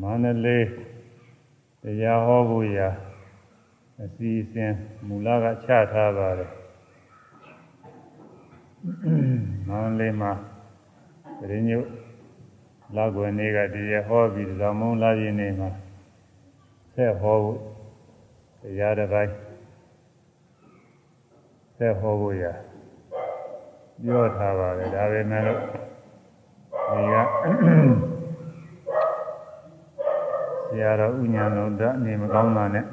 မန္တလေးတရားဟောဖို့ရာအစီအစဉ်မူလကချထားပါတယ်မန္တလေးမှာတရင်ညုလောက်ွယ်နေ့ကတရားဟောပြီးသောင်းမုံလာရင်နေမှာဆက်ဟောဖို့တရားတစ်ပိုင်းဆက်ဟောဖို့ရာပြောထားပါတယ်ဒါပေမဲ့လို့ဒီက ဆရာတော်ဥညာလုံးဓာနေမကောင်းတာနဲ့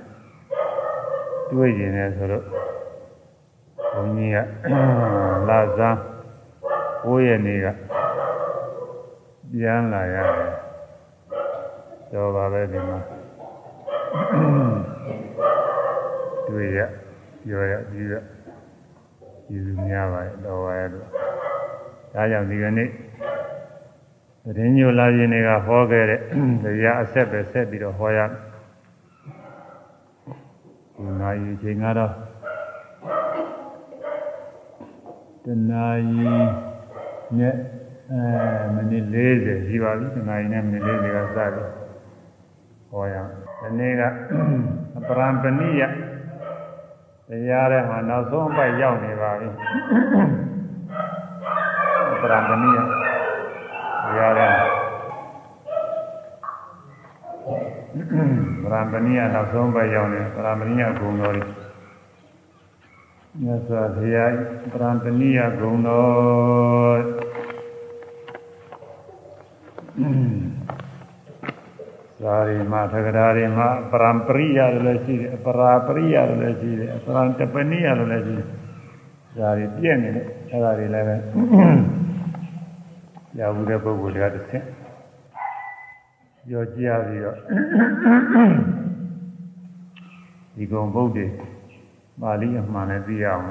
တွေ့ကျင်တယ်ဆိုတော့ဘုန်းကြီးကလာစား9ရက်နေ့ကပြန်လာရတယ်တော့ပါပဲဒီမှာတွေ့ရပြောရပြီးရကျေးဇူးများပါတယ်တော်ပါရဲ့လို့ဒါကြောင့်ဒီကနေ့ တရင်ညိုလာရင်တွေကဟောခဲ့တဲ့တရားအဆက်ပဲဆက်ပြီးတော့ဟောရဒီနာရီချိန်ကတော့တနာရီနဲ့အဲမိနစ်40ရှိပါပြီတနာရီနဲ့မိနစ်40ကစပြီးဟောရဒီနေ့ကအပရံပဏိယတရားထဲမှာနောက်ဆုံးအပိုက်ရောက်နေပါပြီပရံပဏိယတ ရားထဲပရံပဏိယနောက်ဆုံးပိုက်ရောက်နေပရံပဏိယဂုဏ်တော်တွေမြတ်စွာဘုရားပရံပဏိယဂုဏ်တော်သာရိမသက္ကရာရိမပရံပရိယလည်းရှိတယ်ပရာပရိယလည်းရှိတယ်ပရံတပနိယလည်းရှိတယ်ဒါတွေပြည့်နေတယ်အဲဒါတွေလည်းပဲ ရဘူးတဲ့ပုဂ္ဂိုလ်တွေကတစ်ဆင့်ပြောကြရပြီးတော့ဒီကုံဗုဒ္ဓပါဠိအမှန်နဲ့သိရအောင်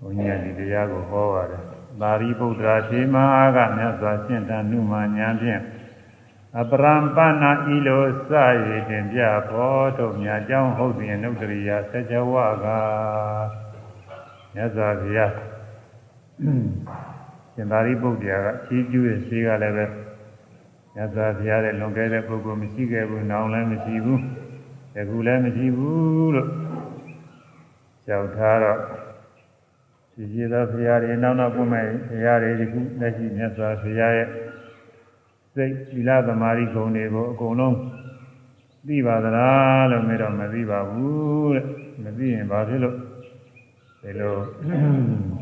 ဘုန်းကြီးကဒီတရားကိုဟောပါတယ်ပါဠိဗုဒ္ဓရာသေမဟာကမြတ်စွာရှင်းတန်နုမာညာဖြင့်အပရံပနာဤလိုစရည်တင်ပြဖို့တို့မြတ်ကြောင်းဟုတ်ပြင်နုတ္တရိယာသကြဝကမြတ်စွာဘုရား ရှင်သာရိပုတ္တရာကချီးကျူးရဲ့ရှိကလည်းပဲမြတ်စွာဘုရားရဲ့လွန်ကဲတဲ့ပုဂ္ဂိုလ်မရှိခဲ့ဘူးနောင်လည်းမရှိဘူးယခုလည်းမရှိဘူးလို့ကြောက်ထားတော့ရှိရှိသောဘုရားတွေနောက်နောက်ပွင့်မဲ့ဘုရားတွေဒီခုလက်ရှိမြတ်စွာဘုရားရဲ့စိတ်သီလသမာဓိဂုဏ်တွေကိုအကုန်လုံးသိပါသလားလို့မေးတော့မသိပါဘူးတဲ့မသိရင်ဘာဖြစ်လို့ဒီလို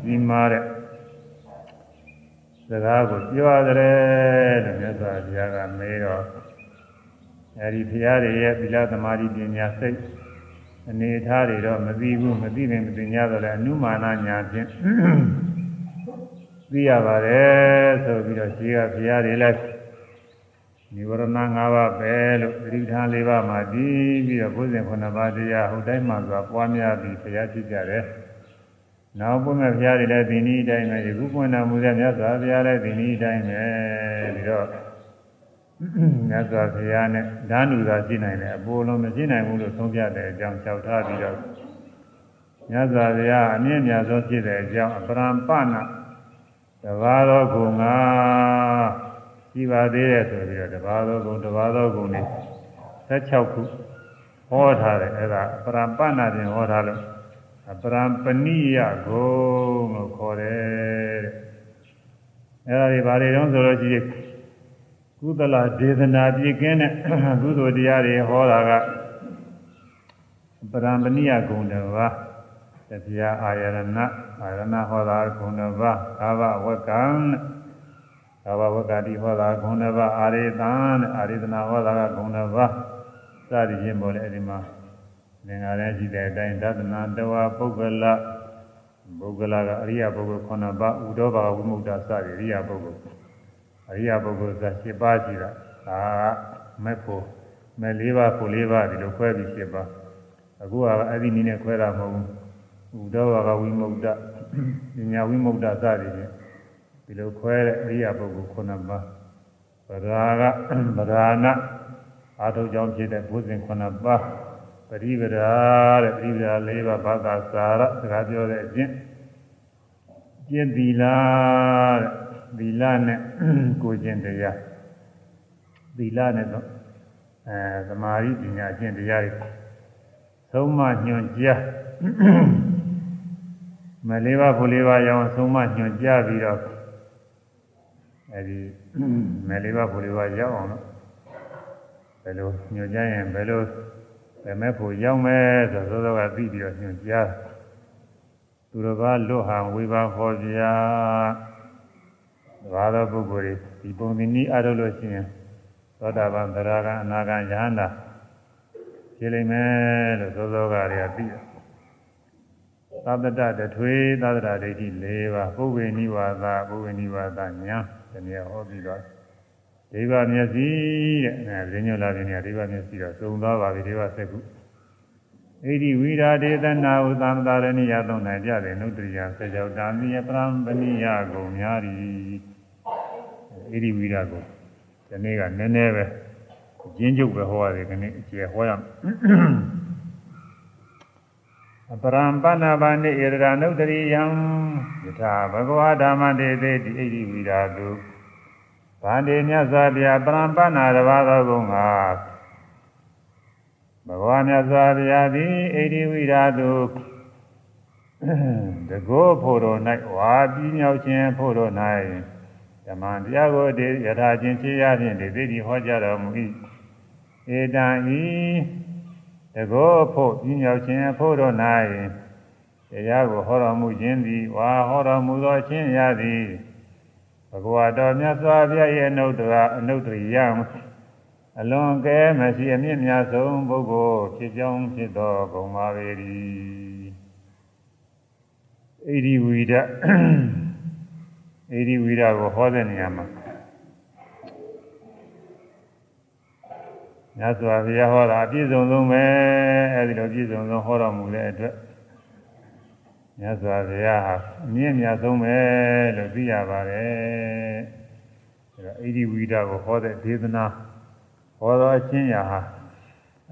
ကြီးမားတဲ့ စကားကိုပြောရတယ်လို့မြတ်စွာဘုရားကမေးတော့အဲဒီဘုရားတွေရဲ့သီလသမာဓိပညာစိတ်အနေထားတွေတော့မသိဘူးမသိရင်မသိ냐တော့လည်းအနုမာနညာဖြင့်သိရပါတယ်ဆိုပြီးတော့ရှိကဘုရားတွေလည်းនិဝရဏ၅ပါးပဲလို့သတိထား၄ပါးမှာတည်ပြီးတော့ဘုဇင်9ပါးတရားဟိုတိုင်းမှာဆိုတာပွားများပြီးဘုရားကြည့်ကြတယ်။ နောက်ပွင့်မဲ့ဘုရားတွေလည်းဒီနည်းတိုင်းပဲဒီခုပွင့်တော်မူတဲ့မြတ်စွာဘုရားလည်းဒီနည်းတိုင်းပဲပြီးတော့မြတ်စွာဘုရားနဲ့ဓာနုသာရှိနိုင်တယ်အပေါ်လုံးမရှိနိုင်ဘူးလို့ဆုံးဖြတ်တဲ့အကြောင်းလျှောက်ထားပြီးတော့မြတ်စွာဘုရားအမြင့်မြတ်ဆုံးဖြစ်တဲ့အကြောင်းအပရံပနာတဘာတော်ကုငါရှိပါသေးတယ်ဆိုပြီးတော့တဘာသောဂုံတဘာသောဂုံနဲ့16ခုဟောထားတယ်အဲ့ဒါပရံပနာတင်ဟောထားလို့ ပရံပဏိယဂုံလို့ခေါ်တယ်တဲ့အဲ့ဒါတွေဘာတွေတုံးဆိုလို့ရှိရင်ကုသလဒေသနာပြည့်ကင်းတဲ့ကုသိုလ်တရားတွေဟောတာကပရံပဏိယဂုံတော်ပါတရားအာယရဏအာရဏဟောတာဂုံတော်ပါအာဘဝကံသာဝဝကတိဟောတာဂုဏဘအာရိသံအာရိသနာဟောတာကဂုဏဘစသည်ချင်းပေါ်လေအဲဒီမှာ သင်္ခါရရှိတဲ့အတိုင်းသဒ္ဒနာတဝါပုဂ္ဂလပုဂ္ဂလကအရိယပုဂ္ဂိုလ်9ပါးဥဒောဘာဝိမုဒ္ဒစရိယပုဂ္ဂိုလ်အရိယပုဂ္ဂိုလ်က7ပါးရှိတာအာမဲ့ဖို့မဲ့၄ပါးကို၄ပါးဒီလိုခွဲပြီး7ပါးအခုကအဲ့ဒီနည်းနဲ့ခွဲတာမဟုတ်ဘူးဥဒောဘာဝိမုဒ္ဒပညာဝိမုဒ္ဒစရိယဒီလိုခွဲတဲ့အရိယပုဂ္ဂိုလ်9ပါးဗရာကဗရာဏအာထုကြောင့်ဖြစ်တဲ့ဘုဇင်9ပါး ပရိဗရာတဲ့ပရိဗရာ၄ပါးဘာသာစာရစကားပြောတဲ့အချင်းကျင့်သီလတဲ့သီလနဲ့ကိုကျင့်တရားသသီလနဲ့တော့အဲသမာဓိပညာကျင့်တရားတွေသုံးမညွန်ကြားမလေးပါးဖို့လေးပါးရောင်းသုံးမညွန်ကြားပြီးတော့အဲဒီမလေးပါးဖို့လေးပါးရောက်အောင်လို့ဘယ်လိုညွန်ကြားရင်ဘယ်လို ဘယ်မဲ့ဖို့ရောက်မယ်ဆိုသောသောကသိပြီးတော့ညွန်ကြားသူတော်ဘာလွတ်ဟံဝိပါဟောပြဘာသောပုဂ္ဂိုလ်တွေဒီပုံသီနည်းအားထုတ်လို့ရှိရင်သောတာပန်သရဂံအနာဂံယဟန္တာဖြစ်လိမ့်မယ်လို့သောသောကတွေကသိတယ်သတ္တတထွေသတ္တဒိဋ္ဌိ၄ပါးပုဗ္ဗေနိဝါဒပုဗ္ဗေနိဝါဒညာဒီနေ့ဟောပြီးတော့ ဒိဗမျက်စိတဲ့အဲရင်းညွှန်လာခြင်းကဒိဗမျက်စိတော့သုံးသွားပါပြီဒိဗစက္ခုဣတိဝိရာဒေသနာဥသမ္တာရဏိယသုံးနိုင်ကြတယ်နုတ္တရိယစေကြောတာမိယပရံပဏိယကုံများ၏ဣတိဝိရာကိုဒီနေ့ကနည်းနည်းပဲကျင်းကျုပ်ပဲဟောရတယ်ခဏအကျေဟောရအပရံပဏဘာနိဣရဒနုတ္တရိယံယထာဘဂဝါဓမ္မတေတိဣတိဝိရာတု ဗန္တိမြတ်စွာဘုရားပရံပဏတဘာသောကုံငါဘဂဝါမြတ်စွာဘုရားသည်ဣတိဝိရာတုတကောဖို့တော်၌ဝါပြီးမြောက်ခြင်းဖို့တော်၌ဓမ္မတရားကိုတည်ယထာချင်းဖြစ်ရဖြင့်ဒီသိတိဟောကြားတော်မူ၏ဧတံဤတကောဖို့ပြီးမြောက်ခြင်းဖို့တော်၌တရားကိုဟောတော်မူခြင်းသည်ဝါဟောတော်မူသောခြင်းရသည် ဘဂဝါတော်မြတ်စွာဘုရားရဲ့အနုတ္တရာအနုတ္တရိယံအလွန်ကဲမရှိအမြင့်မြတ်ဆုံးပုဂ္ဂိုလ်ဖြစ်ကြောင်းဖြစ်သောဂုဏ်ပါပေ၏ဣတိဝိဒဣတိဝိဒကိုဟောတဲ့နေရာမှာမြတ်စွာဘုရားဟောတာအပြည့်စုံဆုံးပဲအဲဒီလိုပြည့်စုံဆုံးဟောတော်မူတဲ့အတွက် မြတ်စွာဘုရားဟာအမြင့်မြတ်ဆုံးပဲလို့သိရပါတယ်အဲဒါဣတိဝိဒကိုဟောတဲ့ဒေသနာဟောတော်အချင်းရာဟာ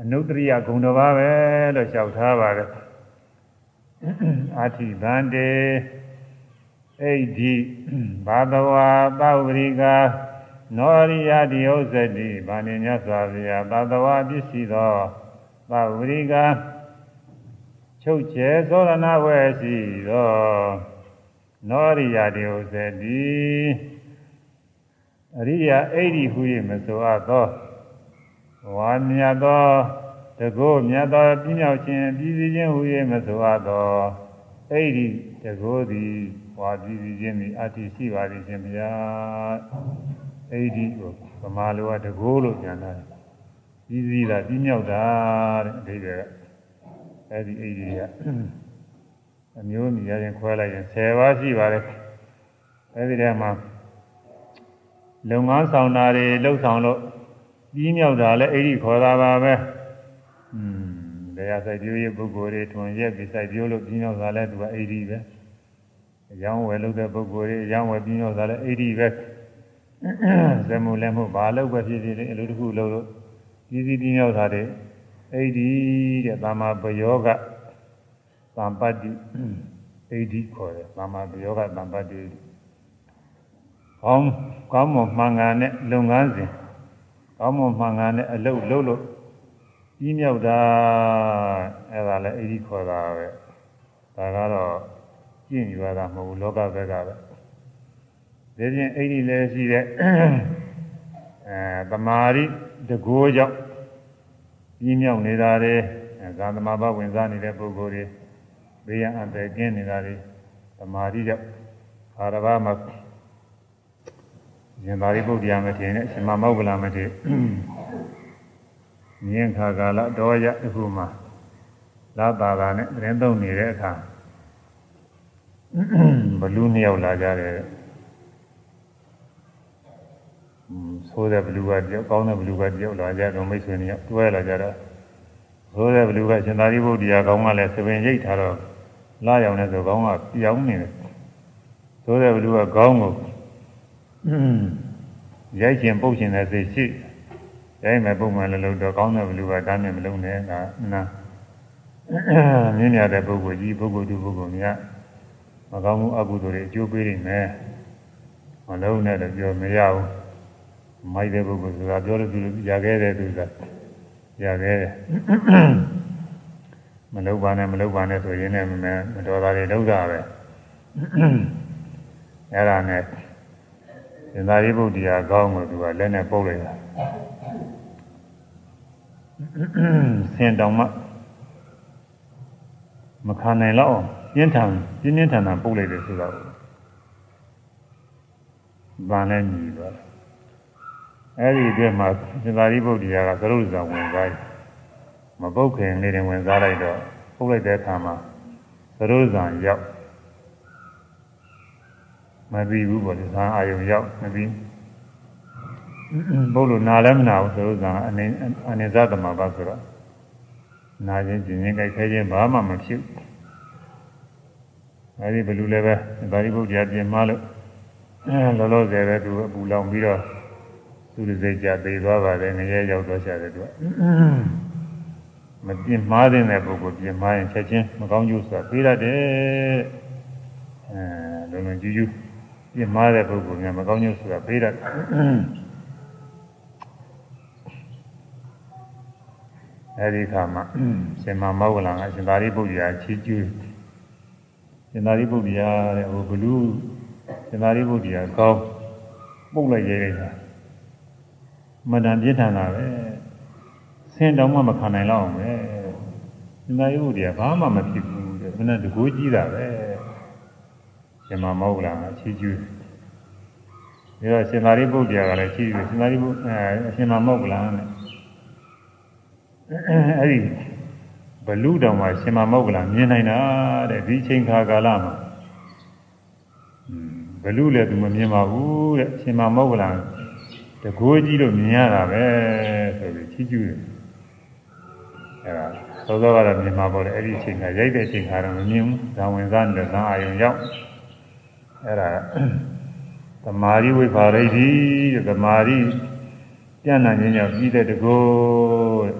အနုတ္တရိယဂုဏ်တော်ပါပဲလို့လျှောက်ထားပါတယ်အာတိဗန္တေဣဒိဘာတဝါသဝရိကာနောရိယတိဥစ္စတိဗာဏိမြတ်စွာဘုရားဘာတဝါပစ္စည်းသောသဝရိကာ ချုပ်ကျဲသောရဏဝဲရှိသောနောရိယတိဥစ္စတိအရိယာဣဒိဟု၍မဆိုအပ်သောဝါမြတ်သောတကောမြတ်သောပြင်းမြောက်ခြင်းပြည်စည်းခြင်းဟူ၍မဆိုအပ်သောအဲ့ဒီတကောသည်ဝါပြည်စည်းခြင်းသည်အတ္တိရှိပါသည်ရှင်ဗျာအဲ့ဒီကိုဗမာလိုကတကောလို့ပြန်တာပြည်စည်းတာပြင်းမြောက်တာတဲ့အဓိပ္ပာယ်က အဲ့ဒီအဲ့ဒီကအမျိုးမြည်ရင်ခွဲလိုက်ရင်10ပါးရှိပါတယ်အဲ့ဒီထဲမှာလုံငန်းဆောင်တာတွေလှုပ်ဆောင်လို့ပြီးမြောက်တာလည်းအဲ့ဒီခေါ်တာပါပဲอืมတရားစိုက်ပြိုးရဲ့ပုဂ္ဂိုလ်တွေထွန်ရက်ပြီးစိုက်ပြိုးလို့ပြီးမြောက်တာလည်းသူကအဲ့ဒီပဲအယောင်းဝယ်လုပ်တဲ့ပုဂ္ဂိုလ်တွေအယောင်းဝယ်ပြီးမြောက်တာလည်းအဲ့ဒီပဲဇမှုလည်းမဟုတ်ဘာလို့ပဲဖြစ်ဖြစ်လေအလိုတစ်ခုလုပ်လို့ကြီးစီးပြီးမြောက်တာတွေ အဲ့ဒီတဲ့သာမပယောဂသံပတ္တိအဲ့ဒီခေါ်တယ်သာမပယောဂသံပတ္တိကောင်းကောင်းမွန်မှန်ကန်တဲ့လုပ်ငန်းစဉ်ကောင်းမွန်မှန်ကန်တဲ့အလုပ်လုပ်လို့ကြီးမြောက်တာအဲ့ဒါလည်းအဲ့ဒီခေါ်တာပဲဒါကတော့ကျင့်ယူရတာမဟုတ်ဘူးလောကဘက်ကပဲဒီပြင်အဲ့ဒီလည်းရှိတဲ့အဲတမာရီတကိုးကြောင့် ကြီးမြောက်နေတာတွေဇာသမာဘဝင်စားနေတဲ့ပုဂ္ဂိုလ်တွေဘေးရန်အသက်ကင်းနေတာတွေတမာရီကြောင့်အာရဘမှာရှင်သာရိပုတ္တရာမထေရနဲ့ရှင်မမောဂလမထေရမြင်းခါကာလတော်ရတစ်ခုမှာလာတာတာနဲ့သတင်းသုံးနေတဲ့အခါဘလူးနှစ်ယောက်လာကြတယ် ဆိုးတဲ့ဘလူးကတယောက်ကောင်းတဲ့ဘလူးကတယောက်လာကြတော့မိတ်ဆွေနှစ်ယောက်တွဲလာကြတော့ဆိုးတဲ့ဘလူးကရှင်သာရိပုတ္တရာကောင်းကလည်းသပင်ရိတ်ထားတော့လာရောက်နေဆိုကောင်းကပြောင်းနေတယ်ဆိုးတဲ့ဘလူးကကောင်းကိုရိုက်ကျင်ပုတ်ကျင်တဲ့စိတ်ရှိရိုက်မယ်ပုံမှန်လည်းလို့တော့ကောင်းတဲ့ဘလူကတမ်းနဲ့မလုံးနဲ့ကနာမြင်ရတဲ့ပုဂ္ဂိုလ်ကြီးပုဂ္ဂိုလ်သူပုဂ္ဂိုလ်များမကောင်းမှုအကုသိုလ်တွေအကျိုးပေးနေမယ်မလုံးနဲ့လည်းပြောမရဘူး မိုက်တဲ့ပုဂ္ဂိုလ်ဆိုတာပြောလို့သူရခဲ့တဲ့သူကရခဲ့တယ်မလုပ်ပါနဲ့မလုပ်ပါနဲ့ဆိုရင်လည်းမတော်တာတွေလောက်တာပဲအဲ့ဒါနဲ့သင်္သာရိပုတ္တရာကောင်းကိုသူကလက်နဲ့ပုတ်လိုက်တာဆင်တောင်မှမခံနိုင်တော့ပြင်းထန်ပြင်းပြင်းထန်ထန်ပုတ်လိုက်တယ်ဆိုတော့ဗာနဲ့ညီသွားတယ် အဲ့ဒီအတွက်မှာသင်္သာရိပုတ္တရာကသရုပ်ဇံဝင်သွားတယ်မပုတ်ခင်နေတယ်ဝင်စားလိုက်တော့ပုတ်လိုက်တဲ့အခါမှာသရုပ်ဇံရောက်မပြီးဘူးပေါ့ဒီဇာအာယုံရောက်မပြီးဘုလို့နာလည်းမနာဘူးဆိုတော့ဇာအနေအနေဇသမပါဆိုတော့နာခြင်းကျင်ခြင်းကြိုက်ခဲခြင်းဘာမှမဖြစ်အဲဒီဘလူလည်းပဲဒါရိပုတ္တရာပြင်မလို့အဲလောလောဆယ်ပဲသူအပူလောင်ပြီးတော့ သူ့စိတ်ကြသေးသွားပါတယ်ငရဲရောက်တော့ရှာတယ်သူကမပြင်းမှားတဲ့ပုဂ္ဂိုလ်ပြင်းမှားရင်ချက်ချင်းမကောင်းကျိုးဆိုတာပြေးရတယ်အဲလုံးလုံးကျူးကျူးပြင်းမှားတဲ့ပုဂ္ဂိုလ်များမကောင်းကျိုးဆိုတာပြေးရတယ်အဲဒီခါမှာရှင်မမောဂလံကရှင်သာရိပုတ္တရာချီးကျူးရှင်သာရိပုတ္တရာတဲ့ဟိုဘလူးရှင်သာရိပုတ္တရာကောင်းပုတ်လိုက်ရဲလိုက်တာ မတန်ပြင်းထန်တာပဲဆင်းတောင်မှမခံနိုင်တော့အောင်ပဲရှင်သာရိပုတ္တရာဘာမှမဖြစ်ဘူးတဲ့မနဲ့တကူကြီးတာပဲရှင်မမောဂလံကချီးကျူးပြီးတော့ရှင်သာရိပုတ္တရာကလည်းချီးကျူးရှင်သာရိပုအဲရှင်မမောဂလံနဲ့အဲ့ဒီဘလူတောင်မှာရှင်မမောက္ကလမြင်နိုင်တာတဲ့ဒီချိန်ခါကာလမှာဘလူလည်းသူမမြင်ပါဘူးတဲ့ရှင်မမောက္ကလ တကိုးကြီးလို့မြင်ရတာပဲဆိုပြီးချီးကျူးတယ်အဲ့ဒါသောသောကတော့မြင်မှာပေါ့လေအဲ့ဒီချိန်ခါရိုက်တဲ့ချိန်ခါတော့မမြင်ဘူးဇာဝင်စားနေတဲ့ဇာအာယုံရောက်အဲ့ဒါသမာဓိဝိပါရိတိတဲ့သမာဓိပြန့်နှံ့ခြင်းကြောင့်ပြီးတဲ့တကိုးတဲ့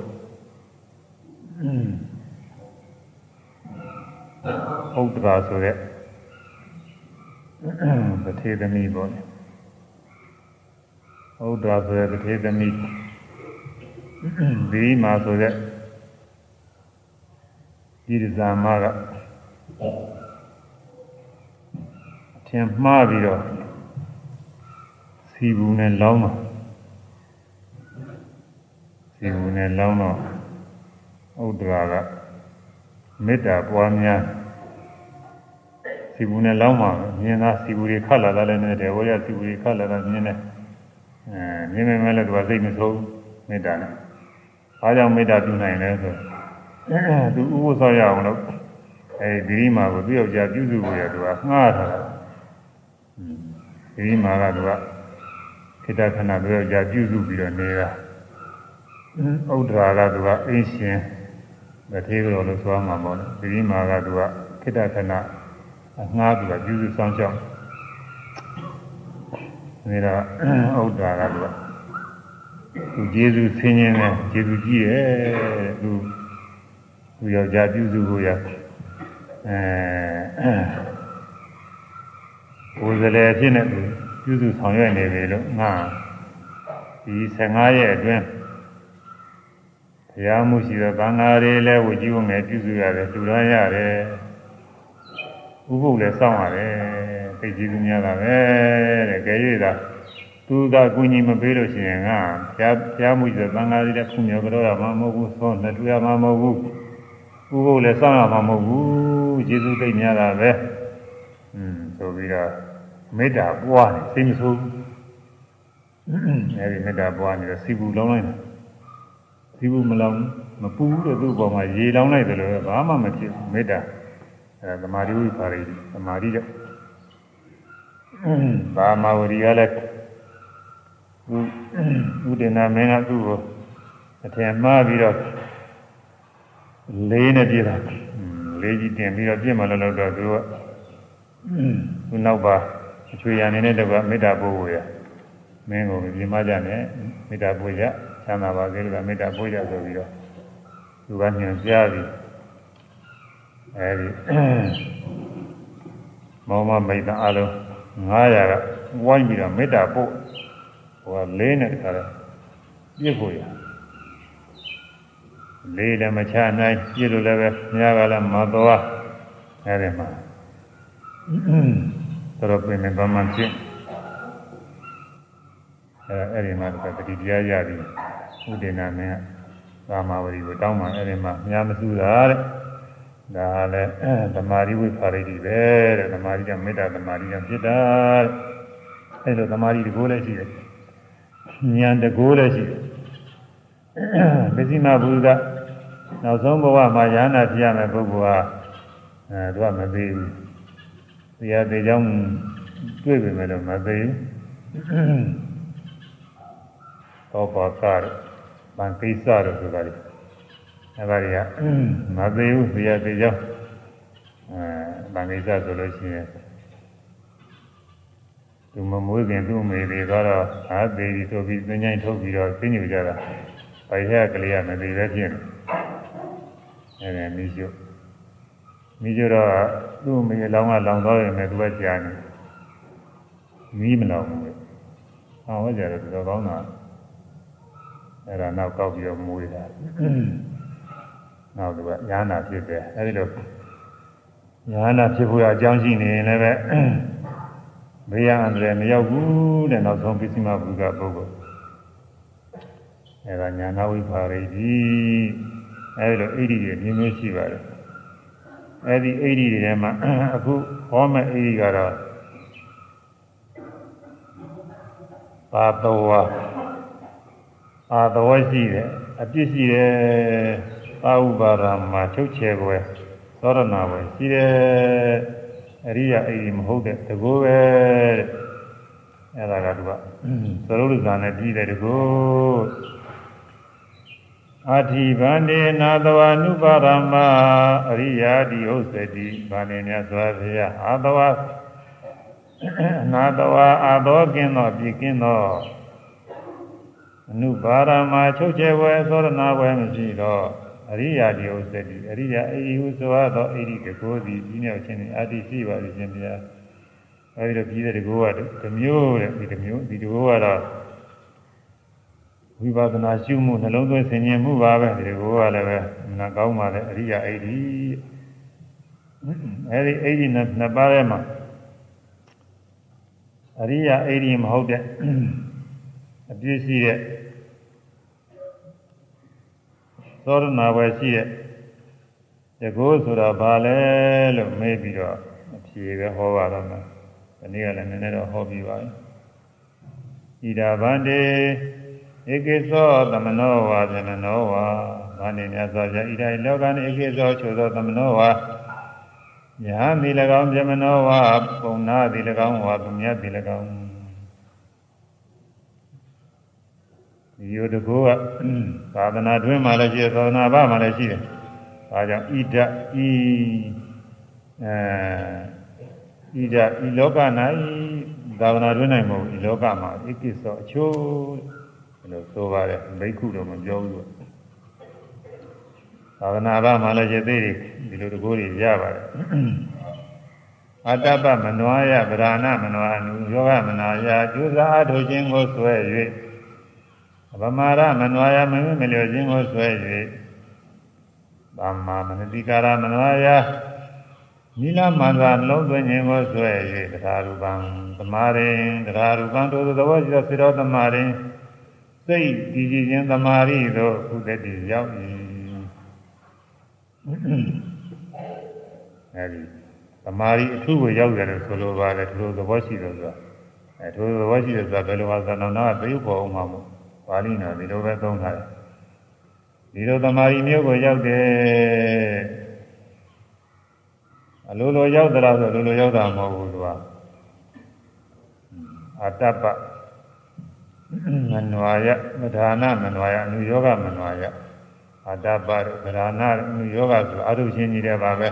ဥဒ္ဒရာဆိုတဲ့ပထေသမီးပေါ့လေ ဥဒ္ဒရာဆိုတဲ့ပထေသမီးဒီမှာဆိုတဲ့ဒီဇာမကအထင်မှားပြီးတော့စီဘူးနဲ့လောင်းတော့စီဘူးနဲ့လောင်းတော့ဥဒ္ဒရာကမေတ္တာပွားများစီဘူးနဲ့လောင်းမှာမြင်တာစီဘူးတွေခတ်လာတာလည်းနဲ့တယ်ဝရစီဘူးတွေခတ်လာတာမြင်တယ် အဲမြင်မြင်မဲ့လည်းသူကစိတ်မဆိုးမေတ္တာနဲ့အားကြောင့်မေတ္တာပြုနိုင်လဲဆိုသူဥပ္ပဆောရအောင်လို့အဲဒီဒီမှာကိုသူ့ယောက်ျားပြုစုဖို့ရသူကငှားထားတာဒီမှာကသူကခိတ္တခဏသူ့ယောက်ျားပြုစုပြီးတော့နေတာဥဒ္ဒရာကသူကအင်းရှင်မထေရတော်လို့ဆိုမှာပေါ့နော်ဒီမှာကသူကခိတ္တခဏအငှားသူကပြုစုဆောင်ကြောင်း ဒါတော့ဥဒ္ဒရာကသူကသူကျေးဇူးဆင်းရဲနဲ့ကျေးဇူးကြီးရဲ့သူသူယောက်ျားပြုစုကိုရအဲကိုယ်စလဲဖြစ်နေသူပြုစုဆောင်ရွက်နေပြီလို့ငါဒီ15ရက်အတွင်းဘုရားမှုရှိသောသံဃာတွေလည်းဝကြည့်ဝင်ငယ်ပြုစုရတယ်တူရရတယ်ဥပုပ်လည်းစောင့်ရတယ် သိကြည့်သူများတာပဲတဲ့ကြရွေးတာသူကကုညီမပေးလို့ရှိရင်ကဘုရားဘုရားမှုရှိသောသံဃာတွေလည်းခုမြေကြောရမှာမဟုတ်ဘူးသောနှစ်တူရမှာမဟုတ်ဘူးဥပုပ်လည်းစောင့်ရမှာမဟုတ်ဘူးကျေးဇူးသိများတာပဲอืมဆိုပြီးတော့မေတ္တာပွားတယ်စိတ်မဆိုးဘူးအဲဒီမေတ္တာပွားနေတော့စီဘူးလောင်းလိုက်တယ်စီဘူးမလောင်းမပူဘူးတဲ့သူ့ဘောမှာရေလောင်းလိုက်တယ်လို့ဘာမှမဖြစ်ဘူးမေတ္တာအဲသမာဓိဝိပါရိသမာဓိကြောင့် ဘာမဝရီကလည်းဥဒိနာမင်းကသူ့ကိုအထင်မှားပြီးတော့လေးနဲ့ပြတာလေးကြီးတင်ပြီးတော့ပြစ်မှလို့တော့သူကသူနောက်ပါအချွေရနေတဲ့တကွမေတ္တာပို့ဝေရမင်းကိုပြင်မကြနဲ့မေတ္တာပို့ရချမ်းသာပါစေလို့ကမေတ္တာပို့ရဆိုပြီးတော့သူကညွှန်ကြားပြီးအဲဒီမောမမိတ်တအလုံး 900ကဝိုင်းပြီးတော့မေတ္တာပို့ဟိုကလေးနဲ့တခါတော့ပြစ်ဖို့ရလေးလည်းမချနိုင်ပြစ်လို့လည်းပဲမြားကလည်းမသွားအဲဒီမှာတော်ပြင်နေပါမှဖြစ်အဲအဲ့ဒီမှာတတိတရားရပြီးဥဒေနာမင်းကသာမာဝရီကိုတောင်းမှအဲ့ဒီမှာမြားမစုတာတဲ့ ဒါလည်းသမာဓိဝိဖာရိတိပဲတဲ့သမာဓိကမေတ္တာသမာဓိကဖြစ်တာတဲ့အဲ့လိုသမာဓိတကိုးလည်းရှိတယ်ဉာဏ်တကိုးလည်းရှိတယ်ပစ္စည်းမဘုရားနောက်ဆုံးဘဝမှာယန္တာဖြစ်ရမယ့်ပုဂ္ဂိုလ်ဟာအဲသူကမသိဘူးတရားသေးကြောင်းတွေ့ပေမဲ့တော့မသိဘူးသောပါကရဗန်ကိစ္စတို့ဆိုတာလေ အဲပါတွေကမသိဘူးတရားသေးကြောင်းအဲဗန်ကိစ္စဆိုလို့ရှိရင်သူမမွေးခင်သူ့အမေတွေကတော့အာသေးပြီးဆိုပြီးသင်္ချိုင်းထုတ်ပြီးတော့သိညူကြတာ။ဘာရကလေးကမသေးပဲဖြစ်နေ။အဲဒါမိကျုပ်မိကျုပ်တော့သူ့အမေလောင်းကလောင်သွားရင်လည်းသူကကြာနေ။မီးမလောင်ဘူး။ဟောဟောကြတယ်တော်ကောင်းတာ။အဲဒါနောက်ကောက်ပြီးတော့မွေးတာ။ နောက်သူကညာနာဖြစ်တယ်။အဲဒီလိုညာနာဖြစ်ဖို့အကြောင်းရှိနေရင်လည်းပဲဘေးရန်အန္တရာယ်မရောက်ဘူးတဲ့နောက်ဆုံးပစ္စည်းမဘုရားပုဂ္ဂိုလ်အဲဒါညာနာဝိပါရိတိအဲဒီလိုအိဒီတွေမြင်မြင်ရှိပါတယ်အဲဒီအိဒီတွေထဲမှာအခုဟောမဲ့အိဒီကတော့ပါတော်ဝါအာတော်ရှိတယ်အပြစ်ရှိတယ် အာဥပါဒမှာချုပ်ချယ်ပွဲသောရဏပွဲရှိတယ်အရိယာအိဒီမဟုတ်တဲ့တကူပဲတဲ့အဲ့ဒါကသူကသရုပ်ဇာနဲ့ပြီးတယ်တကူအာတိဗန္ဒေနာတဝနုပါရမအရိယာတိဥစ္စတိဗန္ဒေမြတ်စွာဘုရားအာတဝနာတဝအာသောကင်းသောပြည့်ကင်းသောအနုပါရမချုပ်ချယ်ဝဲသောရဏဝဲမရှိတော့ အရိယာဒီဥစ္စတိအရိယာအေဟိဟုဆိုသောအေရိတကိုးသည်ဒီမြောက်ခြင်းအာတိရှိပါလိမ့်ရှင်ဗျာအဲဒီတော့ပြီးတဲ့တကိုးကတမျိုးတဲ့ဒီတမျိုးဒီတကိုးကတော့ဝိပဿနာရှုမှုနှလုံးသွင်းဆင်ခြင်မှုပါပဲဒီတကိုးကလည်းပဲငါကောင်းပါလေအရိယာအေရိအဲဒီအေရိနှစ်ပါးထဲမှာအရိယာအေရိမဟုတ်တဲ့အပြည့်ရှိတဲ့ သောရဏဘွယ်ရှိတဲ့တကောဆိုတာဘာလဲလို့မေးပြီးတော့အဖြေပဲဟောပါတော့မယ်ဒီနေ့ကလည်းနည်းနည်းတော့ဟောပြီးပါပြီဣဒာဗန္တေဧကေသောသမနောဝါသမနောဝါဘာနေမြတ်စွာဘုရားဣဒာလောကနိဧကေသောချိုသောသမနောဝါယဟမိ၎င်းပြမနောဝါပုံနာသည်၎င်းဝါသူမြတ်သည်၎င်း ဒီယုတကောကသာသနာတွင်မှလည်းရှိတယ်သာသနာ့ဘာမှလည်းရှိတယ်။ဒါကြောင့်ဣဒဤအဲဣဒဤလောက၌သာသနာတွင်၌မဟုတ်ဤလောကမှာဧကိသောအချိုးလို့ဆိုပါတယ်ဘိက္ခုတော့မပြောဘူးလို့သာသနာ့ဘာမှလည်းရှိသေးတယ်ဒီလိုတကောတွေရပါတယ်။အတ္တပမနွာယဗราဏမနွာအနုယောဂမနာယကျူစာအထုတ်ခြင်းကိုဆွဲ၍ ဗမာရမနွာယမမမလျောခြင်းကိုဆွဲ၍ဗမာမနတိကာရမနွာယနိလမန္တလုံးသွင်းခြင်းကိုဆွဲ၍တရားရူပံသမာရင်တရားရူပံတို့သဘောရှိသောစေတော်သမာရင်စိတ်တည်ကြည်ခြင်းသမာရိတို့ခုတည်းတည်ရောက်၏အဲဒီသမာရိအထုကိုရောက်တယ်လို့ဆိုလိုပါတယ်ထိုသဘောရှိတယ်ဆိုတာအဲထိုသဘောရှိတယ်ဆိုတာဘယ်လိုပါသနာနာသရုပ်ပေါ်အောင်မှာမို့ ပါဠိတော်ဒီလိုပဲသုံးထားတယ်ဒီလိုသမာဓိမျိုးကိုရောက်တယ်အလိုလိုရောက်သလားဆိုလိုလိုရောက်တာမဟုတ်ဘူးသူကအတ္တပမနွာယမဒါနမနွာယအနုယောဂမနွာယအတ္တပဗရာဏအနုယောဂဆိုအာထုချင်းကြီးတယ်ပါပဲ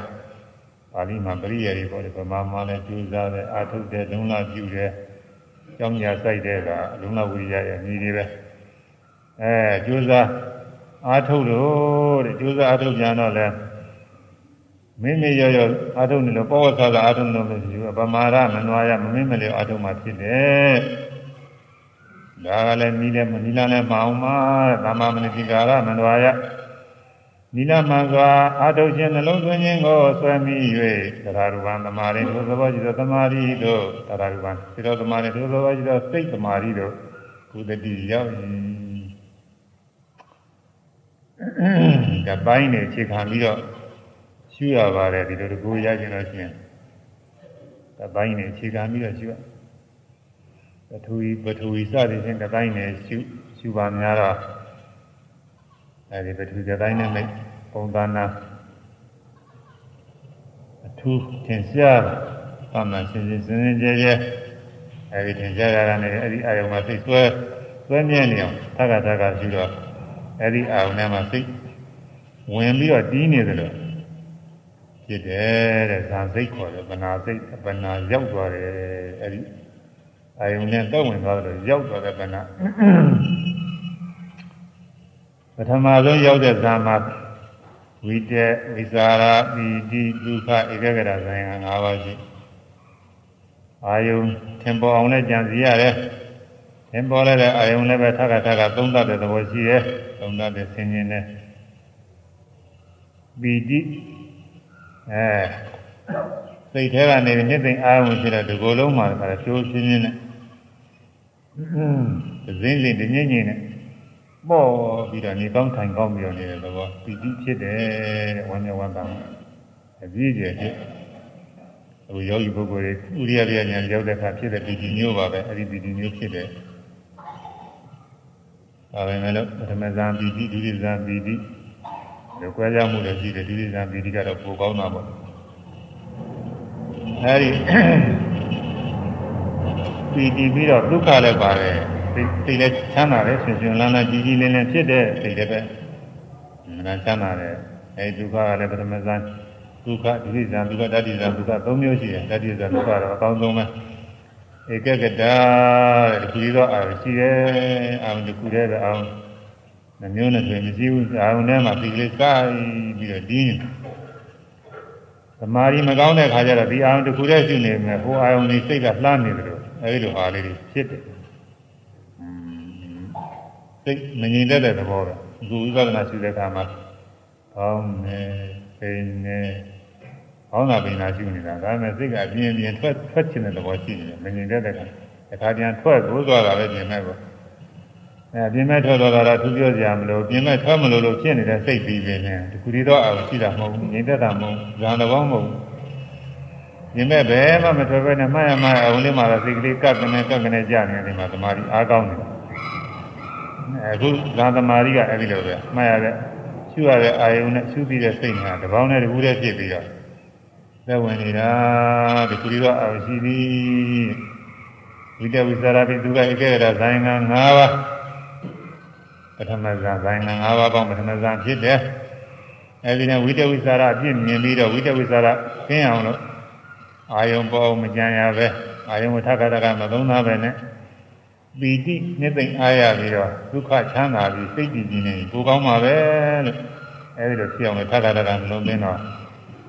ပါဠိမှာပရိယေတွေပေါ်တယ်ဗမာမှာလည်းကျူးစားတယ်အာထုတယ်လုံလပြုတယ်ကြောင်းညာဆိုင်တဲ့ကလုံလဝိရိယရဲ့ညီတွေပဲ အဲကျိုးစားအာထုတ်လို့တဲ့ကျိုးစားအာထုတ်ပြန်တော့လဲမင်းမေရောရောအာထုတ်နေလို့ပောဝဆာသာအာထုတ်လို့မရှိဘူးဗမာရမနွားရမမင်းမလျောအာထုတ်မှဖြစ်တယ်ဒါကလည်းနီးလည်းမနီးလားလည်းမအောင်ပါသမ္မာမနတိကာရမန္တဝါယနိလမှန်စွာအာထုတ်ခြင်းနှလုံးသွင်းခြင်းကိုဆွဲမိ၍သရရူပံသမာဓိတို့သဘောကြည့်သောသမာဓိတို့သရရူပံစေတောသမာဓိတို့သဘောကြည့်သောစိတ်သမာဓိတို့ကုသတိရောက်၏ ကပိုင်းနေခြေခံပြီးတော့ရှုရပါတယ်ဒီလိုတကူရခြင်းလို့ရှိရင်ကပိုင်းနေခြေခံပြီးတော့ရှုရပထဝီပထဝီစသည်ဖြင့်ကပိုင်းနေရှုရှုပါများတော့အဲဒီပထဝီကတိုင်းနဲ့မိတ်ပုံသဏ္ဍာန်အထူးသင်ရှားပါမှစင်စင်စင်စင်ကြဲကြဲအဲဒီသင်ရှားရတာနဲ့အဲဒီအာယုံမှာစိတ်ဆွဲဆွဲမြဲနေအောင်သက္ကသက္ကရှိတော့ အဲ့ဒီအာရုံထဲမှာစိတ်ဝင်ပြီးတော့တီးနေတယ်လို့ဖြစ်တယ်တဲ့ဇာစိတ်ခေါ်တယ်ပနာစိတ်ပနာရောက်သွားတယ်အဲ့ဒီအာယုန်နဲ့တောက်ဝင်သွားတယ်ရောက်သွားတဲ့ပနာပထမဆုံးရောက်တဲ့ဇာမှာဝိတေဝိสารာပီတိဒုက္ခဧကဂရဆိုင်ရာ၅ပါးရှိအာယုန်ထင်ပေါ်အောင်လည်းကြံစည်ရတယ် သင်ပေါ်လည်းအာယုံလည်းပဲထပ်ခါထပ်ခါသုံးသပ်တဲ့သဘောရှိတယ်သုံးသပ်တဲ့ဆင်ញင်တဲ့ပီတိအဲစိတ်ထဲကနေနှစ်သိမ့်အာယုံဖြစ်တဲ့ဒီကိုယ်လုံးမှာလည်းဖြိုးဖြင်းဖြင်းနဲ့အင်းဇင်းဇင်းတငိမ့်ငိမ့်နဲ့ပေါ်ပြီးတော့နေကောင်းထိုင်ကောင်းပြီးတော့နေတဲ့သဘောပီတိဖြစ်တယ်တဲ့ဝမ်းမြောက်ဝမ်းသာအပြည့်ကျဖြစ်အခုယောဂီပုဂ္ဂိုလ်တွေဥရိယပြညာရောက်တဲ့အခါဖြစ်တဲ့ပီတိမျိုးပါပဲအဲ့ဒီပီတိမျိုးဖြစ်တယ် ဒါပဲမဲ့လို့ပထမဇန်ပီတိဒုတိယဇန်ပီတိဒီကွဲပြားမှုတွေရှိတယ်ဒုတိယဇန်ပီတိကတော့ပိုကောင်းတာပေါ့အဲဒီပီတိပြီးတော့ဒုက္ခလည်းပါတယ်စိတ်စိတ်လည်းချမ်းသာတယ်ရှင်ရှင်လန်းလန်းကြီးကြီးလင်းလင်းဖြစ်တဲ့စိတ်လည်းပဲမနာချမ်းသာတယ်အဲဒုက္ခကလည်းပထမဇန်ဒုက္ခဒုတိယဇန်ဒုက္ခတတိယဇန်ဒုက္ခ၃မျိုးရှိတယ်တတိယဇန်ဒုက္ခတော့အကောင်းဆုံးပဲ ဧကကတာတဲ့ဒီလိုတော့အာရှိတယ်အာဒီခုတည်းပဲအောင်နှမျိုးနဲ့ဆိုမရှိဘူးအာုံထဲမှာဒီကလေးစပြီးတော့ဒီသမာဓိမကောင်းတဲ့ခါကျတော့ဒီအာုံတစ်ခုတည်းရှိနေမယ်ဟိုအာုံဒီစိတ်ကလှမ်းနေတယ်လို့အဲဒီလိုဟာလေးတွေဖြစ်တယ်စိတ်မငြိမ်သက်တဲ့သဘောပဲအခုဝိပဿနာရှိတဲ့အခါမှာကောင်းနေပိနေ ကောင်းတာပိနာရှိနေတာဒါပေမဲ့စိတ်ကအပြင်းပြင်းထွက်ထွက်ချင်တဲ့သဘောရှိနေတယ်မငြိမ်သက်တဲ့အခါအခါပြန်ထွက်ကိုသွားတာပဲပြင်မဲ့ပေါ့အဲပြင်မဲ့ထွက်တော့တာသူပြောကြမလို့ပြင်မဲ့ထွက်မလို့လို့ဖြစ်နေတဲ့စိတ်ပြီးနေတယ်ဒီခုဒီတော့အောင်ရှိတာမဟုတ်ဘူးငြိမ်သက်တာမဟုတ်ဘူးဇာန်တော်မဟုတ်ဘူးပြင်မဲ့ဘယ်မှမထွက်ဘဲနဲ့မှတ်ရမှအောင်လေးမှာစိတ်ကလေးကပ်ကနေကပ်ကနေကြာနေတယ်မှာသမာဓိအားကောင်းတယ်အခုဇာသမာဓိကအဲ့ဒီလိုပဲမှတ်ရတဲ့ရှုရတဲ့အာယုံနဲ့ရှုပြီးတဲ့စိတ်ကတပေါင်းနဲ့တခုတည်းဖြစ်ပြီးတော့ သက်ဝင်နေတာဒီကုရီတော့အာရှိသည်ဝိတဝိသရာပိသူကဧကေရဇိုင်းက၅ပါးပထမဇာဇိုင်းက၅ပါးပေါင်းပထမဇာဖြစ်တယ်အဲဒီနဲ့ဝိတဝိသရာအပြည့်မြင်ပြီးတော့ဝိတဝိသရာကျင်းအောင်လို့အာယုံပေါ်မကြံရပဲအာယုံထခါတကမသုံးသားပဲနဲ့ပီတိနှစ်သိမ့်အားရပြီးတော့ဒုက္ခချမ်းသာပြီးစိတ်တည်ကြည်နေကိုကောင်းမှာပဲလို့အဲဒီလိုဖြစ်အောင်လို့ထထထထနှလုံးသွင်းတော့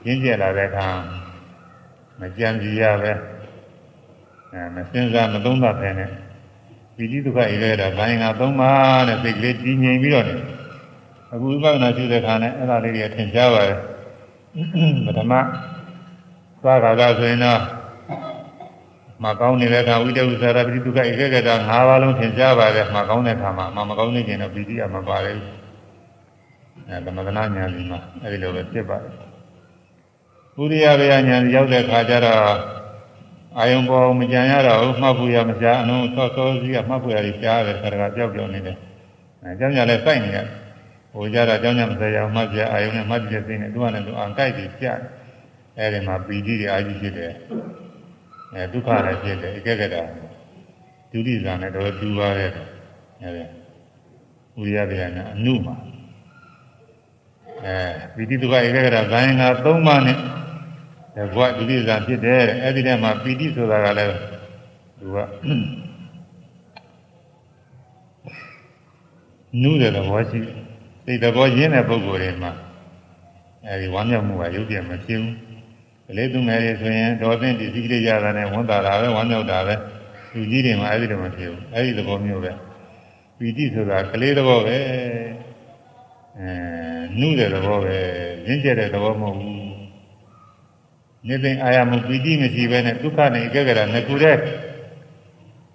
ရင်းကျက်လာတဲ့အခါမကြံကြည်ရပဲအဲမစင်စားမသုံးသပ်ပဲနဲ့ပီတိဒုက္ခဧကရာဘိုင်းကသုံးပါတဲ့စိတ်ကလေးတည်ငြိမ်ပြီးတော့နေအခုဝိပဿနာရှိတဲ့အခါနဲ့အဲ့ဒါလေးတွေထင်ရှားပါတယ်ပထမသွားခါကဆိုရင်တော့မကောင်းနေတဲ့အခါဝိတဝိသရာပိဒုက္ခဧကဂတ၅ပါးလုံးသင်ကြားပါတယ်မကောင်းတဲ့အခါမှာမမကောင်းနေခြင်းတော့ပိဋိယမပါဘူးအဲသမထနာဉာဏ်ဒီမှာအဲဒီလိုပဲဖြစ်ပါတယ် ဥရိယဘေယဉာဏ်ရောက်တဲ့အခါကျတော့အာယုံပေါ်မကြံရတော့ဘူးမှတ်ဖို့ရမရှားအလုံးသောသောစီကမှတ်ဖို့ရတယ်ရှားတယ်ခါတကပြောက်ပြောက်နေတယ်အဲကြောင့်ညာလဲစိုက်နေရတယ်ဟိုကြတော့ကြောင့်ညာမစရအောင်မှတ်ပြအာယုံနဲ့မှတ်ပြစိနေသူကလည်းသူအောင်ကြိုက်ပြီးပြတယ်အဲဒီမှာပီတိတွေအာကြီးဖြစ်တယ်အဲဒုက္ခလည်းဖြစ်တယ်ဧကဂတဒုတိယဇာနဲ့တော့တူပါတယ်အဲဒီဥရိယဗျာနဲ့အနုမှာအဲပီတိဒုက္ခဧကဂတဇာယင်က၃ပါးနဲ့ ဒါကဒုတိယဇာဖြစ်တယ်အဲဒီထဲမှာပီတိဆိုတာကလည်းသူကနုတဲ့သဘောရှိစိတ်သဘောရင်းတဲ့ပုဂ္ဂိုလ်တွေမှာအဲဒီဝမ်းမြောက်မှုကရုပ်ပြမဖြစ်ဘူးကလေးသူငယ်တွေဆိုရင်ဒေါသင်တည်စည်းကလေးရတာနဲ့ဝန်တာတာပဲဝမ်းမြောက်တာပဲလူကြီးတွေမှာအဲ့ဒီလိုမဖြစ်ဘူးအဲ့ဒီသဘောမျိုးပဲပီတိဆိုတာကလေးသဘောပဲအဲနှုတဲ့သဘောပဲရင့်ကျက်တဲ့သဘောမဟုတ်ဘူး နေသိအာရမှုပီတိမရှိဘဲနဲ့ဒုက္ခနဲ့အကြကြတာငကူတဲ့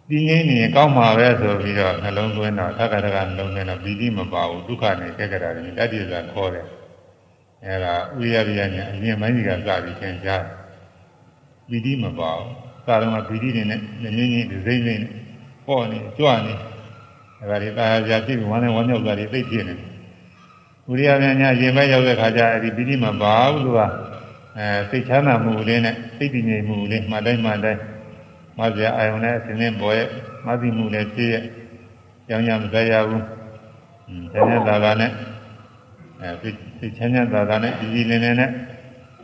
ပြင်းငင်းနေရင်ကောင်းမှာပဲဆိုပြီးတော့နှလုံးသွင်းတော့သက္ကတကနှလုံးသွင်းတော့ပီတိမပါဘူးဒုက္ခနဲ့ကြကြတာတွေတတိယကခေါ်တယ်အဲဒါဥရရိယညာအရင်ပိုင်းကြီးကစပြီးသင်ကြားပီတိမပါဘူးသာတော့ပီတိတွေနဲ့ငင်းငင်းဒစိမ့်စိမ့်ပေါ့နေကြွနေအဲဒါတွေတာယာပြဖြစ်ပြီးဝမ်းနဲ့ဝမ်းမြောက်တာတွေသိဖြစ်နေဥရိယညာညာရင်ပဲရောက်တဲ့ခါကျအဲဒီပီတိမပါဘူးလို့က အဲစိတ်ချမ်းသာမှုလေးနဲ့စိတ်တည်ငြိမ်မှုလေးမှတိုင်းမှတိုင်းမဇ္ဇအာယုန်နဲ့အစဉ်နဲ့ပေါ်ရဲ့မသိမှုနဲ့ဖြစ်ရဲ့ကြောင်းကြမစရဘူး။ဒါနဲ့သာသာနဲ့အဲစိတ်ချမ်းသာသာနဲ့ဒီဒီလင်းလင်းနဲ့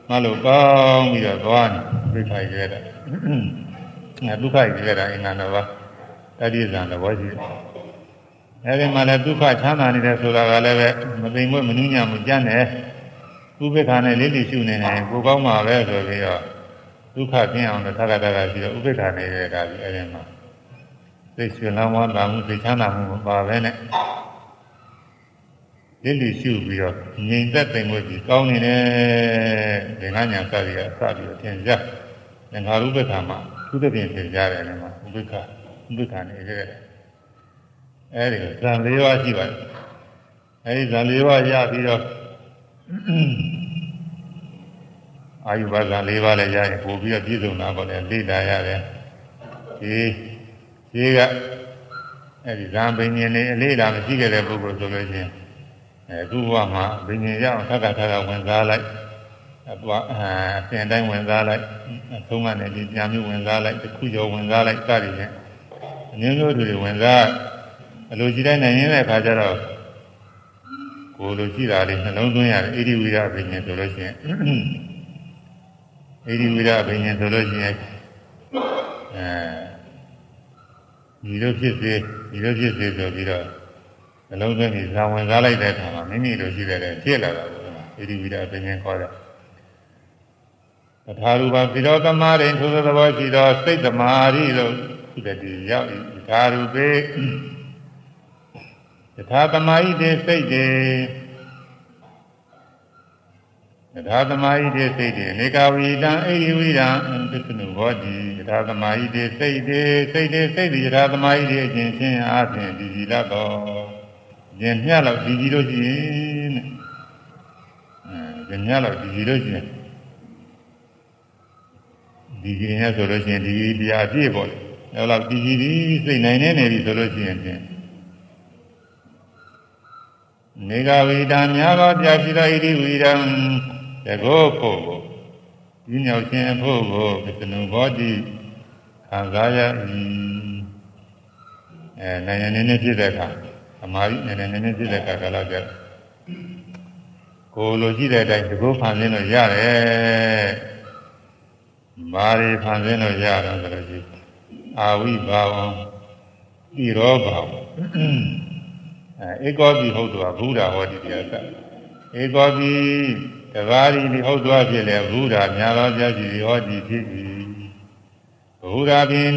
မလို့ကောင်းပြီးတော့သွားနေဒုက္ခရခဲ့တာ။အဲဒုက္ခရခဲ့တာအင်္ဂါတော်ပါတတိယဇံသဘောရှိတယ်။အဲဒီမှာလည်းဒုက္ခချမ်းသာနေတယ်ဆိုတာကလည်းပဲမသိမ့်မမနှူးညံ့မကြမ်းနဲ့ ဥပေက္ခနဲ့လေးလိရှုနေနေကိုကောင်းမှာပဲဆိုပြီးတော့ဒုက္ခကျင်းအောင်လို့သက္ကတကရှိတော့ဥပေက္ခနေတဲ့ဒါကြီးအဲဒီမှာသိရွှေလန်းဝမ်းသာမှုသိချမ်းသာမှုမပါပဲနဲ့လေးလိရှုပြီးတော့ငြိမ်သက်သိမ်ဝဲပြီးကောင်းနေတယ်ဒီငါညာစသည်ကစပြီးတော့သင်ကြသင်္ခါရုပ္ပခါမှာသုတပြင်သင်ကြတယ်လည်းမှာဥပေက္ခဥပေက္ခနေတဲ့အဲဒီဇံ၄ပါးရှိပါတယ်အဲဒီဇံ၄ပါးရပြီးတော့ အာယုဘဇံ၄ပါးလည်းရရင်ပို့ပြီးတော့ပြည့်စုံတာပေါ့လေလေ့လာရတယ်ဒီဒီကအဲဒီဇံပင်ရှင်လေးအလေးလာမရှိခဲ့တဲ့ပုဂ္ဂိုလ်ဆိုလို့ချင်းအဲသူ့ဘဝမှာပင်ရှင်ရအောင်ထပ်ခါထပ်ခါဝင်စားလိုက်အပွားအစင်တိုင်းဝင်စားလိုက်အဆုံးမနဲ့ဒီပြန်မျိုးဝင်စားလိုက်တစ်ခုကျော်ဝင်စားလိုက်စသည်ဖြင့်အမျိုးမျိုးတွေဝင်စားအလိုကြည့်တိုင်းနိုင်ရတဲ့အခါကျတော့ ကိုယ်လိုရှိတာလေးနှလုံးသွင်းရတယ်ဣတိဝိရပင်ရှင်ဆိုလို့ရှိရင်ဣတိဝိရပင်ရှင်ဆိုလို့ရှိရင်အဲဒီလိုဖြစ်စေဒီလိုဖြစ်စေဆိုပြီးတော့နှလုံးသွင်းပြီးဇာဝင်စားလိုက်တဲ့အခါမှာမိမိလိုရှိတဲ့ဖြစ်လာတာပေါ့ဣတိဝိရပင်ရှင်ခေါ်တယ်တထာရူပပိရောသမာရိထိုသဘောရှိသောစိတ်သမာဓိလို့ဒီတည်းရောက်ဤသာရူပေ ယထာသမာဟိတေစိတ်တေယထာသမာဟိတေစိတ်တေနေကဝိတံအိဟိဝိတံသစ္စနုဘောတိယထာသမာဟိတေစိတ်တေစိတ်တေစိတ်တေယထာသမာဟိတေအခြင်းချင်းအားဖြင့်ဒီဒီလတော့ဉာဏ်မြတ်လို့ဒီဒီလို့ရှိရင်တဲ့အဲဉာဏ်မြတ်လို့ဒီဒီလို့ရှိရင်ဒီကြီးရဆိုလို့ရှိရင်ဒီတရားပြည့်ပေါ့လေအဲလောက်ဒီကြီးဒီစိတ်နိုင်နေနေပြီဆိုလို့ရှိရင်ဖြင့် နေကဝိတာများသောပြရှိသောဣတိဝိရံတကောဖို့ကိုဒီညောက်ခြင်းအဖို့ကိုပစ္စနုဘောတိခံစားရ၏အဲနိုင်နေနေဖြစ်တဲ့အခါအမာကြီးနေနေနေဖြစ်တဲ့အခါကလည်းကြကိုလိုရှိတဲ့အတိုင်းတကောဖန်ဆင်းလို့ရတယ်ဘာတွေဖန်ဆင်းလို့ရတာဆိုလို့ရှိအာဝိဘာဝံဣရောဘာဝအဲ ဧကောတိဟုတ်တော်ဘုရားဟောဒီတရားကဧကောတိတဘာရီဒီဟုတ်တော်ဖြစ်လေဘုရားများသောပြည့်စုံဟောဒီဖြစ်ပြီဘုရားပင်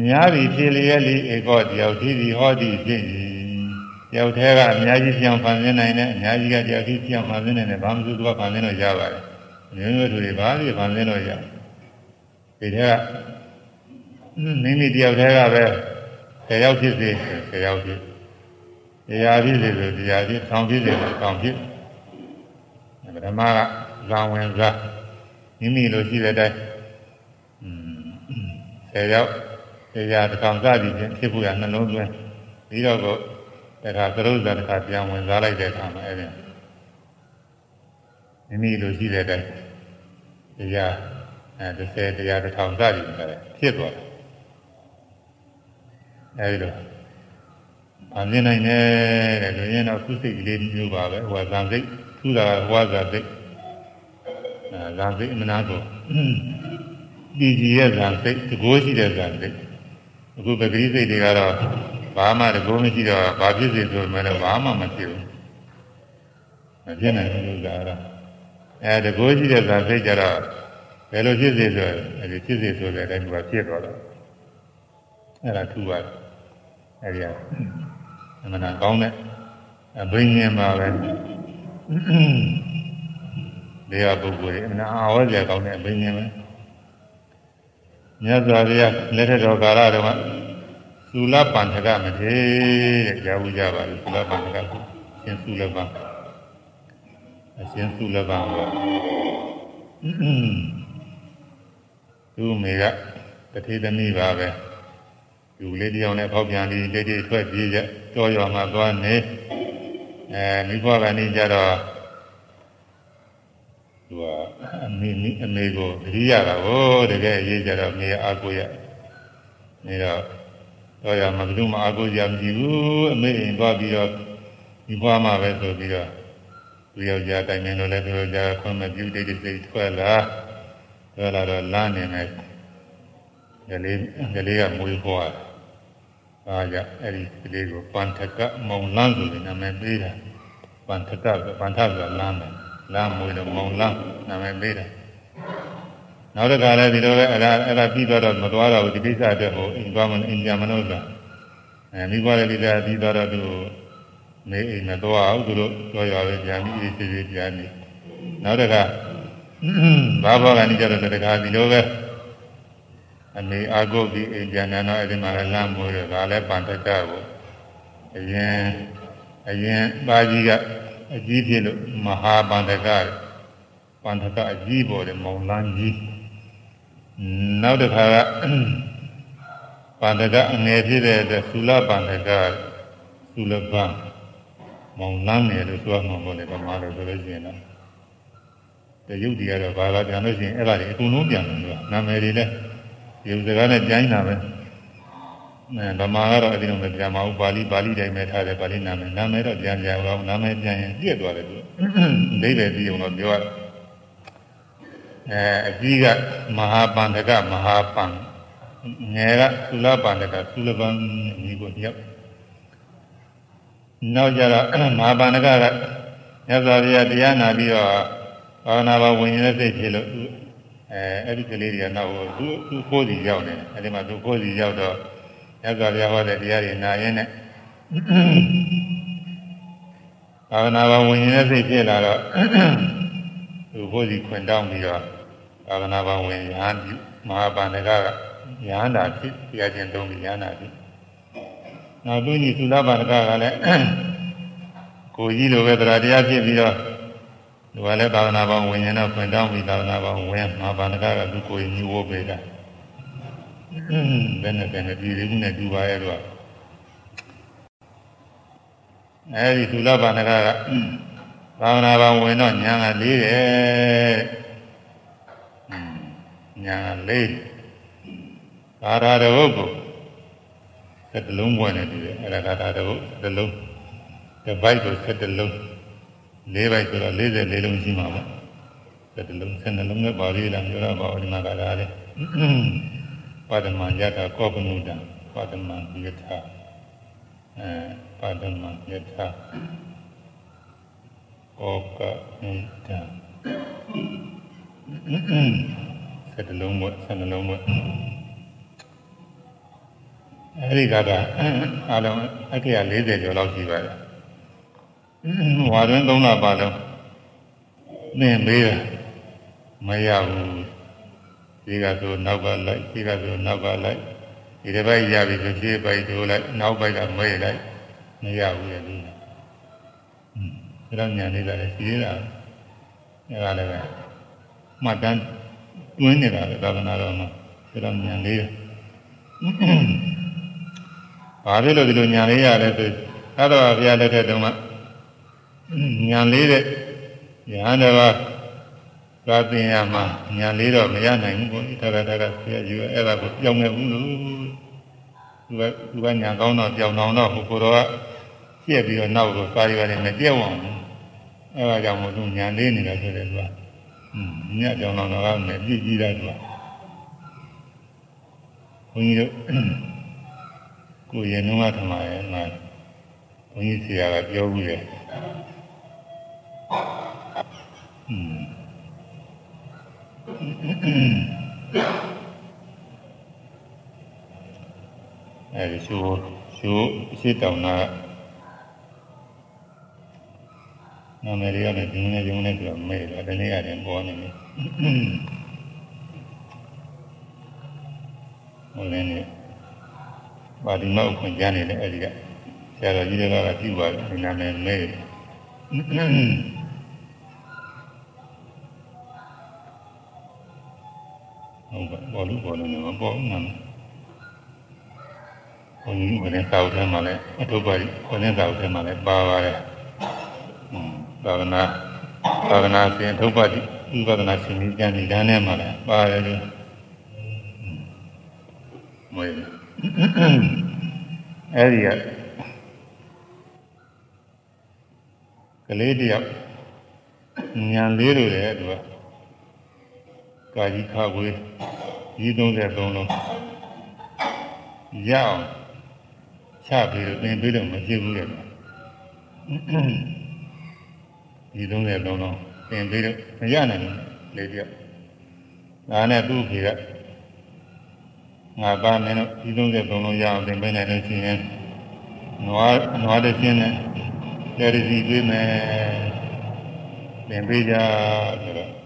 များပြီဖြစ်လျက်လေဧကောတယောက်ဖြစ်ပြီးဟောဒီဖြစ်ပြီတယောက်တည်းကအများကြီးပြောင်းဖန်ဆင်းနိုင်တယ်အများကြီးကတယောက်ကြီးပြောင်းဖန်ဆင်းနိုင်တယ်ဘာမှမသူကဖန်ဆင်းလို့ရပါတယ်မျိုးမျိုးတွေဘာလို့ဖန်ဆင်းလို့ရဒီထဲကမိမိတယောက်တည်းကပဲဆယ်ယောက်ဖြစ်စေဆယ်ယောက်ဖြစ် တရားဖြစ်စေဆိုတရားဖြစ်ဆောင်းဖြစ်စေဆိုဆောင်းဖြစ်ပထမကဇာဝင်စားမိမိလိုရှိတဲ့အတိုင်းဆယ်ယောက်တရားတစ်ကောင်စသည်ဖြင့်ဖြစ်ဖို့ရနှလုံးသွင်းပြီးတော့ကိုတခါသရုပ်ဇာတစ်ခါပြန်ဝင်စားလိုက်တဲ့အခါမှာအဲ့ဒီမိမိလိုရှိတဲ့အတိုင်းတရားအဲ30တရားတစ်ထောင်စသည်ဖြင့်ဖြစ်သွားတယ်အဲဒီလို အမြင်နိုင်တယ်တဲ့လူရင်းတော့သူ့စိတ်ကလေးမျိုးပါပဲဟိုကဇံစိတ်သူ့တာဟိုကဇံစိတ်အဲဇံစိတ်အမနာကိုဒီကြီးရဲ့ဇံစိတ်တကိုးရှိတဲ့ဇံစိတ်အခုပဂရိစိတ်တွေကတော့ဘာမှတကိုးမရှိတော့ဘာဖြစ်စေဆိုမှလည်းဘာမှမဖြစ်ဘူးမဖြစ်နိုင်ဘူးလို့ကတော့အဲတကိုးရှိတဲ့ဇံစိတ်ကြတော့ဘယ်လိုဖြစ်စေဆိုအဲဒီဖြစ်စေဆိုတဲ့အတိုင်းကဖြစ်သွားတော့အဲ့ဒါထူပါတယ်အဲ့ဒီက အမှန်ကောင်းတဲ့အဘိညာဉ်ပါပဲဒီဟာပုဂ္ဂိုလ်ရဲ့အမှန်အာဝဇ္ဇကောင်းတဲ့အဘိညာဉ်ပဲမြတ်စွာဘုရားလက်ထက်တော်ကာလတုန်းကသုလပန္ထကမထေတဲ့ကြားဘူးကြပါလေသုလပန္ထကရှင်သုလပံအရှင်သုလပံကသူ့မိကတထေသမီးပါပဲလူလေးတယောက်နဲ့ဖောက်ပြန်ပြီးတိတ်တိတ်ထွက်ပြေးကြ ကြောရွာမှာသွားနေအဲမိဘကနေကြတော့သူကအမေအမေကိုတတိယတာကိုတကယ်ရေးကြတော့မေအာကိုရနေတော့တော့ရမှာဘယ်သူမှအာကိုရမရှိဘူးအမေအိမ်သွားပြီးတော့ဒီဘွားမှာပဲဆိုပြီးတော့သူယောက်ျားတိုင်နေလို့လည်းသူယောက်ျားခွင့်မပြုတိတ်တိတ်ထွက်လာထွက်လာတော့လမ်းနေမယ်ကလေးကလေးကမွေးဖွား အားကြအဲ့ဒီကလေးကိုပန္ထကမုံလန်းဆိုတဲ့နာမည်ပေးတာပန္ထကပန္ထကလမ်းမယ်လမ်းမွေးတော့မုံလန်းနာမည်ပေးတာနောက်တစ်ခါလည်းဒီလိုပဲအဲ့ဒါအဲ့ဒါပြီးတော့မသွားတော့ဘူးဒီကိစ္စအတွက်ဟိုအိမ်သွားမအိမ်ကြမလို့ဆိုတာအဲမိဘလည်းဒီကပြီးတော့သူနေအိမ်မသွားအောင်သူတို့ကြောရွာပဲပြန်ပြီးအေးအေးပြန်နေနောက်တစ်ခါဘာဘောကနေကြတော့တခါဒီလိုပဲ အမေအာဂုတ်ဒီအိမ်ပြန်နေတော့အဲ့ဒီမှာလည်းလမ်းမိုးတယ်ဒါလည်းပန်တတကိုအရင်အရင်ပါကြီးကအကြီးဖြစ်လို့မဟာပန်တကပန်တကအကြီးပေါ်တယ်မောင်လန်းကြီးနောက်တစ်ခါကပန်တကအငယ်ဖြစ်တဲ့အတွက်သုလပန်တကသုလပန်မောင်လန်းတယ်လို့ပြောမှာပေါ့လေဗမာလိုဆိုလို့ရှိရင်တော့တရုပ်တွေကတော့ဘာသာပြန်လို့ရှိရင်အဲ့ဒါတွေအကုန်လုံးပြန်တယ်လို့နာမည်တွေလည်း ရုပ်စကားနဲ့ကြိုင်းတာပဲအဲဗမာကတော့အဲ့ဒီလိုမပြန်ပါဘူးပါဠိပါဠိတိုင်းပဲထားတယ်ပါဠိနာမည်နာမည်တော့ပြန်ပြန်အောင်နာမည်ပြန်ရင်ပြည့်သွားတယ်သူအဓိပ္ပာယ်ပြီးအောင်တော့ပြောရအဲအကြီးကမဟာပန္တကမဟာပန်ငယ်ကသုလပန္တကသုလပန်ဒီကိုတယောက်နောက်ကြတော့မဟာပန္နကကမြတ်စွာဘုရားတရားနာပြီးတော့ဘာဝနာဘဝင်ရတဲ့စိတ်ဖြစ်လို့ အဲအဲ့ဒီကလေးတွေကနောက်သူသူကိုယ်စီရောက်နေတယ်အဲ့ဒီမှာသူကိုယ်စီရောက်တော့မြတ်စွာဘုရားဟောတဲ့တရားတွေနာရင်းနဲ့ဘာဝနာဘဝင်ရတဲ့စိတ်ဖြစ်လာတော့သူကိုယ်စီခွင်တောင်းပြီးတော့ဘာဝနာဘဝင်ရဟန်းမဟာပန္နကကရဟန္တာဖြစ်တရားချင်းသုံးပြီးရဟန္တာဖြစ်နောက်သူကြီးသုလပါဒကကလည်းကိုကြီးလိုပဲတရားတရားဖြစ်ပြီးတော့ သူကလည်းသာသနာပေါင်းဝင်ရင်တော့ခွင့်တောင်းပြီးသာသနာပေါင်းဝင်မှာပါဒကကသူကိုကြီးဝိုးပေးတာဘယ်နဲ့ဘယ်နဲ့ပြည်ရင်းနဲ့တူပါရဲ့တော့အဲဒီသုလပါဒကကသာသနာပေါင်းဝင်တော့ညာကလေးတယ်ညာလေးသာရတဝုတ်ကိုဆက်တလုံးပွင့်နေတယ်အဲ့ဒါကသာတဝုတ်တစ်လုံးတစ်ပိုက်ကိုဆက်တလုံး လေးပိုက်ဆိုတော့44လုံးရှိမှာပေါ့ဆက်တလုံးဆက်နှလုံးနဲ့ပါဠိလားပြောရပါဦးဒီမှာကလာတယ်ပါဒမယတာကောပနုတံပါဒမယထာအဲပါဒမယထာကောကနုတံဆက်တလုံးဘွဲ့ဆက်နှလုံးဘွဲ့အဲဒီကကအလုံးအခေယ40ကျော်လောက်ရှိပါတယ် ဝါတွင်း3လပါလုံးသင်ပေးတာမရဘူးဒီကဆိုနောက်ကလိုက်ဒီကဆိုနောက်ကလိုက်ဒီတစ်ပိုက်ရပြီဆိုဖြည့်ပိုက်ထိုးလိုက်နောက်ပိုက်ကမဲလိုက်မရဘူးလေဒီဒါတော့ညာနေတာလေရှိသေးတာအဲဒါလည်းပဲမှတ်တမ်းတွင်းနေတာလေသာသနာတော်မှာဒါတော့ညာလေးတယ်ဘာဖြစ်လို့ဒီလိုညာလေးရလဲဆိုအဲ့တော့ဘုရားလက်ထက်တုန်းက ညာလေးတဲ့ယဟန်တပါးသာသင်ရမှာညာလေးတော့မရနိုင်ဘူးကိုတခါတခါဆရာယူအဲ့ဒါကိုပြောင်းနေဘူးလို့သူကသူကညာကောင်းတော့ပြောင်းအောင်တော့ဟိုကိုတော့ပြည့်ပြီးတော့နောက်ကိုစာရီပါတယ်မပြည့်အောင်ဘူးအဲ့ဒါကြောင့်မို့သူညာလေးနေတာဆိုတယ်သူကညပြောင်းအောင်တော့လည်းပြည့်ကြည့်တာသူကဘုန်းကြီးတို့ကိုရေနှုံးကထမရဲ့ငါဘုန်းကြီးဆရာကပြောဘူးလေ အဲဒီရှိုးရှိုးရှိတောင်နာနာမည်တွေကလည်းဒီနေ့ဒီနေ့ဆိုမေးတယ်ဒီနေ့ရတယ်ပေါ်နေတယ်ဟိုလည်းနေပါဠိမအခွင့်ကြားနေတယ်အဲဒီကဆရာတော်ကြီးတွေကပြုပါတယ်ဒီနာမည်မေးတယ် ဟုတ်ပါဘောလို့ဘောလို့နေမပေါ်ဘူးနာမည်ဘုန်းကြီးဝင်တဲ့သာဝတ္ထမှာလည်းအထုပ်ပါဝင်တဲ့သာဝတ္ထမှာလည်းပါပါတယ်သာဝနာသာဝနာစဉ်ထုပ်ပါဥပဒနာရှင်ကြီးကျမ်းဒီတန်းထဲမှာလည်းပါတယ်လို့မွေးအဲ့ဒီကကလေးတယောက်ညံလေးလိုတယ်သူက ကာကြီးခါဝေးကြီး33လုံးရအောင်ချပြီးတော့သင်ပြီးတော့မဖြစ်ဘူးလေဒီ30လုံးလုံးသင်ပြီးတော့မရနိုင်ဘူးလေတယောက်ဒါနဲ့သူ့ဖေကငါပါမင်းတို့ဒီ33လုံးရအောင်သင်ပေးနိုင်လို့ရှိရင်နွားနွားတစ်ချင်းနဲ့လက်ရစီပေးမယ်သင်ပေးကြဆိုတော့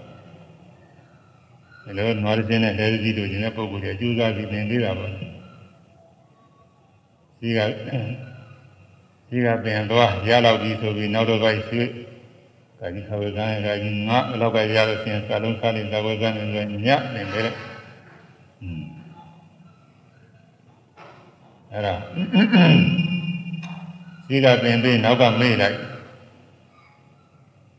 ဒီလိုနွားတစ်ချင်းနဲ့လက်ရစီတို့ခြင်းတဲ့ပုံကိုယ်ကြီးအကျိုးစားပြီးသင်ပေးတာပါဒီကဒီကပင်သွားရလောက်ပြီဆိုပြီးနောက်တော့ပိုက်ရွှေ့ကာကြီးခဝေကံကာကြီးငါလောက်ပဲရလို့ရှိရင်စာလုံးစားနေသဝေကံနေဆိုညက်နေတယ်อืมအဲ့ဒါဒီကပင်ပြီးနောက်ကမေ့လိုက်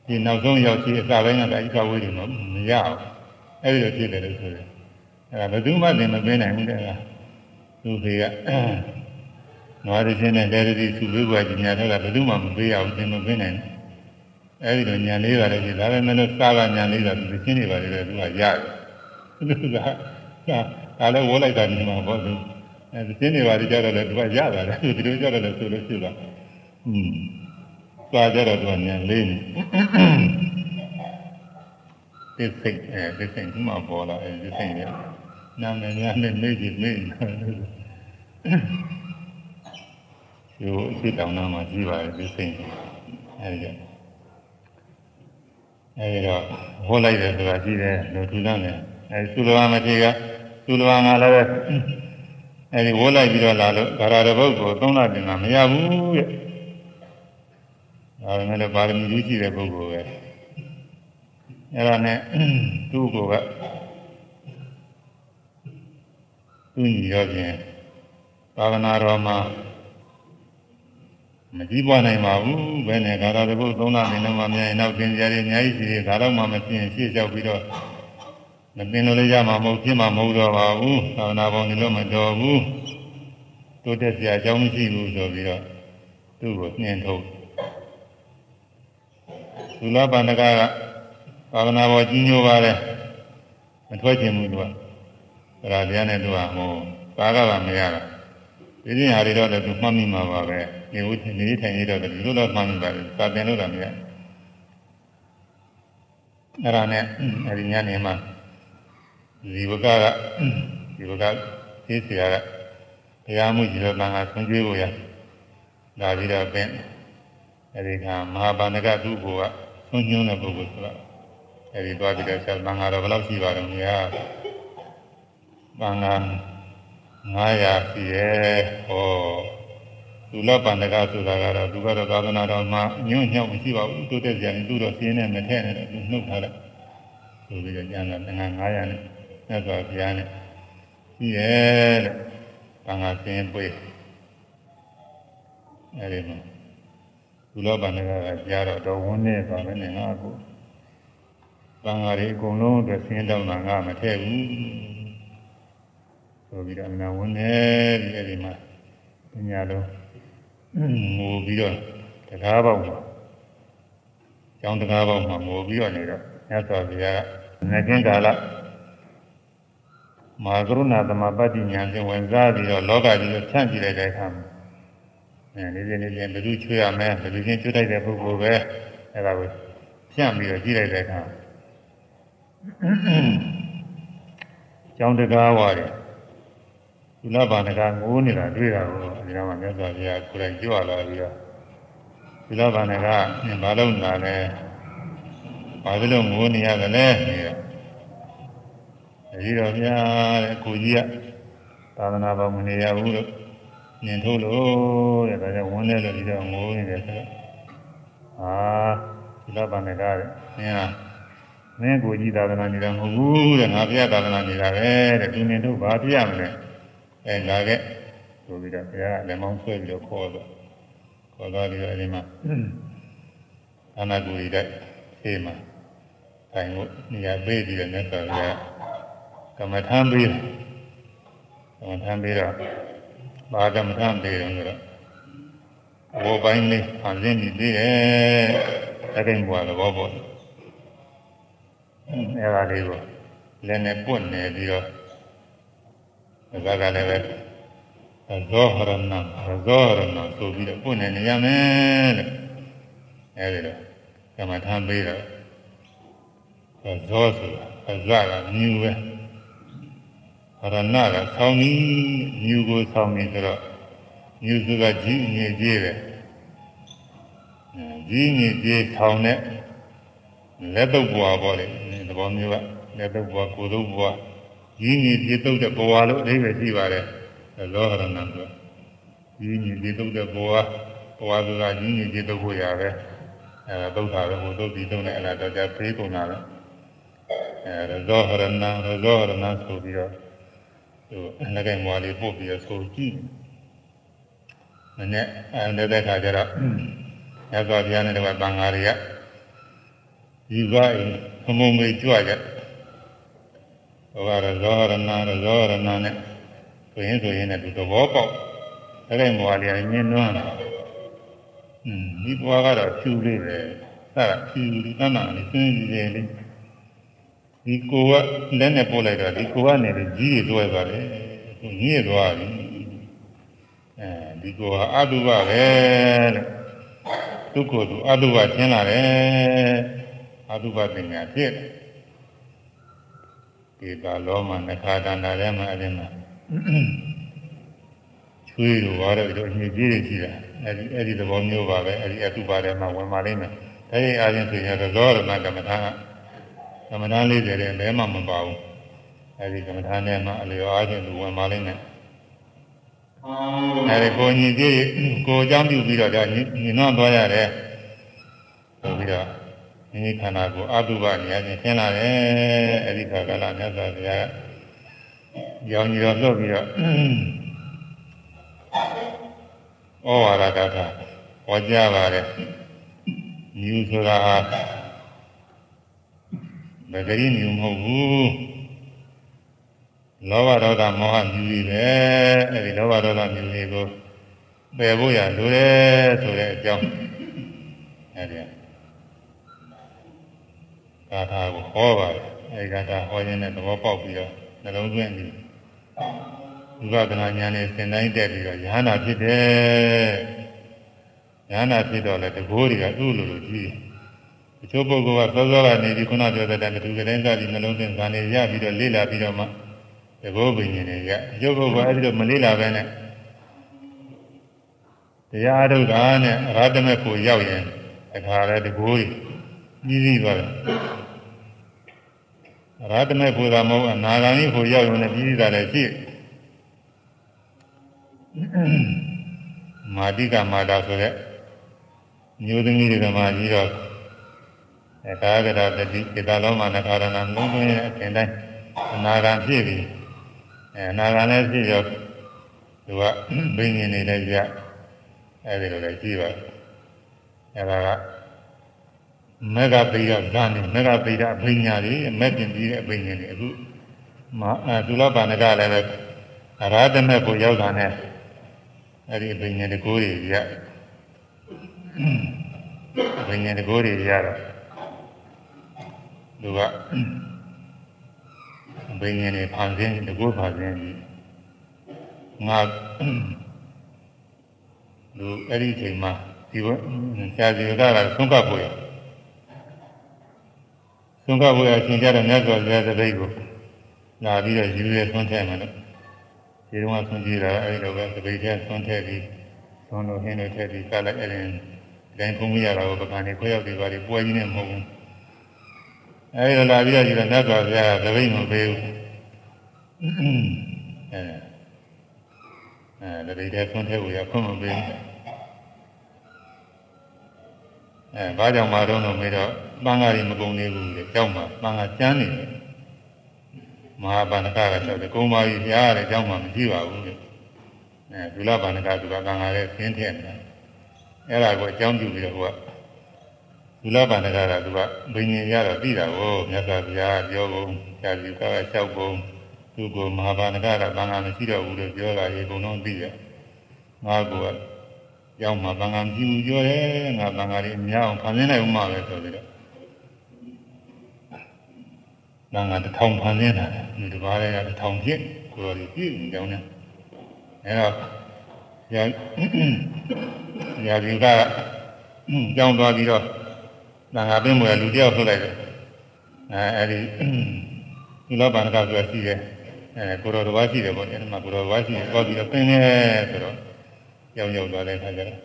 ဒီနောက်ဆုံးရောက်ရှိအစာပိုင်းကကာကြီးခဝေတွေမမရအောင် အဲ့ဒီလိုဖြစ်တယ်လို့ဆိုတယ်အဲ့ဒါဘယ်သူမှသင်မပေးနိုင်ဘူးတဲ့ကသူဖေကနွားရခြင်းနဲ့လက်ရည်သူပေးပွားကြီးညာတော့ဘယ်သူမှမပေးရဘူးသင်မပေးနိုင်ဘူးအဲဒီလိုညာလေးပါလေဒီဒါလည်းမလို့စားကညာလေးတာသူချင်းနေပါလေသူကရတယ်သူကဒါလည်းဝိုးလိုက်တာဒီမှာပေါ့သူအဲဒီချင်းနေပါလေကြတော့လေသူကရတာလေဒီလိုကြတော့လေဆိုလို့ရှိတာอืมသွားကြတော့သူကညာလေးနေ သစ္စိတ်အဲသစ္စိတ်ဒီမှာပေါ်လာအဲသစ္စိတ်ရဲ့နာမည်များနဲ့မေ့ကြည့်မေ့ဒီအစ်တောင်နာမှာရှိပါတယ်ဒီစိတ်အဲဒီကအဲဒီတော့ဟောလိုက်တယ်ဆိုတာရှိတယ်လူထူးတယ်အဲသုလဝမထေကသုလဝငါလည်းပဲအဲဒီဝေါ်လိုက်ပြီးတော့လာလို့ဂါရတပုတ်ကိုသုံးလတင်တာမရဘူးတဲ့ဒါပေမဲ့လည်းပါရမီကြီးရှိတဲ့ပုဂ္ဂိုလ်ပဲ အဲဒါနဲ့သူ့ကိုကသူညီရောပြင်ဘာဝနာတော်မှာမကြည့်ပွားနိုင်ပါဘူးဘယ်နဲ့ဂါရတပုတ်သုံးလနေတော့မှမြန်နောက်သင်ကြရည်အများကြီးရှိတယ်ဒါတော့မှမပြင်းရှေ့လျှောက်ပြီးတော့မပင်လို့လည်းရမှာမဟုတ်ဖြစ်မှာမဟုတ်တော့ပါဘူးသာဝနာပေါင်းနေလို့မတော်ဘူးတိုးတက်စရာအကြောင်းမရှိဘူးဆိုပြီးတော့သူ့ကိုနှင်ထုတ်သုလပန္နကက သာဝနာပေါ်ကြီးညိုပါတယ်မထွက်ချင်ဘူးသူကဒါကြတဲ့သူကဟိုပါကကမရတာဒီနေ့ဟာတွေတော့လည်းသူမှတ်မိမှာပါပဲနေဦးနေထိုင်ရတော့ဒီလိုတော့မှတ်မိပါတယ်သာပင်လို့တော့မရအဲ့ဒါနဲ့အဲဒီညနေမှာဇီဝကကဇီဝကသိစရာကဘုရားမှုကြီးတော့တန်ခါဆွံ့ကြွေးဖို့ရလာပြီးတော့ပင်အဲဒီကမဟာဗန္ဒကသူ့ဘုရားဆွံ့ညွှန်းတဲ့ပုဂ္ဂိုလ်ဆိုတော့ အဲဒီသွားပြီးတော့ဆက်တန်ခါတော့ဘယ်လောက်ရှိပါတော့မြာတန်ခါ900ရှိရဲ့ဟောသူလပန္ဒကဆိုတာကတော့သူကတော့သာသနာတော်မှာညွန့်ညောက်မရှိပါဘူးတိုးတက်ကြရင်သူ့တော့ပြင်းနေမထည့်နဲ့တော့သူနှုတ်ထားတယ်ဆိုပြီးတော့ကျန်တာငါ900နဲ့မြတ်စွာဘုရားနဲ့ရှိရဲ့တဲ့ဘာငါပြင်းပွေးအဲဒီမှာသူလပန္ဒကကကြားတော့တော်ဝန်းနေပါပဲနဲ့ငါကို ဘာငါတွေအကုန်လုံးအတွက်ဆင်းတောင်းတာငါမထည့်ဘူးဆိုပြီးတော့ငါဝန်းနေပြီးအဲဒီမှာပညာလုံးငိုပြီးတော့တကားပေါက်မှာကျောင်းတကားပေါက်မှာငိုပြီးတော့နေတော့မြတ်စွာဘုရားငကင်းကာလမာကရုဏာသမပတ္တိညာဖြင့်ဝင်စားပြီးတော့လောကကြီးကိုဖြန့်ကြည့်လိုက်တဲ့အခါမှာအဲဒီနေ့နေ့ချင်းဘယ်သူချွေးရမလဲဘယ်သူချင်းချွေးလိုက်တဲ့ပုဂ္ဂိုလ်ပဲအဲဒါကိုဖြန့်ပြီးတော့ကြည့်လိုက်တဲ့အခါ ကျောင်းတကားဝါတယ်ကုလဘာနကငိုးနေတာတွေ့တာကိုဒီတော့မှမြတ်စွာဘုရားကိုယ်တိုင်ကြွလာပြီးတော့ကုလဘာနကဘာလို့နာလဲဘာလို့ငိုးနေရသလဲနေတာဒီတော့ဗျာတဲ့ကိုကြီးကသာသနာပေါ်မနေရဘူးလို့ညင်ထုတ်လို့တဲ့ဒါကြောင့်ဝန်းနေလို့ဒီတော့ငိုးနေတယ်ဆိုတော့အာကုလဘာနကတဲ့နင်က မင်းကိုကြီးသာသနာနေတာမဟုတ်ဘူးတဲ့ငါဘုရားသာသနာနေတာပဲတဲ့သူနေတို့ဘာပြရမလဲအဲလာခဲ့ဆိုပြီးတော့ဘုရားလက်မောင်းဆွဲပြီးတော့ခေါ်တော့ခေါ်တော့ဒီတော့အဲဒီမှာအနာကူရီတိုက်အေးမှာတိုင်လို့နေရာပေးပြီးတော့မြတ်စွာဘုရားကမ္မထမ်းပေးတယ်ကမ္မထမ်းပေးတော့ဘာကမ္မထမ်းပေးတယ်ဆိုတော့ဘောပိုင်းလေးဖန်ဆင်းပြီးသေးတယ်တကိမ့်ဘွားသဘောပေါ့ အဲဒါလေးကိုလည်းနဲ့ပွတ်နေပြီးတော့ဒါကလည်းပဲဇောဟရဏဇောဟရဏဆိုပြီးတော့ပွတ်နေနေရမယ်တဲ့အဲဒီတော့ကမ္မထမ်းပေးတော့ဇောဆိုတာအဇကမြူပဲဟရဏကဆောင်းပြီးမြူကိုဆောင်းပြီးဆိုတော့မြူစုကကြီးငြိကြီးပဲကြီးငြိကြီးထောင်တဲ့လက်တော့ဘွားပေါ့လေ သဘောမျိုးကလက်တော့ဘွားကိုယ်တော့ဘွားရင်းကြီးပြတုတ်တဲ့ဘဝလို့အဓိပ္ပာယ်ရှိပါတယ်လောဟရဏံဆိုရင်းကြီးပြတုတ်တဲ့ဘဝဘဝဆိုတာရင်းကြီးပြတုတ်ဖို့ရပဲအဲသုတ်တာပဲဟိုသုတ်ပြီးတုံးတဲ့အလားတော့ကြဖေးကုန်တာပဲအဲရောဟရဏံရောဟရဏံဆိုပြီးတော့သူလက်ကင်မွားလေးပို့ပြီးတော့ဆိုကြည့်မနဲ့အဲတဲ့ခါကျတော့ရသော်ဘုရားနဲ့တကွာတန်ဃာတွေက ဒီပါအိမ်ခမုံမေကြွကြဟိုကတော့ဇောရဏရောဇောရဏနဲ့ဆိုရင်ဆိုရင်လည်းသူသဘောပေါက်အဲ့ဒီဘွားလေးကညင်းနွမ်းอืมဒီဘွားကတော့ဖြူလေးပဲအဲ့ဒါဖြူလေးတန်းတန်းလေးစင်းကြည့်တယ်လေဒီကိုကလက်နဲ့ပို့လိုက်တော့ဒီကိုကနေလေကြီးတွေတွဲသွားတယ်သူညည်းသွားပြီအဲဒီကိုကအတုပပဲလို့သူကိုယ်သူအတုပကျင်းလာတယ် အတုပပညာဖြစ်တယ်ဒီပါလောမနခါတန္တာထဲမှာအဲ့ဒီမှာချွေးလိုပါတော့ဒီအမြင့်ကြီးတွေရှိတာအဲ့ဒီအဲ့ဒီသဘောမျိုးပါပဲအဲ့ဒီအတုပါထဲမှာဝင်ပါလိမ့်မယ်ဒါရင်အားဖြင့်ဆိုရင်သောရဏကမ္မထာကမ္မထာလေးတွေလည်းဘယ်မှမပါဘူးအဲ့ဒီကမ္မထာထဲမှာအလျော်အားဖြင့်သူဝင်ပါလိမ့်မယ်အဲဒီကိုညီကြီးကိုအကြောင်းပြုပြီးတော့ဒါညီနှောသွားရတယ်ဆိုပြီးတော့ မိမိခန္ဓာကိုအတုပနေရာချင်းရှင်းလာတယ်အဲဒီခါကလာမြတ်စွာဘုရားရောင်ကြီးတော်လွတ်ပြီးတော့ဩဝါဒကထာဟောကြားပါတယ်မြူဆိုတာဟာမဂရိမြူမဟုတ်ဘူးလောဘဒေါသမောဟမြူတွေပဲအဲဒီလောဘဒေါသမြူတွေကိုပယ်ဖို့ရလိုတယ်ဆိုတဲ့အကြောင်းအဲဒီ ကာထာကိုဟောပါတယ်အဲဒီကာထာဟောခြင်းနဲ့သဘောပေါက်ပြီးတော့နှလုံးသွင်းပြီးဝိပဿနာဉာဏ်နဲ့သင်တိုင်းတက်ပြီးတော့ယ ahanan ဖြစ်တယ်ယ ahanan ဖြစ်တော့လေတကိုးတွေကသူ့လိုလိုကြီးတချို့ပုဂ္ဂိုလ်ကသောသောကနေပြီးခုနပြောတဲ့တတူကတိုင်းစားပြီးနှလုံးသွင်းဇာနေရပြီးတော့လေ့လာပြီးတော့မှတကိုးပင်ရှင်တွေရတချို့ပုဂ္ဂိုလ်အဲဒီလိုမလေ့လာပဲနဲ့တရားအထုတ်တာနဲ့အရဟတမေဖို့ရောက်ရင်အခါလဲတကိုးကြီး ကြီးသွားတယ်အရဟတမေဖို့သာမဟုတ်အနာဂါမိဖို့ရောက်ရင်လည်းကြီးကြီးတာလည်းရှိမာတိကမာတာဆိုတဲ့မျိုးသမီးတွေကမှကြီးတော့အဲကာယကတာတတိစေတလုံးမှာနခါရဏလုံးသွင်းရဲ့အထင်တိုင်းအနာဂံဖြစ်ပြီးအဲအနာဂံလည်းဖြစ်ရောသူကဘိညာဉ်နေလည်းကြအဲဒီလိုလည်းကြည့်ပါအဲဒါက မေဃပိယဇာနေမေဃပိယအဘိညာတွေအမဲ့ပြင်ပြီးတဲ့အဘိညာတွေအခုမအဲဒုလပါဏကလည်းပဲအရာဓမေကိုရောက်တာနဲ့အဲ့ဒီအဘိညာတကိုးတွေရအဘိညာတကိုးတွေရတော့သူကအဘိညာတွေဖန်ဆင်းတကိုးဖန်ဆင်းပြီးငါလူအဲ့ဒီချိန်မှာဒီဘဆရာကြီးကလည်းသုံးကပ်ဖို့ရ သုံးကပ်ဖို့ရအချိန်ကြတော့မြတ်စွာဘုရားတပည့်ကိုလာပြီးတော့ယူရဲသွန်းထဲမှာလို့ဒီတော့ဆွန်ကြည့်တာအဲဒီတော့ပဲသပိတ်ထဲဆွန်ထည့်ပြီးဆွန်လို့ဟင်းလို့ထည့်ပြီးကလိုက်အဲ့ဒီတိုင်းခုံးမရတာကိုပကံနေခွဲရောက်ပြီးပါလိပွဲကြီးနဲ့မဟုတ်ဘူးအဲဒီတော့လာပြီးတော့ဒီတော့နတ်စွာဘုရားသပိတ်မပေးဘူးအဲအဲသပိတ်ထဲဆွန်ထည့်ဖို့ရခွင့်မပေးဘူး အဲဘာကြောင့်မတော့လို့မေးတော့ပန်းကားကြီးမကုန်သေးဘူးလေကြောက်မှာပန်းကားကျန်းနေတယ်မဟာဗန္ဒကကဆိုတယ်ကုံပါကြီးဘုရားရဲ့ကြောက်မှာမရှိပါဘူးလေအဲဒုလဗန္ဒကသူကပန်းကားရဲ့ဆင်းထည့်နေတာအဲ့ဒါကိုအကြောင်းပြုပြီးတော့ဟိုကဒုလဗန္ဒကကသူကဘိညာဉ်ရတော့သိတာကိုမြတ်စွာဘုရားပြောကုန်ဆရာကြီးကလျှောက်ကုန်သူကမဟာဗန္ဒကကပန်းကားမရှိတော့ဘူးလို့ပြောတာရေကုန်တော့သိတယ်ငါက ရောက်မှာဘင်္ဂါပြူပြောတယ်ငါဘင်္ဂါလေးအများအောင်ဖန်ဆင်းနိုင်ဦးမှာပဲဆိုပြီးတော့ဘင်္ဂါတစ်ထောင်ဖန်ဆင်းတာဒီတစ်ပါးလေးကတစ်ထောင်ဖြစ်ကိုယ်တော်ကြီးပြည့်နေကြောင်းနဲ့အဲတော့ရာရာဒီကကြောင်းသွားပြီးတော့ဘင်္ဂါပင်းမွေလူတယောက်ထုတ်လိုက်တယ်အဲအဲဒီဒီလောဘန္ကဆိုရှိတယ်အဲကိုတော်တော်ဘာရှိတယ်ပေါ့အဲဒီမှာကိုတော်ဘာရှိတယ်သွားပြီးတော့ပင်းနေဆိုတော့ ရောက်ရောက်သွားတဲ့အခါကျတော့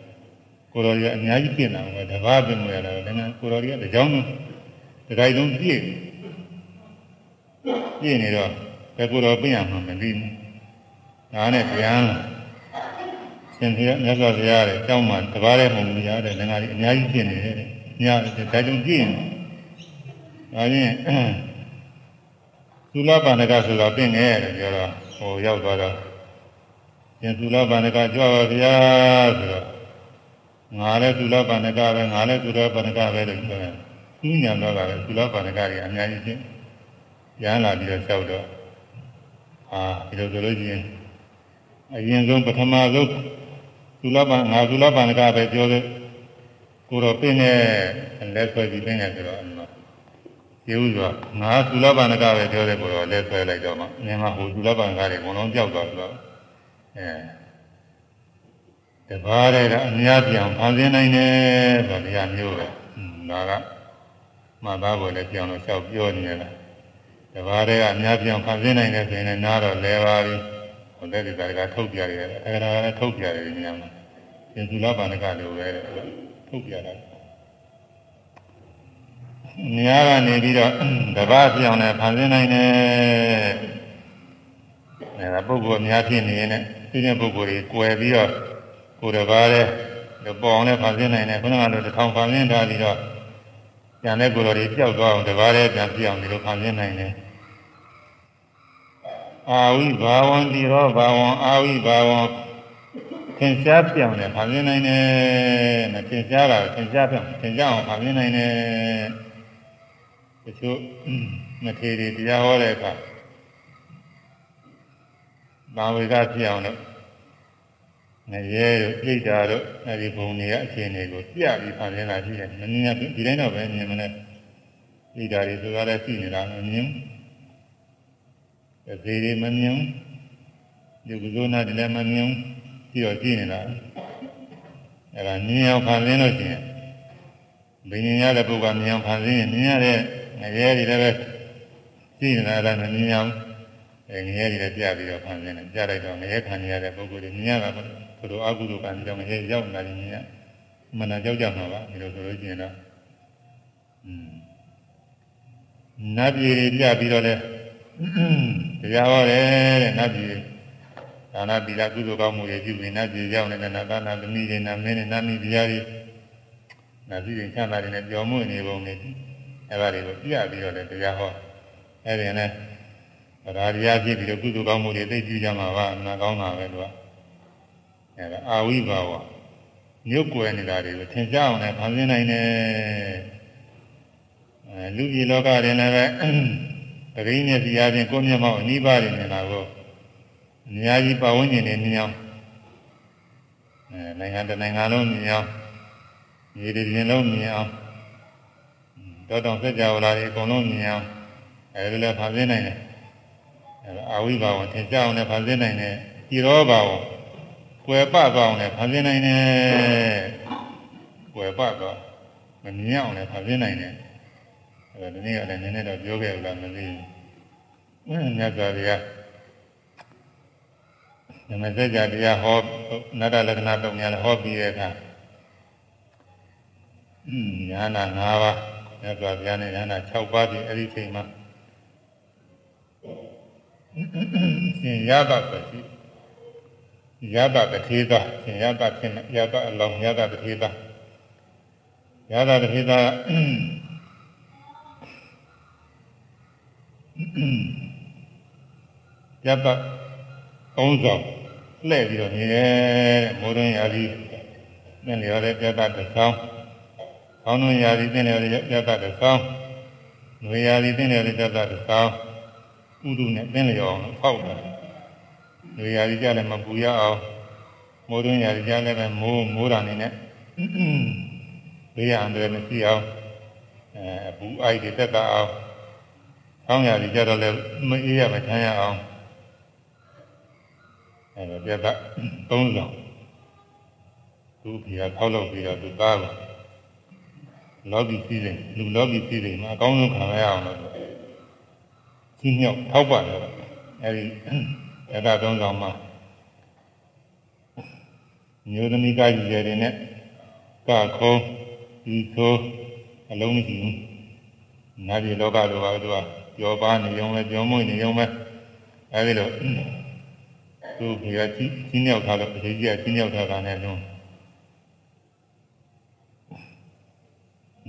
ကိုတော်ကြီးအများကြီးပြင်လာတယ်တဘာပြင်မရတာလည်းကိုတော်ကြီးကတကြောင်လုံးတခိုင်လုံးပြည့်ပြည့်နေတော့ဘယ်ကိုတော်ပြင်ရမှာမသိဘူးဒါနဲ့ပြန်လာရှင်ဘုရားမြတ်စွာဘုရားရဲ့ကျောင်းမှာတဘာလည်းမဟုတ်ဘူးရားတဲ့ငါကြီးအများကြီးပြင်နေတယ်ညာဒါကြောင့်ပြည့်နေဒါချင်းသုလပန္နကဆိုတော့ပြင်ခဲ့ရတယ်ပြောတော့ဟိုရောက်သွားတော့ ရှင်သုလပန္နကကြွပါဗျာဆိုတော့ငါလည်းသုလပန္နကပဲငါလည်းသုလပန္နကပဲလို့ပြောတယ်သူညံတော့တာပဲသုလပန္နကတွေအများကြီးချင်းရမ်းလာပြီးတော့လျှောက်တော့အာဒီလိုဆိုလို့ရှိရင်အရင်ဆုံးပထမဆုံးသုလပန်ငါသုလပန္နကပဲပြောတယ်ကိုတော့ပြင်းနဲ့လက်ဆွဲပြီးပြင်းနေဆိုတော့ကျေဥစွာငါသုလပန္နကပဲပြောတယ်ကိုတော့လက်ဆွဲလိုက်တော့မှငါကဟိုသုလပန္နကတွေဘုံလုံးကြောက်သွားတော့ အဲတပါးတဲ့ကအများပြောင်ဖန်ဆင်းနိုင်တယ်ဆိုတရားမျိုးပဲဒါကမှတ်သားဖို့လည်းပြောင်းလို့လျှောက်ပြောနေရတာတပါးတဲ့ကအများပြောင်ဖန်ဆင်းနိုင်တယ်ဆိုရင်လည်းနားတော့လဲပါပြီဟိုတဲ့ဒီကထုတ်ပြရတယ်အဲဒါကလည်းထုတ်ပြရတယ်ညမှာရှင်သုလပန္နကလိုပဲထုတ်ပြတာနေရာကနေပြီးတော့တပါးပြောင်းတယ်ဖန်ဆင်းနိုင်တယ်အဲဒါပုဂ္ဂိုလ်အများဖြစ်နေရင်လည်း ဒီတဲ့ပုဂ္ဂိုလ်တွေကိုယ်ပြီးတော့ကိုယ်တစ်ပါးတဲ့ပေါ်အောင်လည်းဖန်ဆင်းနိုင်တယ်ခုနကလိုတစ်ထောင်ဖန်ဆင်းထားပြီးတော့ကျန်တဲ့ကိုယ်တော်တွေပျောက်သွားအောင်တစ်ပါးတဲ့ပြန်ပြအောင်ဒီလိုဖန်ဆင်းနိုင်တယ်အာဝိဘာဝံတိရောဘာဝံအာဝိဘာဝံသင်ရှားပြောင်းတယ်ဖန်ဆင်းနိုင်တယ်နဲ့သင်ရှားတာသင်ရှားပြောင်းသင်ရှားအောင်ဖန်ဆင်းနိုင်တယ်တချို့မထေရီတရားဟောတဲ့အခါ ဘာဝေကဖြစ်အောင်လို့ငရဲတို့ပြိတ္တာတို့အဲဒီဘုံတွေရဲ့အခြေအနေကိုပြပြီးဖန်ဆင်းလာရှိတယ်။မမြင်ဒီတိုင်းတော့ပဲမြင်မလဲ။ပြိတ္တာတွေဆိုတာလည်းရှိနေတာမမြင်ဘူး။သေတွေမမြင်ဘူး။ဒီကုသိုလ်နာတွေလည်းမမြင်ဘူး။ပြီးတော့ရှိနေတာ။အဲဒါမြင်အောင်ဖန်ဆင်းလို့ရှိရင်ဘိညာရတဲ့ပုဂ္ဂိုလ်မြင်အောင်ဖန်ဆင်းရင်မြင်ရတဲ့ငရဲတွေလည်းပဲရှိနေတာလည်းမမြင်အောင် အဲငရဲတွေလည်းပြပြီးတော့ဖန်ဆင်းတယ်။ပြလိုက်တော့ငရဲခံရတဲ့ပုဂ္ဂိုလ်တွေမြင်ရတာပေါ့။သူတို့အကုသိုလ်ကံကြောင့်ငရဲရောက်လာရင်မြင်ရမနာကြောက်ကြမှာပါဒီလိုဆိုလို့ရှိရင်တော့อืมနတ်ပြည်တွေပြပြီးတော့လဲတရားဟောတယ်တဲ့နတ်ပြည်ဒါနပြည်လာကုသိုလ်ကောင်းမှုတွေပြုပြီးနတ်ပြည်ရောက်နေတဲ့နတ်သားနတ်သမီးတွေနတ်မင်းတွေနတ်မိဖုရားတွေနတ်ပြည်ချမ်းသာတွေနဲ့ကြော်မွေ့နေပုံတွေအဲဒါတွေကိုပြပြီးတော့လဲတရားဟောအဲဒီနဲ့ ဗရာတရားဖြစ်ပြီးတော့ကုသိုလ်ကောင်းမှုတွေသိကြည့်ကြမှာပါနာကောင်းတာပဲလို့အဲဒါအာဝိဘာဝမြုပ်ကွယ်နေတာတွေကိုထင်ရှားအောင်လည်းဖန်ဆင်းနိုင်တယ်အဲလူကြီးလောကတွင်လည်းပဲတရင်းနဲ့စီအားဖြင့်ကိုယ်မျက်မှောက်အနိဗ္ဗာန်နေတာကိုအများကြီးပဝန်းကျင်နေမြင်အောင်အဲနိုင်ငံတနိုင်ငံလုံးမြင်အောင်မြေတွေပြင်လုံးမြင်အောင်တောတောင်စัจ java လာတွေအကုန်လုံးမြင်အောင်အဲဒီလည်းဖန်ဆင်းနိုင်တယ် အဲအာဝိဘာဝထင်ရှားအောင်လည်းဖန်ဆင်းနိုင်တယ်ဤရောဘာဝကွယ်ပသွားအောင်လည်းဖန်ဆင်းနိုင်တယ်ကွယ်ပသွားမမြင်အောင်လည်းဖန်ဆင်းနိုင်တယ်အဲဒါဒီနေ့ကလည်းနည်းနည်းတော့ပြောခဲ့လို့လားမသိဘူးမြတ်စွာဘုရားမစကြာတရားဟောနတ္တလက္ခဏာတုံညာဟောပြီးတဲ့အခါညာနာ၅ပါးမြတ်စွာဘုရားနဲ့ညာနာ6ပါးပြီးအဲ့ဒီချိန်မှာ ရှင်ရတပဲရှိရတတထေသာရှင်ရတဖြစ်နေရတအလောင်းရတတထေသာရတတထေသာရတအုံးဆောင်လှည့်ပြီးတော့နေတယ်မိုးတွင်းရာသီနဲ့လျော်တဲ့ပြတ်တစ်ဆောင်း။ကောင်းသောရာသီနဲ့လျော်တဲ့ပြတ်တစ်ဆောင်း။ငွေရာသီနဲ့လျော်တဲ့ပြတ်တစ်ဆောင်း။ ဥဒုနဲ့သင်လျော်အောင်ဖောက်တာ။ငွေရာသီကြလည်းမပူရအောင်မိုးတွင်းရာသီကြလည်းပဲမိုးမိုးတာနေနဲ့ဘေးရန်တွေမရှိအောင်အဲဘူးအိုက်တွေတက်တာအောင်။ကောင်းရာသီကြတော့လည်းမအေးရမထမ်းရအောင်။အဲဒါပြတ်တာသုံးဆောင်သူ့ဖေကထောက်လုပ်ပြီးတော့သူသားကိုလောကီစည်းစိမ်လူလောကီစည်းစိမ်မှာအကောင်းဆုံးခံရအောင်လို့ ကြီးမြောက်ထောက်ပါတယ်အဲဒီရတသုံးဆောင်မှာမျိုးသမီးကကြီးတွေနဲ့ကခုံးဒီဆိုအလုံးမရှိဘူးနာပြည်လောကလိုပါသူကကြောပါနေုံပဲကြောမွေ့နေုံပဲအဲဒီလိုသူ့ကြီးကကြီးကြီးမြောက်ထားလို့အကြီးကြီးကကြီးမြောက်ထားတာနဲ့လုံး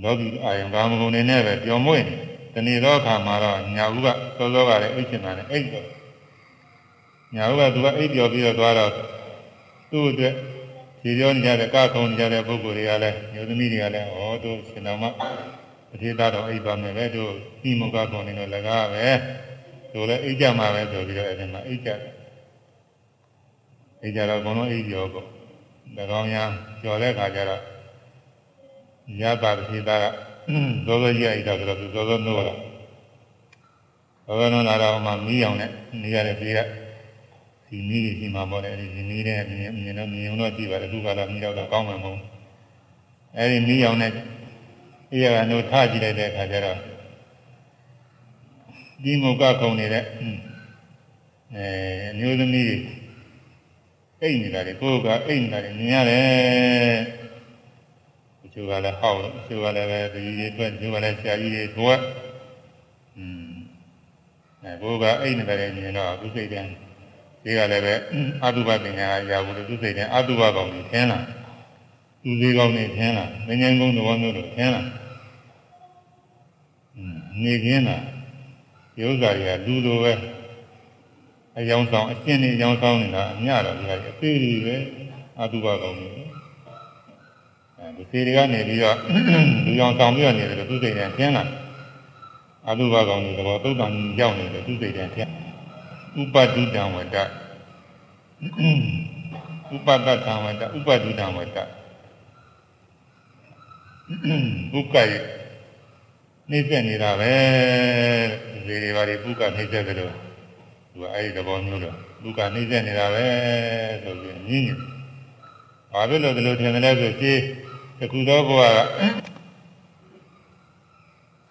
လောကီအာယံကာမဂုဏ်တွေနဲ့ပဲပျော်မွေ့နေတ ဏီသောအခါမှာတော့ညာဥကစောစောကလည်းအိတ်ချင်တာနဲ့အိတ်တော့ညာဥကသူကအိတ်ပျော်ပြီးတော့သွားတော့သူ့အတွက်ခြေပြောနေကြတဲ့ကခုံနေကြတဲ့ပုဂ္ဂိုလ်တွေကလည်းမျိုးသမီးတွေကလည်းဩတို့ရှင်တော်မပတိသားတော်အိတ်ပါမယ်ပဲတို့ဤမုကခုံနေတော့လကားပဲတို့လည်းအိတ်ကြမှာပဲဆိုပြီးတော့အဲဒီမှာအိတ်ကြတယ်အိတ်ကြတော့ဘုံလုံးအိတ်ပြောပေါ့၎င်းများကြော်တဲ့ခါကျတော့ရတာတိသားက သောသောကြီးအိတ်တော့ဆိုတော့သူသောသောနိုးတော့သောသောနိုးလာတော့မှမီးအောင်နဲ့နေရတဲ့ပြေကဒီမီးကြီးရှိမှာပေါ့လေအဲဒီမီးနဲ့မြင်မြင်တော့မြင်တော့ကြည့်ပါလေအခုကတော့မီးတော့ကောင်းမှာမဟုတ်အဲဒီမီးအောင်နဲ့အေးရကနိုးထားကြည့်လိုက်တဲ့အခါကျတော့ဒီမုကခုံနေတဲ့အဲအမျိုးသမီးအိတ်နေတာလေကိုယ်ကအိတ်နေတာလေမြင်ရတယ် ချို့ကလည်းဟောက်ချို့ကလည်းပဲဒီကြီးတွေအတွက်ချို့ကလည်းဆရာကြီးတွေအတွက်อืมအဲဘိုးကအဲ့နေတယ်မြင်တော့သူစိတ်တန်းဒီကလည်းပဲအတုပပညာရာဘူးလို့သူစိတ်တန်းအတုပကောင်ကြီးထင်းလာသူသေးကောင်ကြီးထင်းလာမင်းငယ်ကုန်းသဘောမျိုးလို့ထင်းလာอืมနေခင်းလာဒီဥစ္စာတွေကလူလိုပဲအယောင်ဆောင်အကျင့်တွေအယောင်ဆောင်နေတာအများတော်ကြီးအသေးကြီးပဲအတုပကောင်ကြီး ဒီစီတွေကနေပြီးတော့လူရောင်ဆောင်ပြီးတော့နေတယ်သူစိတ်နဲ့ထင်းလာအတုဘကောင်တွေတော့သုတ်တန်ရောက်နေတယ်သူစိတ်နဲ့ထင်းဥပဒုတံဝတ္တဥပဒတံဝတ္တဥပဒုတံဝတ္တဘုက္ကရဲ့နှိမ့်ဆက်နေတာပဲဒီတွေပါတွေဘုက္ကနှိမ့်ဆက်ကြလို့သူကအဲ့ဒီသဘောမျိုးတော့ဘုက္ကနှိမ့်ဆက်နေတာပဲဆိုပြီးညင်းညင်းဘာဖြစ်လို့ဒီလိုထင်တယ်လဲဆိုကြည် တခုသောဘဝက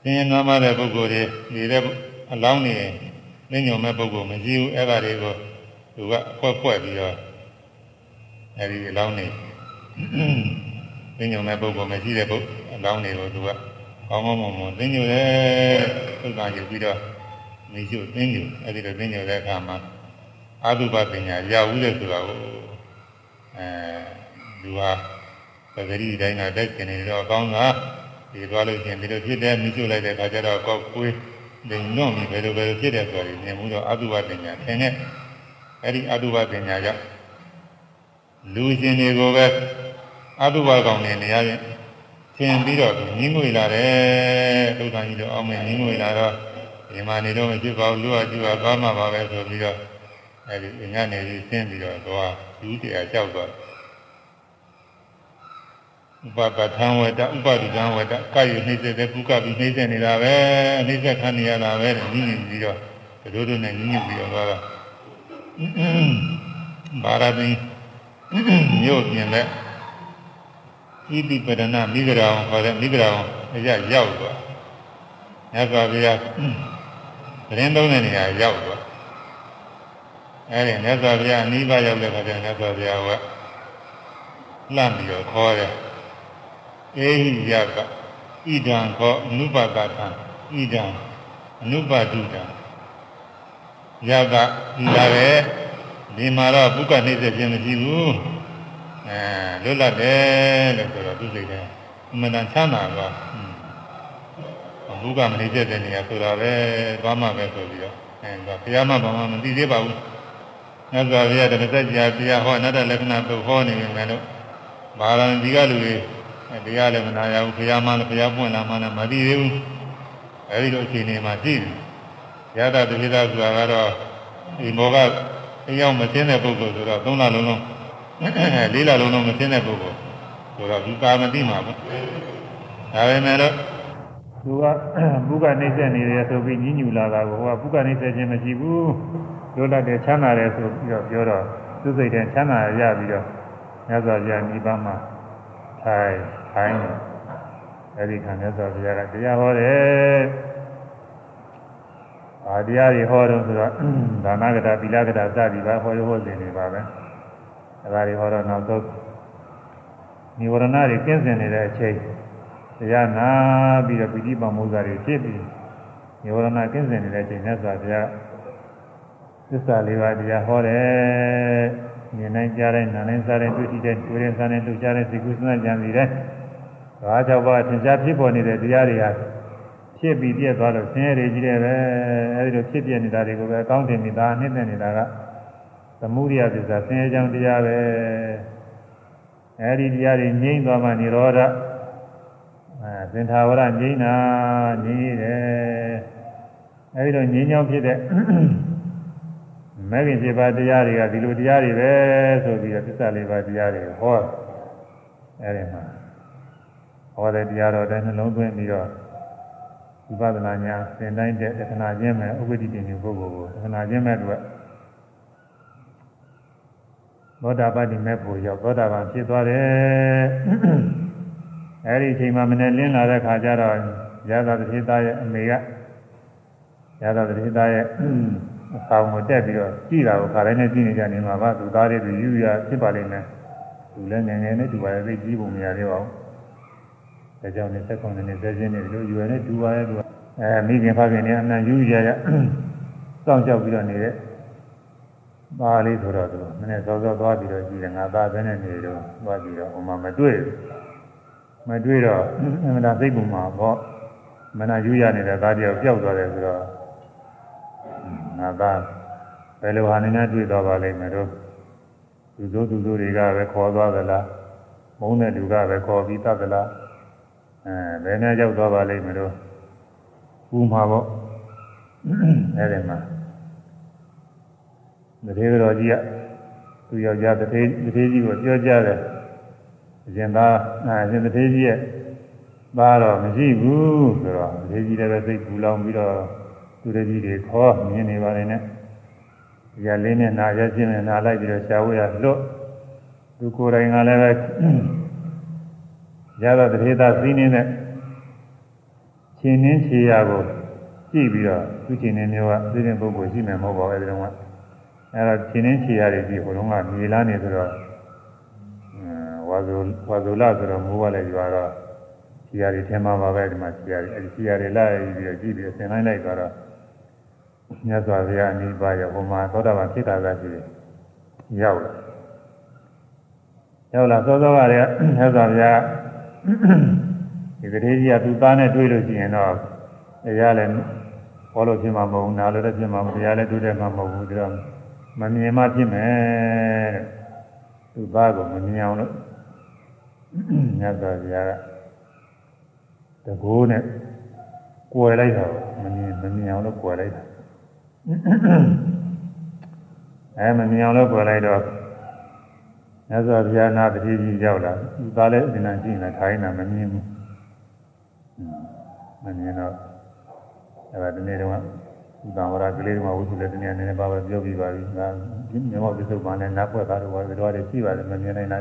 သင်္နာမတဲ့ပုဂ္ဂိုလ်တွေနေတဲ့အလောင်းနေသိညုံမဲ့ပုဂ္ဂိုလ်မရှိဘူးအဲ့ဒါတွေကိုသူကဖွဲ့ဖွဲ့ပြီးတော့အဲဒီအလောင်းနေသိညုံမဲ့ပုဂ္ဂိုလ်မရှိတဲ့ပုဂ္ဂိုလ်အလောင်းတွေကိုသူကကောင်းကောင်းမွန်မွန်သိညုံတယ်သုက္ကယူပြီးတော့မိရှုသိညုံအဲ့ဒီလိုသိညုံတဲ့အခါမှာအာသုဘပညာရဘူးတဲ့ဆိုတာကိုအဲသူဟာ ပဂရိတိုင်းကတက်ကျင်နေတော့ကောင်းတာဒီသွားလို့ရှင်ဒီလိုဖြစ်တယ်မြှုပ်လိုက်တဲ့အခါကျတော့ကောက်ကွေးနေညွန့်ပြီးဘယ်လိုဘယ်လိုဖြစ်တယ်ဆိုတာမြင်မှုတော့အတုဝပညာသင်တဲ့အဲ့ဒီအတုဝပညာကြောင့်လူရှင်တွေကိုပဲအတုဝကောင်နေနေရရင်သင်ပြီးတော့ညင်းငွေလာတယ်ဒုက္ခကြီးတော့အောင်မယ်ညင်းငွေလာတော့ဒီမှာနေတော့မဖြစ်ပါဘူးလူကကြည့်ပါသွားမှာပါပဲဆိုပြီးတော့အဲ့ဒီညနေပြီးဆင်းပြီးတော့သွားယူတရားကြောက်သွား ဥပပထံဝတ္တဥပဒုတံဝတ္တကာယနှိမ့်ဆက်တဲ့ပုကပြီးနှိမ့်ဆက်နေတာပဲနှိမ့်ဆက်ခံနေရတာပဲညင်ညင်ပြီးတော့တို့တို့နဲ့ညင်ညင်ပြီးတော့သွားတာဘာရတိမြို့ပြင်တဲ့ဣတိပဒနာမိဂရာခေါ်တဲ့မိဂရာအရရောက်သွားမြတ်စွာဘုရားသတင်းသုံးတဲ့နေရာရောက်သွားအဲဒီမြတ်စွာဘုရားအနိဗ္ဗာန်ရောက်တဲ့ခါကျမြတ်စွာဘုရားကလှမ်းပြီးတော့ခေါ်တယ် အေဟိယကဣဒံခောအနုပကထံဣဒံအနုပတုတံယကဒီလာပဲဒီမှာတော့ဘုက္ကနှိမ့်စေခြင်းမရှိဘူးအဲလွတ်လပ်တယ်လို့ဆိုတော့သူစိတ်ထဲအမှန်တန်ချမ်းသာတော့ဘုက္ကမနှိမ့်စေတဲ့နေရာဆိုတော့ပဲသွားမှပဲဆိုပြီးတော့အဲဒါဘုရားမှဘာမှမသိသေးပါဘူးမြတ်စွာဘုရားတပည့်ဆက်ကြာတရားဟောအနတ္တလက္ခဏာပုဟောနေပြီမယ်လို့ဘာလာဒီကလူတွေ တရားလည်းမနာရဘူးဘုရားမှလည်းဘုရားပွင့်လာမှလည်းမသိသေးဘူးအဲဒီလိုအခြေအနေမှာရှိတယ်ရတာတပိသဆိုတာကတော့ဒီမောကအရောက်မသိတဲ့ပုဂ္ဂိုလ်ဆိုတော့သုံးလလုံးလုံးလေးလလုံးလုံးမသိတဲ့ပုဂ္ဂိုလ်ဆိုတော့ဒီကာမတိမှာပေါ့ဒါပေမဲ့လို့သူကဘုကနေဆက်နေတယ်ဆိုပြီးညှဉ်းညူလာတာကိုဟိုကဘုကနေဆက်ခြင်းမရှိဘူးလွတ်လပ်တယ်ချမ်းသာတယ်ဆိုပြီးတော့ပြောတော့သူစိတ်ထဲချမ်းသာရပြီးတော့မြတ်စွာဘုရားနိဗ္ဗာန်မှာထိုင် ထိုင်အဲဒီခံမြတ်စွာဘုရားကတရားဟောတယ်အာတရားတွေဟောတော့ဆိုတော့ဒါနကတာပိလကတာစသည်ပါဟောရဟောစဉ်တွေပါပဲအဲဒါတွေဟောတော့နောက်ဆုံးនិဝရဏတွေကင်းစင်နေတဲ့အချိန်တရားနာပြီးတော့ပိဋိပမောဇ္ဇာတွေဖြစ်ပြီးនិဝရဏကင်းစင်နေတဲ့အချိန်မြတ်စွာဘုရားသစ္စာလေးပါးတရားဟောတယ်မြင်နိုင်ကြတဲ့နာနိုင်စားတဲ့တွေ့ထိတဲ့တွေ့တဲ့စားတဲ့တွေ့ကြတဲ့သိကုသနာကြံစီတဲ့ ဘာကြောင့်ပါသင်္ချာဖြစ်ပေါ်နေတဲ့တရားတွေဟာဖြစ်ပြီးပြည့်သွားလို့ဆင်းရဲတွေကြီးတယ်ပဲအဲဒီလိုဖြစ်ပြနေတာတွေကိုပဲအကောင်းတင်နေတာနှိမ့်နေနေတာကသမုဒိယသစ္စာဆင်းရဲကြောင်းတရားပဲအဲဒီတရားတွေငြိမ့်သွားမှនិရောဓအဲသင်္ထာဝရငြိမ့်တာငြိမ့်တယ်အဲဒီလိုငြိမ့်ကြောင်းဖြစ်တဲ့မဂ္ဂင်7ပါးတရားတွေကဒီလိုတရားတွေပဲဆိုပြီးတော့သစ္စာလေးပါးတရားတွေဟောအဲဒီမှာ ဟောတဲ့တရားတော်တိုင်းနှလုံးသွင်းပြီးတော့ဝိပဿနာညာသင်တိုင်းတဲ့တခဏချင်းမဲ့ဥပ္ပတိတင်ပုဂ္ဂိုလ်ကိုတခဏချင်းမဲ့တို့သောတာပတိမဲ့ဖို့ရောက်သောတာပန်ဖြစ်သွားတယ်အဲဒီအချိန်မှာမနေ့လင်းလာတဲ့ခါကျတော့ရသတိသားရဲ့အမေကရသတိသားရဲ့အဆောင်ကိုတက်ပြီးတော့ကြည့်တာကိုခါတိုင်းနဲ့ကြည့်နေကြနေမှာပါသူသားတွေသူယူရဖြစ်ပါလိမ့်မယ်သူလည်းငယ်ငယ်နဲ့သူပါရဲ့သိကြည့်ပုံမရသေးပါဘူး ဒါကြောင့်လည်းသက်ကုန်နေသက်ချင်းနေလို့ယူရတဲ့သူပါရဲ့သူအဲမိခင်ဖခင်နဲ့အမှန်ယူရရစောင့်ကြောက်ပြီးတော့နေတဲ့ပါလေးဆိုတော့သူနည်းနည်းစောစောသွားပြီးတော့ကြည့်တယ်ငါသားပဲနဲ့နေတော့သွားပြီးတော့ဟိုမှာမတွေ့မတွေ့တော့အမှန်တရားစိတ်ပုံမှာပေါ့မနာယူရနေတဲ့သားတယောက်ပျောက်သွားတယ်ဆိုတော့ငါသားဘယ်လိုဟာနေနဲ့တွေ့တော့ပါလိမ့်မယ်တော့သူတို့သူတို့တွေကပဲခေါ်သွားသလားမုန်းတဲ့လူကပဲခေါ်ပြီးတတ်သလား အဲဘယ်နဲ့ရောက်သွားပါလိမ့်မယ်တော့ဥမှာပေါ့အဲဒီမှာတထေးတော်ကြီးကသူယောက်ျားတထေးတထေးကြီးကိုပြောကြတယ်အရှင်သားအရှင်တထေးကြီးရဲ့သားတော့မရှိဘူးဆိုတော့တထေးကြီးလည်းပဲစိတ်ပူလောင်ပြီးတော့သူတကြီးတွေခေါ်မြင်နေပါလေနဲ့ရလေးနဲ့နာရချင်းနဲ့နာလိုက်ပြီးတော့ရှားဝဲရလွတ်သူကိုယ်တိုင်ကလည်းပဲ ရတော့တထေးသားစီးနေတဲ့ရှင်နှင်းခြေရကိုကြည့်ပြီးတော့သူရှင်နှင်းမျိုးကသိတဲ့ပုဂ္ဂိုလ်ရှိမယ်မဟုတ်ပါဘူးအဲဒီတော့ကအဲတော့ရှင်နှင်းခြေရတွေကြည့်ဟိုတုန်းကမြေလားနေဆိုတော့ဝါဇုဝါဇုလဆိုတော့မိုးပါလေကြွားတော့ခြေရတွေထင်မှာပါပဲဒီမှာခြေရတွေအဲဒီခြေရတွေလိုက်ပြီးတော့ကြည့်ပြီးဆင်လိုက်လိုက်သွားတော့မြတ်စွာဘုရားအနိဗ္ဗာန်ရောက်ဟိုမှာသောတာပန်ဖြစ်တာကရှိတယ်ရောက်လာရောက်လာသောသောကလည်းမြတ်စွာဘုရား ဒီကလေးကြီးကသူ့သားနဲ့တွေ့လို့ရှိရင်တော့တရားလည်းဘောလို့ဖြစ်မှာမဟုတ်ဘူးနားလည်းဖြစ်မှာမတရားလည်းတွေ့တယ်မှာမဟုတ်ဘူးဒါတော့မမြင်မှဖြစ်မယ်သူ့သားကိုမမြင်အောင်လို့မြတ်စွာဘုရားကတကိုးနဲ့ကွယ်လိုက်တာမမြင်မမြင်အောင်လို့ကွယ်လိုက်တာအဲမမြင်အောင်လို့ကွယ်လိုက်တော့ မြတ်စွာဘုရားနာတတိကြီးရောက်လာသူသားလည်းအစဉ်အကြည့်နေထိုင်နေတာမမြင်ဘူးမမြင်တော့အဲဒါဒီနေ့တော့ဒီကံဝရကလေးကဝိသုလည်းတနည်းနည်းနည်းပါပဲပြောပြပါပြီငါမြမောပစ္စုပန်နဲ့နားပွက်သားတော့ဘာတွေတော့ရှိပါတယ်မမြင်နိုင်တာ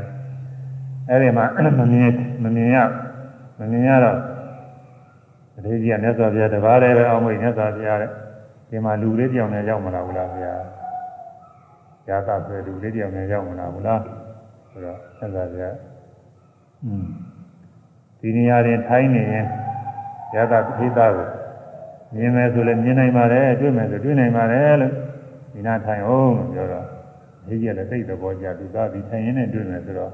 အဲဒီမှာမမြင်မမြင်ရမမြင်ရတော့တတိကြီးကမြတ်စွာဘုရားတပါးတည်းပဲအောင်းမိတ်မြတ်စွာဘုရားတဲ့ဒီမှာလူလေးတယောက်နဲ့ရောက်မလာဘူးလားဗျာဇာတာဆိုလူလေးတယောက်နဲ့ရောက်မလာဘူးလား ဆိုတော့ဆက်စားကြอืมဒီနေရာတွင်ထိုင်းနေရင်ဇာတာပိသကိုမြင်မယ်ဆိုလည်းမြင်နိုင်ပါတယ်တွေ့မယ်ဆိုတွေ့နိုင်ပါတယ်လို့ဒီနာထိုင်အောင်လို့ပြောတော့ဒီကြီးလည်းသိတဲ့ဘောကြသူသားဒီထိုင်ရင်းနဲ့တွေ့မယ်ဆိုတော့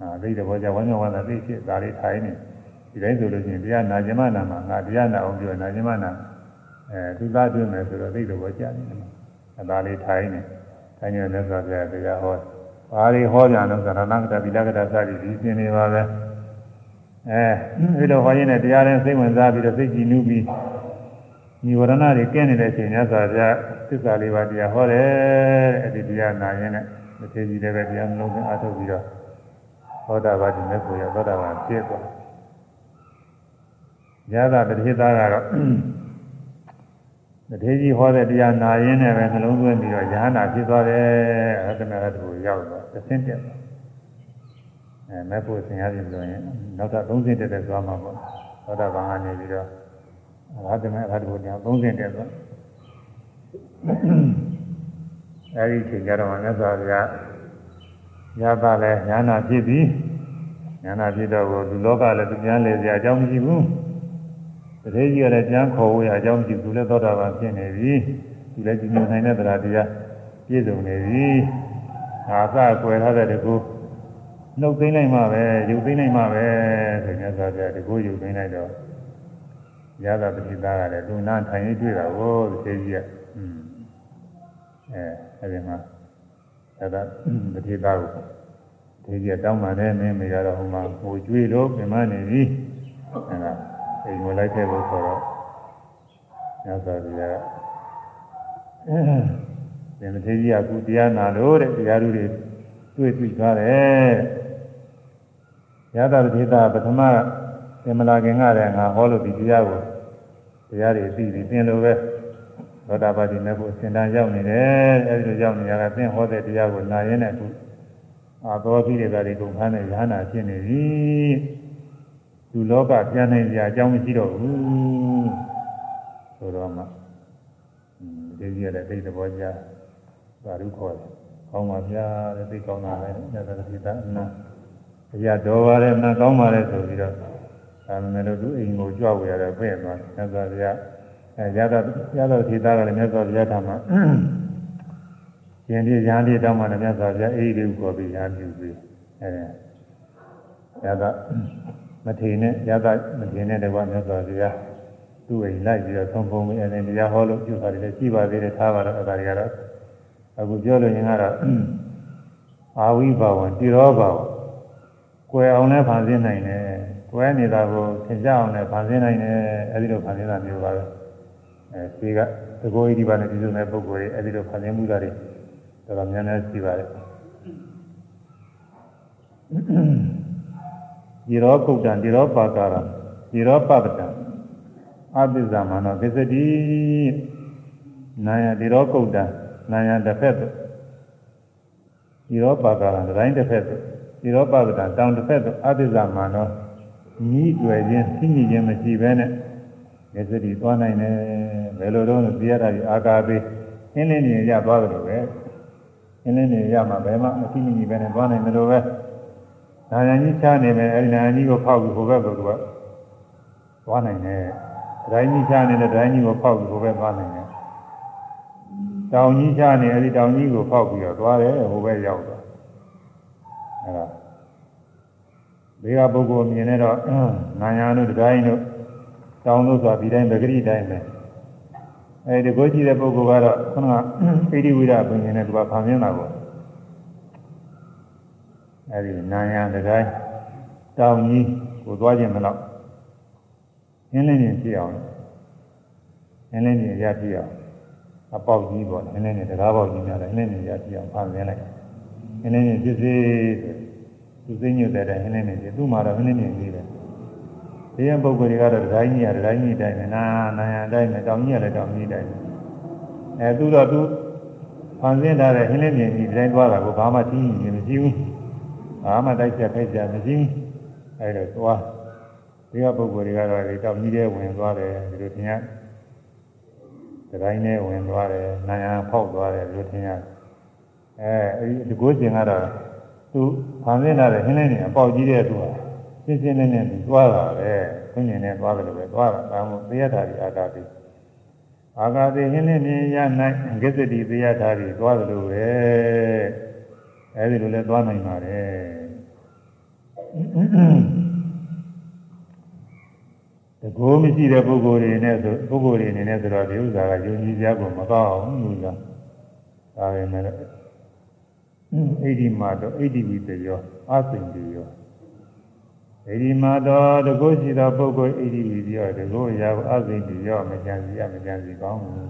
အာသိတဲ့ဘောကြဝမ်းမြောက်ဝမ်းသာသိဖြစ်ဒါလေးထိုင်နေဒီတိုင်းဆိုလို့ရှိရင်တရားနာကျမနာမှာငါတရားနာအောင်ပြောနာကျမနာအဲသူသားတွေ့မယ်ဆိုတော့သိတဲ့ဘောကြနေတယ်အဲဒါလေးထိုင်နေထိုင်နေတဲ့ဆိုပြတရားဟော ဘာတွေဟောကြလို့ဆိုတော့နာကတပိလကတစသည်ဒီပြင်နေပါပဲအဲဒီလိုဟောရင်းနဲ့တရားရင်စိတ်ဝင်စားပြီးတော့စိတ်ကြည်နူးပြီးညီဝရဏတွေကင်းနေတဲ့အချိန်ညဆိုပြသစ္စာလေးပါးတရားဟောတယ်အဲ့ဒီတရားနာရင်လည်းမထေကြီးလည်းပဲတရားနှလုံးသွင်းအားထုတ်ပြီးတော့သောတာပတိမဲ့ကိုရသောတာပန်ဖြစ်သွားညသာတတိသားကတော့ တထေကြီးဟောတဲ့တရားနာရင်းနဲ့ပဲနှလုံးသွင်းပြီးတော့ယ ahanan ဖြစ်သွားတယ်အတ္တနာတူရောက်တော့သင်တက်သွားအဲမဲ့ဖို့ဆင်ရပြီဆိုရင်နောက်ထပ်30တက်တက်သွားမှာပေါ့သောတာပန်ကနေပြီးတော့အရဟတမေအရဟတဘုရား30တက်သွားအဲဒီချိန်ကြတော့မြတ်စွာဘုရားရပါလဲညာနာဖြစ်ပြီညာနာဖြစ်တော့လူလောကလည်းသူပြန်လေစရာအကြောင်းမရှိဘူး တတိကြီးကလည်းပြန်ခေါ်ဝေးအကြောင်းမရှိဘူးလည်းသောတာပန်ဖြစ်နေပြီသူလည်းကြည်ညိုနိုင်တဲ့တရားတရားပြည့်စုံနေပြီအာသကွယ်ထားတဲ့တကူနှုတ်သိမ့်လိုက်မှပဲယူသိမ့်လိုက်မှပဲဆိုမြတ်စွာဘုရားတကူယူသိမ့်လိုက်တော့ရတာပတိသားကလည်းသူနာထိုင်နေတွေ့တာကိုတတိကြီးကอืมအဲအဲဒီမှာအဲဒါတတိသားကိုဒီကြီးတောင်းပန်တဲ့မင်းမရတော့ဟိုမှာငိုကြွေးလို့ပြင်မနေပြီအဲဒါ အိမ်ကိုလိုက်ခဲ့လို့ဆိုတော့ညသာကြီးကအဲဒီမထေကြီးကအခုတရားနာလို့တဲ့တရားသူတွေတွေ့တွေ့သွားတယ်ရသတတိသားပထမသင်္မလာခင်ကတည်းကငါဟောလို့ဒီတရားကိုတရားတွေသိပြီးသင်လို့ပဲသောတာပတိမေဖို့စင်တန်ရောက်နေတယ်အဲဒီလိုရောက်နေရတာသင်ဟောတဲ့တရားကိုနာရင်းနဲ့အခုအာသောပိတွေကတွေကုန်ခန်းနဲ့ရဟနာဖြစ်နေပြီ လူလောကပြန်နိုင်ကြအကြောင်းမရှိတော့ဘူးဆိုတော့မှဒီကြီးရတဲ့သိတဲ့ဘောကြသာရုခေါ်တယ်ကောင်းပါဗျာတဲ့သိကောင်းတာပဲညတတိတအနာအရာတော်ပါတယ်နာကောင်းပါတယ်ဆိုပြီးတော့ဒါပေမဲ့လို့သူအိမ်ကိုကြွဝရတဲ့ပြည့်သွားတယ်ညသာဗျာအဲရတာရတော့ထေသားကလည်းမြတ်စွာဘုရားထာမှာရှင်ဒီရဟန်းဒီတောင်းမှလည်းမြတ်စွာဘုရားအေးလေးကိုပြီးရဟန်းပြုပြီးအဲရတာ မထေနဲ့ရတာမထေနဲ့တကွာမြတ်စွာဘုရားသူ့အိမ်လိုက်ပြီးတော့သုံးပုံပြီးအဲဒီတရားဟောလို့ပြုတာလည်းရှိပါသေးတယ်ထားပါတော့အဲဒါတွေကတော့အခုပြောလို့ရင်ကတော့အာဝိဘာဝံတိရောဘာဝကွယ်အောင်လည်းဖန်ဆင်းနိုင်တယ်ကွယ်နေတာကိုသင်ကြအောင်လည်းဖန်ဆင်းနိုင်တယ်အဲဒီလိုဖန်ဆင်းတာမျိုးပါပဲအဲဒီကသဘောဣတိပါနဲ့ဒီလိုမဲ့ပုဂ္ဂိုလ်တွေအဲဒီလိုဖန်ဆင်းမှုတာတွေတော်တော်များများရှိပါတယ် ဒီရောကုတ်တံဒီရောပါကာရဒီရောပပတံအပိဇာမနောသစ္စတိနာယဒီရောကုတ်တံနာယတစ်ဖက်သို့ဒီရောပါကာရတိုင်းတစ်ဖက်သို့ဒီရောပပတံတောင်တစ်ဖက်သို့အပိဇာမနောညီးတွေ့ခြင်းသိညီခြင်းမရှိဘဲနဲ့သစ္စတိသွားနိုင်တယ်ဘယ်လိုတော့သိရတာဒီအာကာပေးအင်းလင်းနေရသွားတယ်လို့ပဲအင်းလင်းနေရမှာဘယ်မှအသိညီပဲနဲ့သွားနိုင်တယ်လို့ပဲ နာယံကြီးချားနေမယ်အဲဒီနာယံကြီးကိုဖောက်ပြီးဟိုဘက်ကိုသူကသွားနိုင်တယ်ဒိုင်းကြီးချားနေတဲ့ဒိုင်းကြီးကိုဖောက်ပြီးဟိုဘက်သွားနိုင်တယ်တောင်ကြီးချားနေအဲဒီတောင်ကြီးကိုဖောက်ပြီးတော့သွားတယ်ဟိုဘက်ရောက်သွားအဲဒါဘေကပုဂ္ဂိုလ်မြင်နေတော့နာယံတို့ဒိုင်းတို့တောင်းလို့ဆိုတာဒီတိုင်းပဂရိတိုင်းပဲအဲဒီကိုကြည့်တဲ့ပုဂ္ဂိုလ်ကတော့ခုနကပိဋိဝိရပင်နဲ့သူကဖန်ဆင်းတာပေါ့ အဲဒီနာယံတတိုင်းတောင်းကြီးကိုသွားခြင်းမလို့အင်းလင်းနေပြအောင်အင်းလင်းနေရပြအောင်အပေါက်ကြီးပေါ့အင်းလင်းနေတကားပေါက်ကြီးများတယ်အင်းလင်းနေရပြအောင်ဖန်ဆင်းလိုက်အင်းလင်းနေဖြစ်စေသူစိတ်ညွတ်တဲ့အင်းလင်းနေသူ့မှာတော့အင်းလင်းနေနေတယ်ဒီရင်ပုဂ္ဂိုလ်တွေကတော့ဒိုင်းကြီးရဒိုင်းကြီးတိုင်းနာနာယံတိုင်းနဲ့တောင်ကြီးရလည်းတောင်ကြီးတိုင်းအဲသူတော့သူဖန်ဆင်းထားတဲ့ဟင်းလင်းမြင်ကြီးတိုင်းသွားတာကိုဘာမှသိရင်မရှိဘူး ဘာမှတိုက်ချက်ဖိတ်ချက်မရှိဘူးအဲဒါသွားဒီကပုဂ္ဂိုလ်တွေကတော့ဒီတောင်ကြီးထဲဝင်သွားတယ်ဒီလိုသင်ရဒိုင်းထဲဝင်သွားတယ်နာယံဖောက်သွားတယ်ဒီလိုသင်ရအဲအဲဒီတကိုးရှင်ကတော့သူဖန်ဆင်းလာတဲ့ဟင်းလေးနဲ့အပေါက်ကြီးတဲ့သူဟာရှင်းရှင်းလင်းလင်းသူသွားတာပဲခွင့်မြင်နဲ့သွားတယ်လို့ပဲသွားတာဒါမှမဟုတ်တရားဓာတ်အာကာတိအာကာတိဟင်းလေးမြင်ရနိုင်ဂစ္စတိတရားဓာတ်ကြီးသွားတယ်လို့ပဲ အဲဒီလိုလဲသွားနိုင်ပါတယ်တကိုးမရှိတဲ့ပုဂ္ဂိုလ်တွေနဲ့ဆိုပုဂ္ဂိုလ်တွေအနေနဲ့ဆိုတော့ဒီဥစ္စာကယုံကြည်ကြဖို့မကောင်းဘူးလို့ဆိုတာဒါပဲမဲ့အိဒီမာတော့အိဒီဝိတယောအသိဉ္ဇယောအိဒီမာတော့တကိုးရှိသောပုဂ္ဂိုလ်အိဒီဝိတယောတကိုးရာအသိဉ္ဇယောမကြံစီရမကြံစီကောင်းဘူး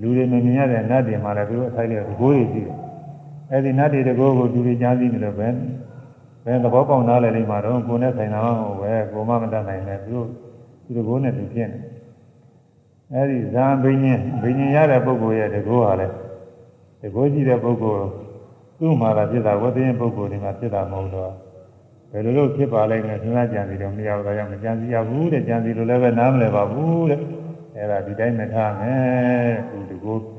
လူတွေမမြင်ရတဲ့နတ်တွေမှာလည်းသူတို့အထိုက်တဲ့တကိုးတွေရှိတယ် အဲ့ဒီနတ်တွေတကိုးကိုလူတွေကြားသိနေလို့ပဲဘယ်သဘောပေါက်နားလည်နေမှာတော့ကိုယ်နဲ့ဆိုင်တာမဟုတ်ပဲကိုမမတတ်နိုင်နဲ့သူတို့သူတကိုးနဲ့သူဖြစ်နေအဲ့ဒီဇာဘိညာဉ်ဘိညာဉ်ရတဲ့ပုဂ္ဂိုလ်ရဲ့တကိုးဟာလည်းတကိုးကြည့်တဲ့ပုဂ္ဂိုလ်သူ့မှာလာဖြစ်တာဝတ္တရင်ပုဂ္ဂိုလ်ဒီမှာဖြစ်တာမဟုတ်တော့ဘယ်လိုလုပ်ဖြစ်ပါလိမ့်မယ်စဉ်းစားကြံစီတော့မရဘူးဒါကြောင့်မကြံစီရဘူးတဲ့ကြံစီလို့လည်းပဲနားမလည်ပါဘူးတဲ့အဲ့ဒါဒီတိုင်းမထားမယ်သူတကိုး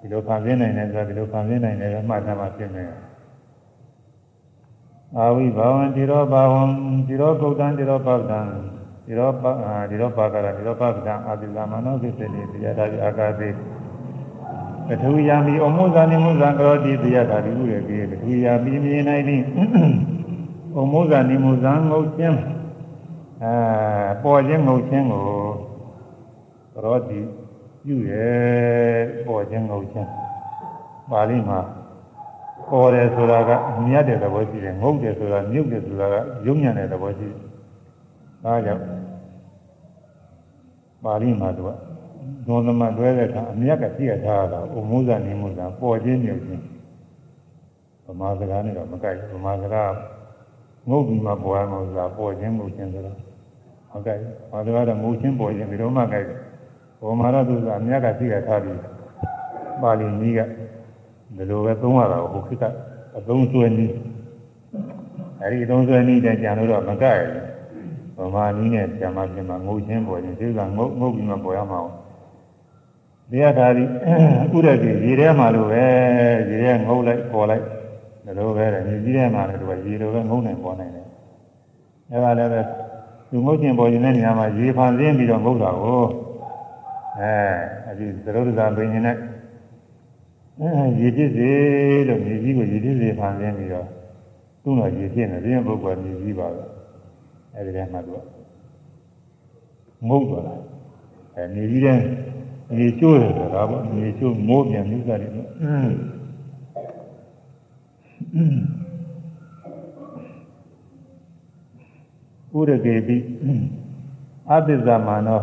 ဒီလိုခံပြနိုင်တယ်ဆိုတာဒီလိုခံပြနိုင်တယ်မှတ်ထားမှဖြစ်မယ်အာဝိဘာဝံတိရောဘာဝံတိရောကုတ်တံတိရောပပ္ပံတိရောပတိရောပါကရတိရောပပ္ပံအာတိသမနောကိစ္စတိတရားတာအာကာတိပထဝီယာမိအမှုဇာနိမှုဇာကရောတိတရားတာဒီဥရပြေပထဝီယာမိမြင်နိုင်သည်အမှုဇာနိမှုဇာငုတ်ခြင်းအဲပေါ်ခြင်းငုတ်ခြင်းကိုကရောတိ ပြုရဲ့ပေါ်ခြင်းငုတ်ခြင်းပါဠိမှာပေါ်တယ်ဆိုတာကမြတ်တဲ့သဘောရှိတယ်ငုတ်တယ်ဆိုတာမြုပ်တယ်ဆိုတာကယုံညံ့တဲ့သဘောရှိတယ်ဒါကြောင့်ပါဠိမှာသူကဒုံသမတွဲတဲ့အခါအမြတ်ကပြည့်ထားတာဥမိုးဇာနေမိုးဇာပေါ်ခြင်းမြုပ်ခြင်းဗမာစကားနဲ့တော့မကိုက်ဘူးဗမာစကားငုတ်ပြီးမှပေါ်ရမှာဆိုတာပေါ်ခြင်းမြုပ်ခြင်းဆိုတော့ဟုတ်ကဲ့ဗမာစကားတော့ငုတ်ခြင်းပေါ်ခြင်းဒီလိုမှကိုက်တ ယ်ဗမာတော့သူကအမြတ်ကပြည့်ထားပြီးပါဠိနည်းကဒီလိုပဲသုံးရတာကိုဟိုခေတ်ကအသုံးဆွဲနည်းအဲဒီအသုံးဆွဲနည်းတဲ့ကြံလို့တော့မကရဘူးဗမာနည်းနဲ့ကြံမှပြင်မှာငုတ်ချင်းပေါ်ရင်ဒီကငုတ်ငုတ်ပြီးမှပေါ်ရမှာတရားဓာရီဥရတိရေထဲမှာလို့ပဲရေထဲငုတ်လိုက်ပေါ်လိုက်ဒီလိုပဲမြေကြီးထဲမှာလည်းသူကရေလိုပဲငုတ်နိုင်ပေါ်နိုင်တယ်အဲဒါလည်းပဲသူငုတ်ချင်းပေါ်ရင်တဲ့နေရာမှာရေဖန်ဆင်းပြီးတော့ငုတ်တာကို အဲအဲဒီသရုပ်ဒဇာဘိညာဉ်နဲ့အဲရည်ဖြစ်စေလို့မြေကြီးကိုရည်ဖြစ်စေဖန်ဆင်းပြီးတော့သူ့တော်ရည်ဖြစ်နေတယ်ပုဂ္ဂိုလ်မြေကြီးပါပဲအဲဒီထဲမှာသူကငုတ်သွားတာအဲမြေကြီးတဲ့မြေကျိုးတယ်ဆိုတာပေါ့မြေကျိုးမိုးပြန်မြုပ်တာတယ်ဥရကေပိအသစ္စာမာနော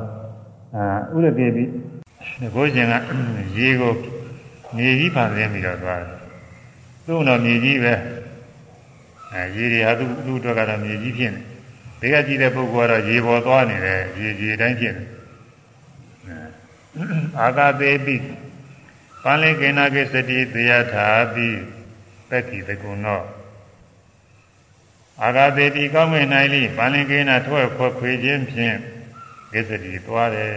အာဥရကေပိဒီကိုရှင်ကရေကိုမြေကြီးဖန်ဆင်းပြီးတော့သွားတယ်သူ့တော့မြေကြီးပဲအဲရေတွေဟာသူ့သူ့အတွက်ကတော့မြေကြီးဖြစ်နေဘေးကကြည့်တဲ့ပုဂ္ဂိုလ်ကတော့ရေပေါ်သွားနေတယ်ရေကြီးတိုင်းဖြစ်နေအာဂသေပိပန္လေကေနာကေစတိသေယထာပိပက္ခိတကုဏောအာဂသေတိကောင်းမဲ့နိုင်လိပန္လေကေနာထွက်ခွက်ခွေခြင်းဖြင့် ကေစတိသွားတယ်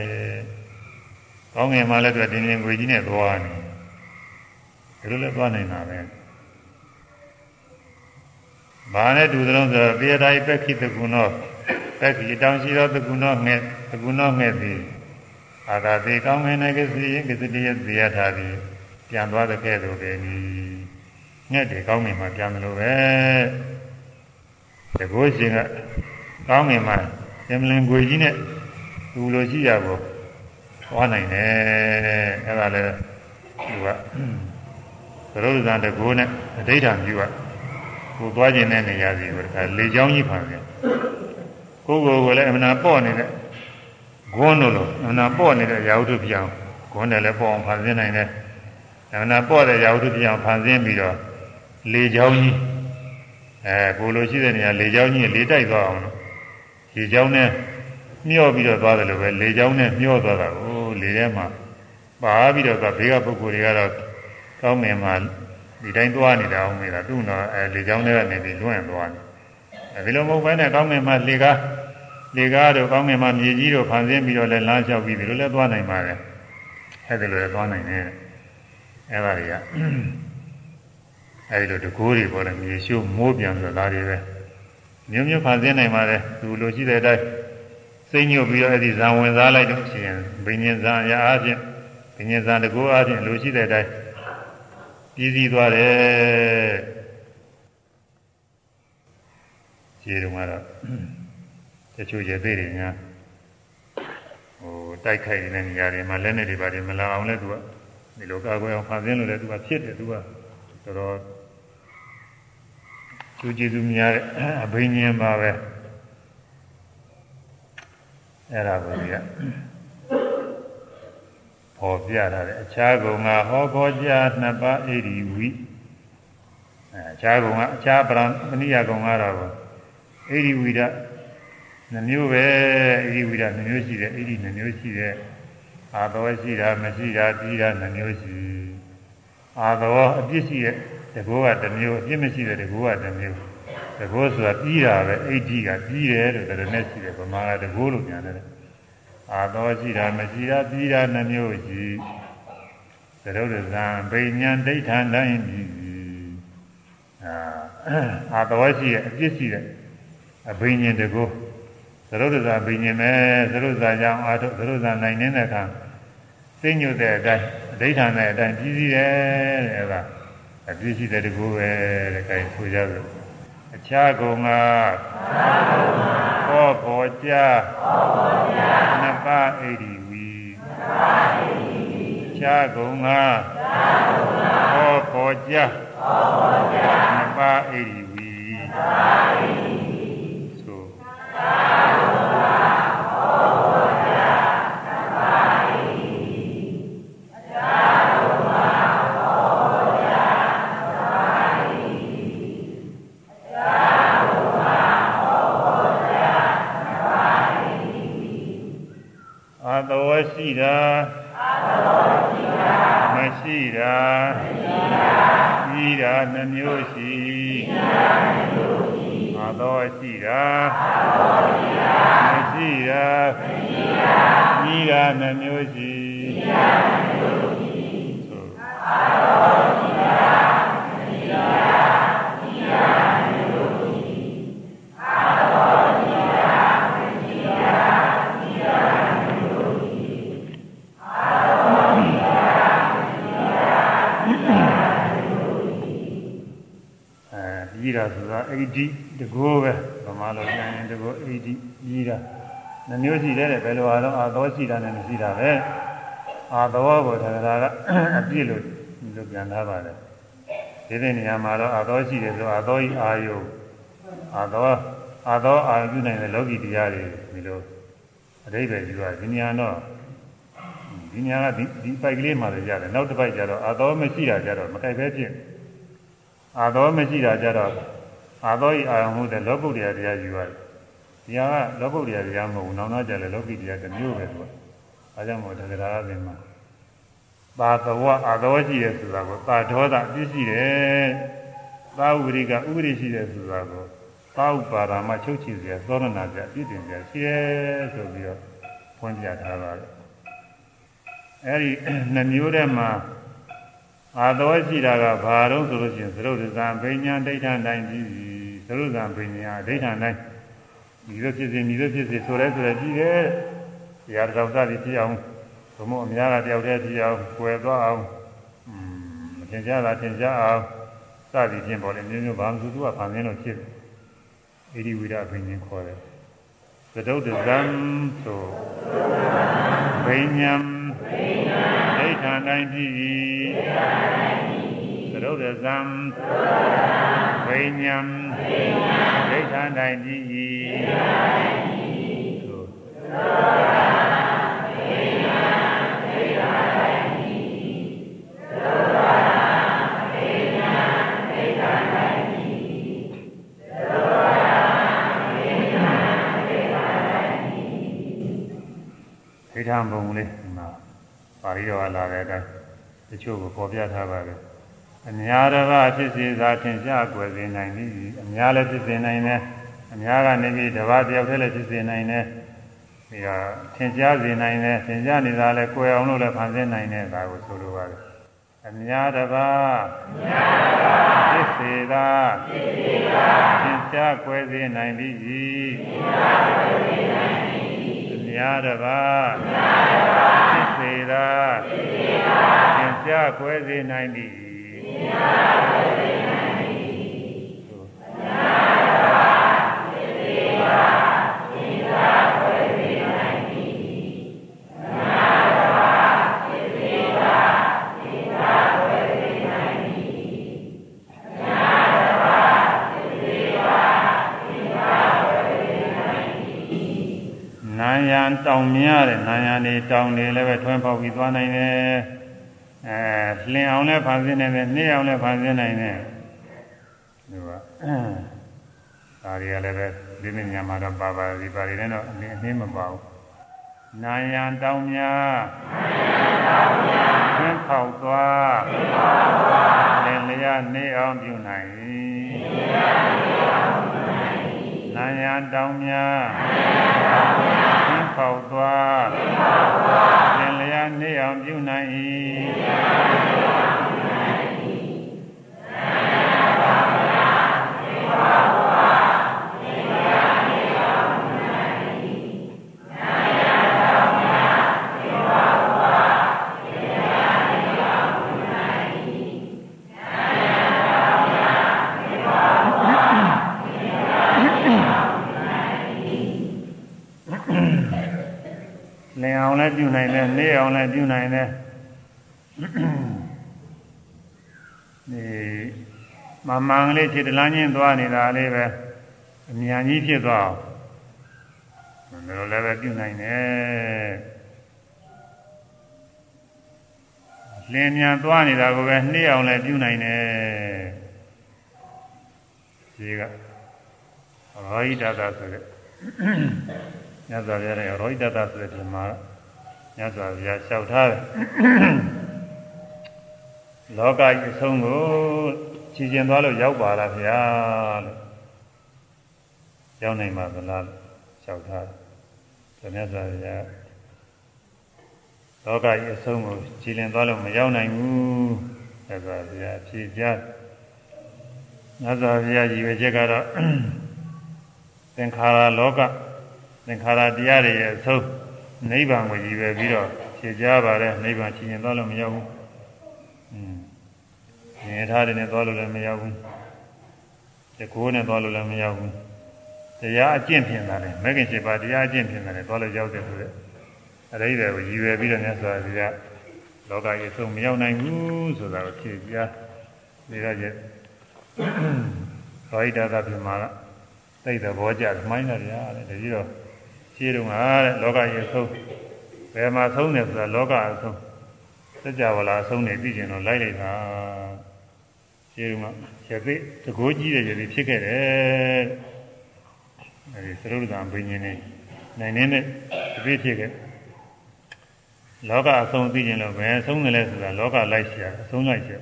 ကောင်းငယ်မှလည်းသူတင်းတင်းခွေကြီးနဲ့သွားနေဒီလိုလည်းသွားနိုင်တာပဲဘာနဲ့တူသလုံးဆိုတော့သေတာဤပက္ခိတကုဏောပက္ခိတောင်ရှိသောတကုဏောငှက်တကုဏောငှက်သည်အာသာတိကောင်းငယ်နေကစီကစတိယသေယထာသည်ပြန်သွားတဲ့ကဲ့သို့ပဲနီငှက်တွေကောင်းငယ်မှာပြန်တယ်လို့ပဲတကောရှင်ကကောင်းငယ်မှာဇမလင်ကိုကြီးနဲ့ သူလိုရှိရကိုသွားနိုင်တယ်အဲ့ဒါလည်းသူကသရုပ်ဇန်တကိုးနဲ့အဋ္ဌာပြုကကိုသွားခြင်းတဲ့နေရာစီကိုတခါလေချောင်းကြီးဖန်တယ်ကိုကိုကိုလည်းအမှန်ပေါ့နေတဲ့ဂွန်းတို့လိုအမှန်ပေါ့နေတဲ့ရာဟုတုပြောင်းဂွန်းတယ်လည်းပေါ့အောင်ဖန်ဆင်းနိုင်တယ်အမှန်ပေါ့တဲ့ရာဟုတုပြောင်းဖန်ဆင်းပြီးတော့လေချောင်းကြီးအဲကိုလိုရှိတဲ့နေရာလေချောင်းကြီးလေတိုက်သွားအောင်လို့လေချောင်းနဲ့ မျောပြီးတော့သွားတယ်လို့ပဲလေချောင်းနဲ့မျောသွားတာကိုလေထဲမှာပါပြီးတော့ဘေးကပုဂ္ဂိုလ်တွေကတော့ကောင်းငင်မှာဒီတိုင်းသွားနေတာအောင်နေတာသူ့တော့အဲလေချောင်းတွေကနေပြီးလွင့်သွားတယ်အဲဒီလိုမဟုတ်ဘဲနဲ့ကောင်းငင်မှာလေကားလေကားတို့ကောင်းငင်မှာမြေကြီးတို့ဖန်ဆင်းပြီးတော့လည်းလမ်းလျှောက်ပြီးဒီလိုလည်းသွားနိုင်ပါတယ်အဲဒီလိုလည်းသွားနိုင်တယ်အဲဒါတွေကအဲဒီလိုတကိုးတွေပေါ်တယ်မြေရှိုးမိုးပြန်ဆိုသားတွေပဲမျိုးမျိုးဖန်ဆင်းနိုင်ပါတယ်သူလိုရှိတဲ့အတိုင်း စိတ်ညွတ်ပြီးတော့အဲ့ဒီဇံဝင်စားလိုက်တော့ရှိရင်ဘိညာဉ်ဇံအရာအချင်းဘိညာဉ်ဇံတကူအချင်းလိုရှိတဲ့အတိုင်းပြည်စည်းသွားတယ်ခြေတုံးကတော့တချို့ရေသေးတွေများဟိုတိုက်ခိုက်နေတဲ့နေရာတွေမှာလက်နဲ့တွေပါတယ်မလာအောင်လဲသူကဒီလိုကာကွယ်အောင်ဖန်ဆင်းလို့လဲသူကဖြစ်တယ်သူကတော်တော်ကျူးကျေးဇူးများတဲ့အဘိညာဉ်ပါပဲ အဲ့ဒါကိုကြီးကပေါ်ပြထားတယ်အခြားကုံကဟောပေါ်ကြနှစ်ပါးဣရိဝိအဲအခြားကုံကအခြားပရမဏိယကုံကတော့ဣရိဝိဒနှမျိုးပဲဣရိဝိဒနှမျိုးရှိတယ်ဣရိနှမျိုးရှိတယ်အာသောရှိတာမရှိတာပြီးတာနှမျိုးရှိအာသောအပြစ်ရှိတဲ့တကောကတစ်မျိုးအပြစ်မရှိတဲ့တကောကတစ်မျိုး တကောဆိုတာပြီးတာပဲအိဋ္ဌိကပြီးတယ်လို့တရနဲ့ရှိတယ်ဗမာကတကောလို့ညာတယ်အာသောရှိတာမရှိတာပြီးတာနှမျိုးရှိသရုပ်ဇံဗိညာဉ်ဒိဋ္ဌံတိုင်းပြီးအာအာသောရှိတဲ့အပြစ်ရှိတဲ့အဘိညာဉ်တကောသရုပ်ဇာဘိညာဉ်ပဲသရုပ်ဇာကြောင့်အာထုသရုပ်ဇာနိုင်နေတဲ့အခါသိညွတ်တဲ့အတိုင်းဒိဋ္ဌံတဲ့အတိုင်းပြီးစီတယ်တဲ့အဲဒါအပြည့်ရှိတဲ့တကူပဲတဲ့ခိုင်ဆိုကြစို့ အခြားကုံကဟောပေါ်ကြနှစ်ပါးဣရိဝီအခြားကုံကဟောပေါ်ကြနှစ်ပါးဣရိဝီဆိုရှိတာ မရှိတာပြီးတာနှမျိုးရှိအာသောရှိတာမရှိတာပြီးတာနှမျိုးရှိအာသောရှိ အိဒီတကောပဲဗမာလိုပြန်ရင်တကောအိဒီပြီးတာနှမျိုးရှိတယ်တဲ့ဘယ်လိုအားလုံးအာသောရှိတာနဲ့မရှိတာပဲအာသောကိုသက္ကရာကအပြည့်လို့လို့ပြန်ထားပါတယ်ဒီတဲ့နေရာမှာတော့အာသောရှိတယ်ဆိုအာသောဤအာယုအာသောအာသောအာယုပြုနိုင်တဲ့လောကီတရားတွေဒီလိုအတိပ္ပယ်ယူတာဒီနေရာတော့ဒီနေရာကဒီဒီပိုက်ကလေးမှလည်းရတယ်နောက်တစ်ပိုက်ကျတော့အာသောမရှိတာကျတော့မကြိုက်ပဲဖြစ်အာသောမရှိတာကြတော့ အာသောဤအာယုံမှုတဲ့လောကုတ္တရာတရားယူရတယ်။ဒီဟာကလောကုတ္တရာတရားမဟုတ်ဘူး။နောက်နောက်ကျလည်းလောကိတရားတစ်မျိုးပဲသူက။အဲကြောင့်မို့တက္ကရာအပြင်မှာသာသဝအာသောရှိတယ်ဆိုတာကိုသာဒေါသအပြစ်ရှိတယ်။သာဝိရိကဥပရိရှိတယ်ဆိုတာကိုသာဥပါရမချုပ်ချီစရာသောရဏပြအပြစ်တင်စရာရှိတယ်ဆိုပြီးတော့ဖွင့်ပြထားပါတယ်။အဲဒီနှမျိုးထဲမှာအာသောရှိတာကဘာတော့ဆိုလို့ရှိရင်သရုပ်ဇံဘိညာဒိဋ္ဌံတိုင်းပြီး သရုပ်ဇံဘိညာဒိဋ္ဌံတိုင်းဒီလိုဖြစ်စေဒီလိုဖြစ်စေဆိုရဲဆိုရဲပြီးတယ်။ရာတော်စသည်ဖြစ်အောင်ဘုမို့အများကတယောက်တည်းဖြစ်အောင်ကွယ်သွားအောင်မထင်ရှားတာထင်ရှားအောင်စသည်ဖြင့်ပေါ်လေမျိုးမျိုးဘာမှသူကဖန်ဆင်းလို့ဖြစ်တယ်။ဣတိဝိဒဘိညာခေါ်တယ်။သရုပ်ဇံဆိုဘိညာဘိညာဒိဋ္ဌာတိုင်းကြည့်၏သရုပ်ရဇံ ဝိညာဉ်ဒိဋ္ဌာတိုင်းကြည့်၏ဒိဋ္ဌာဘုံလေးပါဠိတော်လာတဲ့အတိုင်းတချို့ကိုပေါ်ပြထားပါတယ် အများတော်ဖြစ်စေသာထင်ရှားကွယ်စေနိုင်သည်အများလည်းဖြစ်စေနိုင်တယ်အများကနေပြီးတပါးတယောက်တည်းလည်းဖြစ်စေနိုင်တယ်ပြီးတော့ထင်ရှားစေနိုင်တယ်ထင်ရှားနေတာလည်းကွယ်အောင်လို့လည်းဖန်ဆင်းနိုင်တယ်ဒါကိုဆိုလိုပါတယ်အများတပါးဖြစ်စေသာသင်္ချာကွယ်စေနိုင်သည်အများတပါးဖြစ်စေသာသင်္ချာကွယ်စေနိုင်သည်နာယံ တောင်များတဲ့နာယံနေတောင်နေလည်းပဲထွန်းပေါက်ပြီးသွားနိုင်တယ် အဲလင်အောင်လည်းဖန်ဆင်းနိုင်တယ်နှိမ့်အောင်လည်းဖန်ဆင်းနိုင်တယ်ဒီကဒါတွေကလည်းပဲဒီနေ့ညမှာတော့ပါပါဒီပါတွေလည်းတော့အနည်းအနည်းမပါဘူးနာယံတောင်များထွန်းပေါက်သွားလင်လျာနှိမ့်အောင်ပြုနိုင်နာယံတောင်များပေါက်သွားသင်လျာ နေအောင်ပြုနိုင် လည်းပြုနိုင်တယ်နေအောင်လည်းပြုနိုင်တယ်ဒီမမန်ကလေးခြေတလန်းချင်းသွားနေတာလေးပဲအမြန်ကြီးဖြစ်သွားအောင်ဒါလိုလည်းပဲပြုနိုင်တယ်လင်းမြန်သွားနေတာကိုပဲနှိမ့်အောင်လည်းပြုနိုင်တယ်ဒီကရောဟိတတာဆိုတဲ့ ညဇာပြတဲ့ရောဟိတတာဆိုတဲ့ဒီမှာမြတ်စွာဘုရားလျှောက်ထားတယ်လောကကြီးအဆုံးကိုခြေကျင်သွားလို့ရောက်ပါလားဗျာလို့ရောက်နိုင်ပါသလားလို့လျှောက်ထားတယ်မြတ်စွာဘုရားလောကကြီးအဆုံးကိုခြေလင်သွားလို့မရောက်နိုင်ဘူးမြတ်စွာဘုရားဖြေကြားမြတ်စွာဘုရားကြီးပဲချက်ကတော့သင်္ခါရလောက သင်္ခါရတရားတွေရဲ့အဆုံးနိဗ္ဗာန်ကိုရည်ရွယ်ပြီးတော့ဖြေကြပါတယ်နိဗ္ဗာန်ချင်ရင်သွားလို့မရောက်ဘူး။อืมဉာဏ်ထားတယ်နဲ့သွားလို့လည်းမရောက်ဘူး။တကိုးနဲ့သွားလို့လည်းမရောက်ဘူး။တရားအကျင့်ဖြင့်သာတယ်မဂ္ဂင်7ပါးတရားအကျင့်ဖြင့်သာတယ်သွားလို့ရောက်တယ်ဆိုတဲ့အရိဒယ်ကိုရည်ရွယ်ပြီးတော့မြတ်စွာဘုရားလောကကြီးဆုံးမရောက်နိုင်ဘူးဆိုတာကိုဖြေပြနေရရဲ့ဟောဣဒတာပြမှာကသိတဲ့ဘောကြမိုင်းတယ်ဗျာတဲ့ဒါကြီးတော့ ရှင်းတော့ငါတဲ့လောကကြီးအဆုံးဘယ်မှာဆုံးတယ်ဆိုတာလောကအဆုံးစัจ java လာအဆုံးနေသိကျင်တော့လိုက်လိုက်တာရှင်းတော့ရသိတကိုးကြီးတဲ့ရည်ဖြစ်ခဲ့တယ်အဲဒီသရုပ်ကံဘိညာဉ်နေနိုင်နေတဲ့တပိဖြစ်ခဲ့လောကအဆုံးသိကျင်လို့ဘယ်ဆုံးတယ်လဲဆိုတာလောကလိုက်ရှာအဆုံးလိုက်ရှာ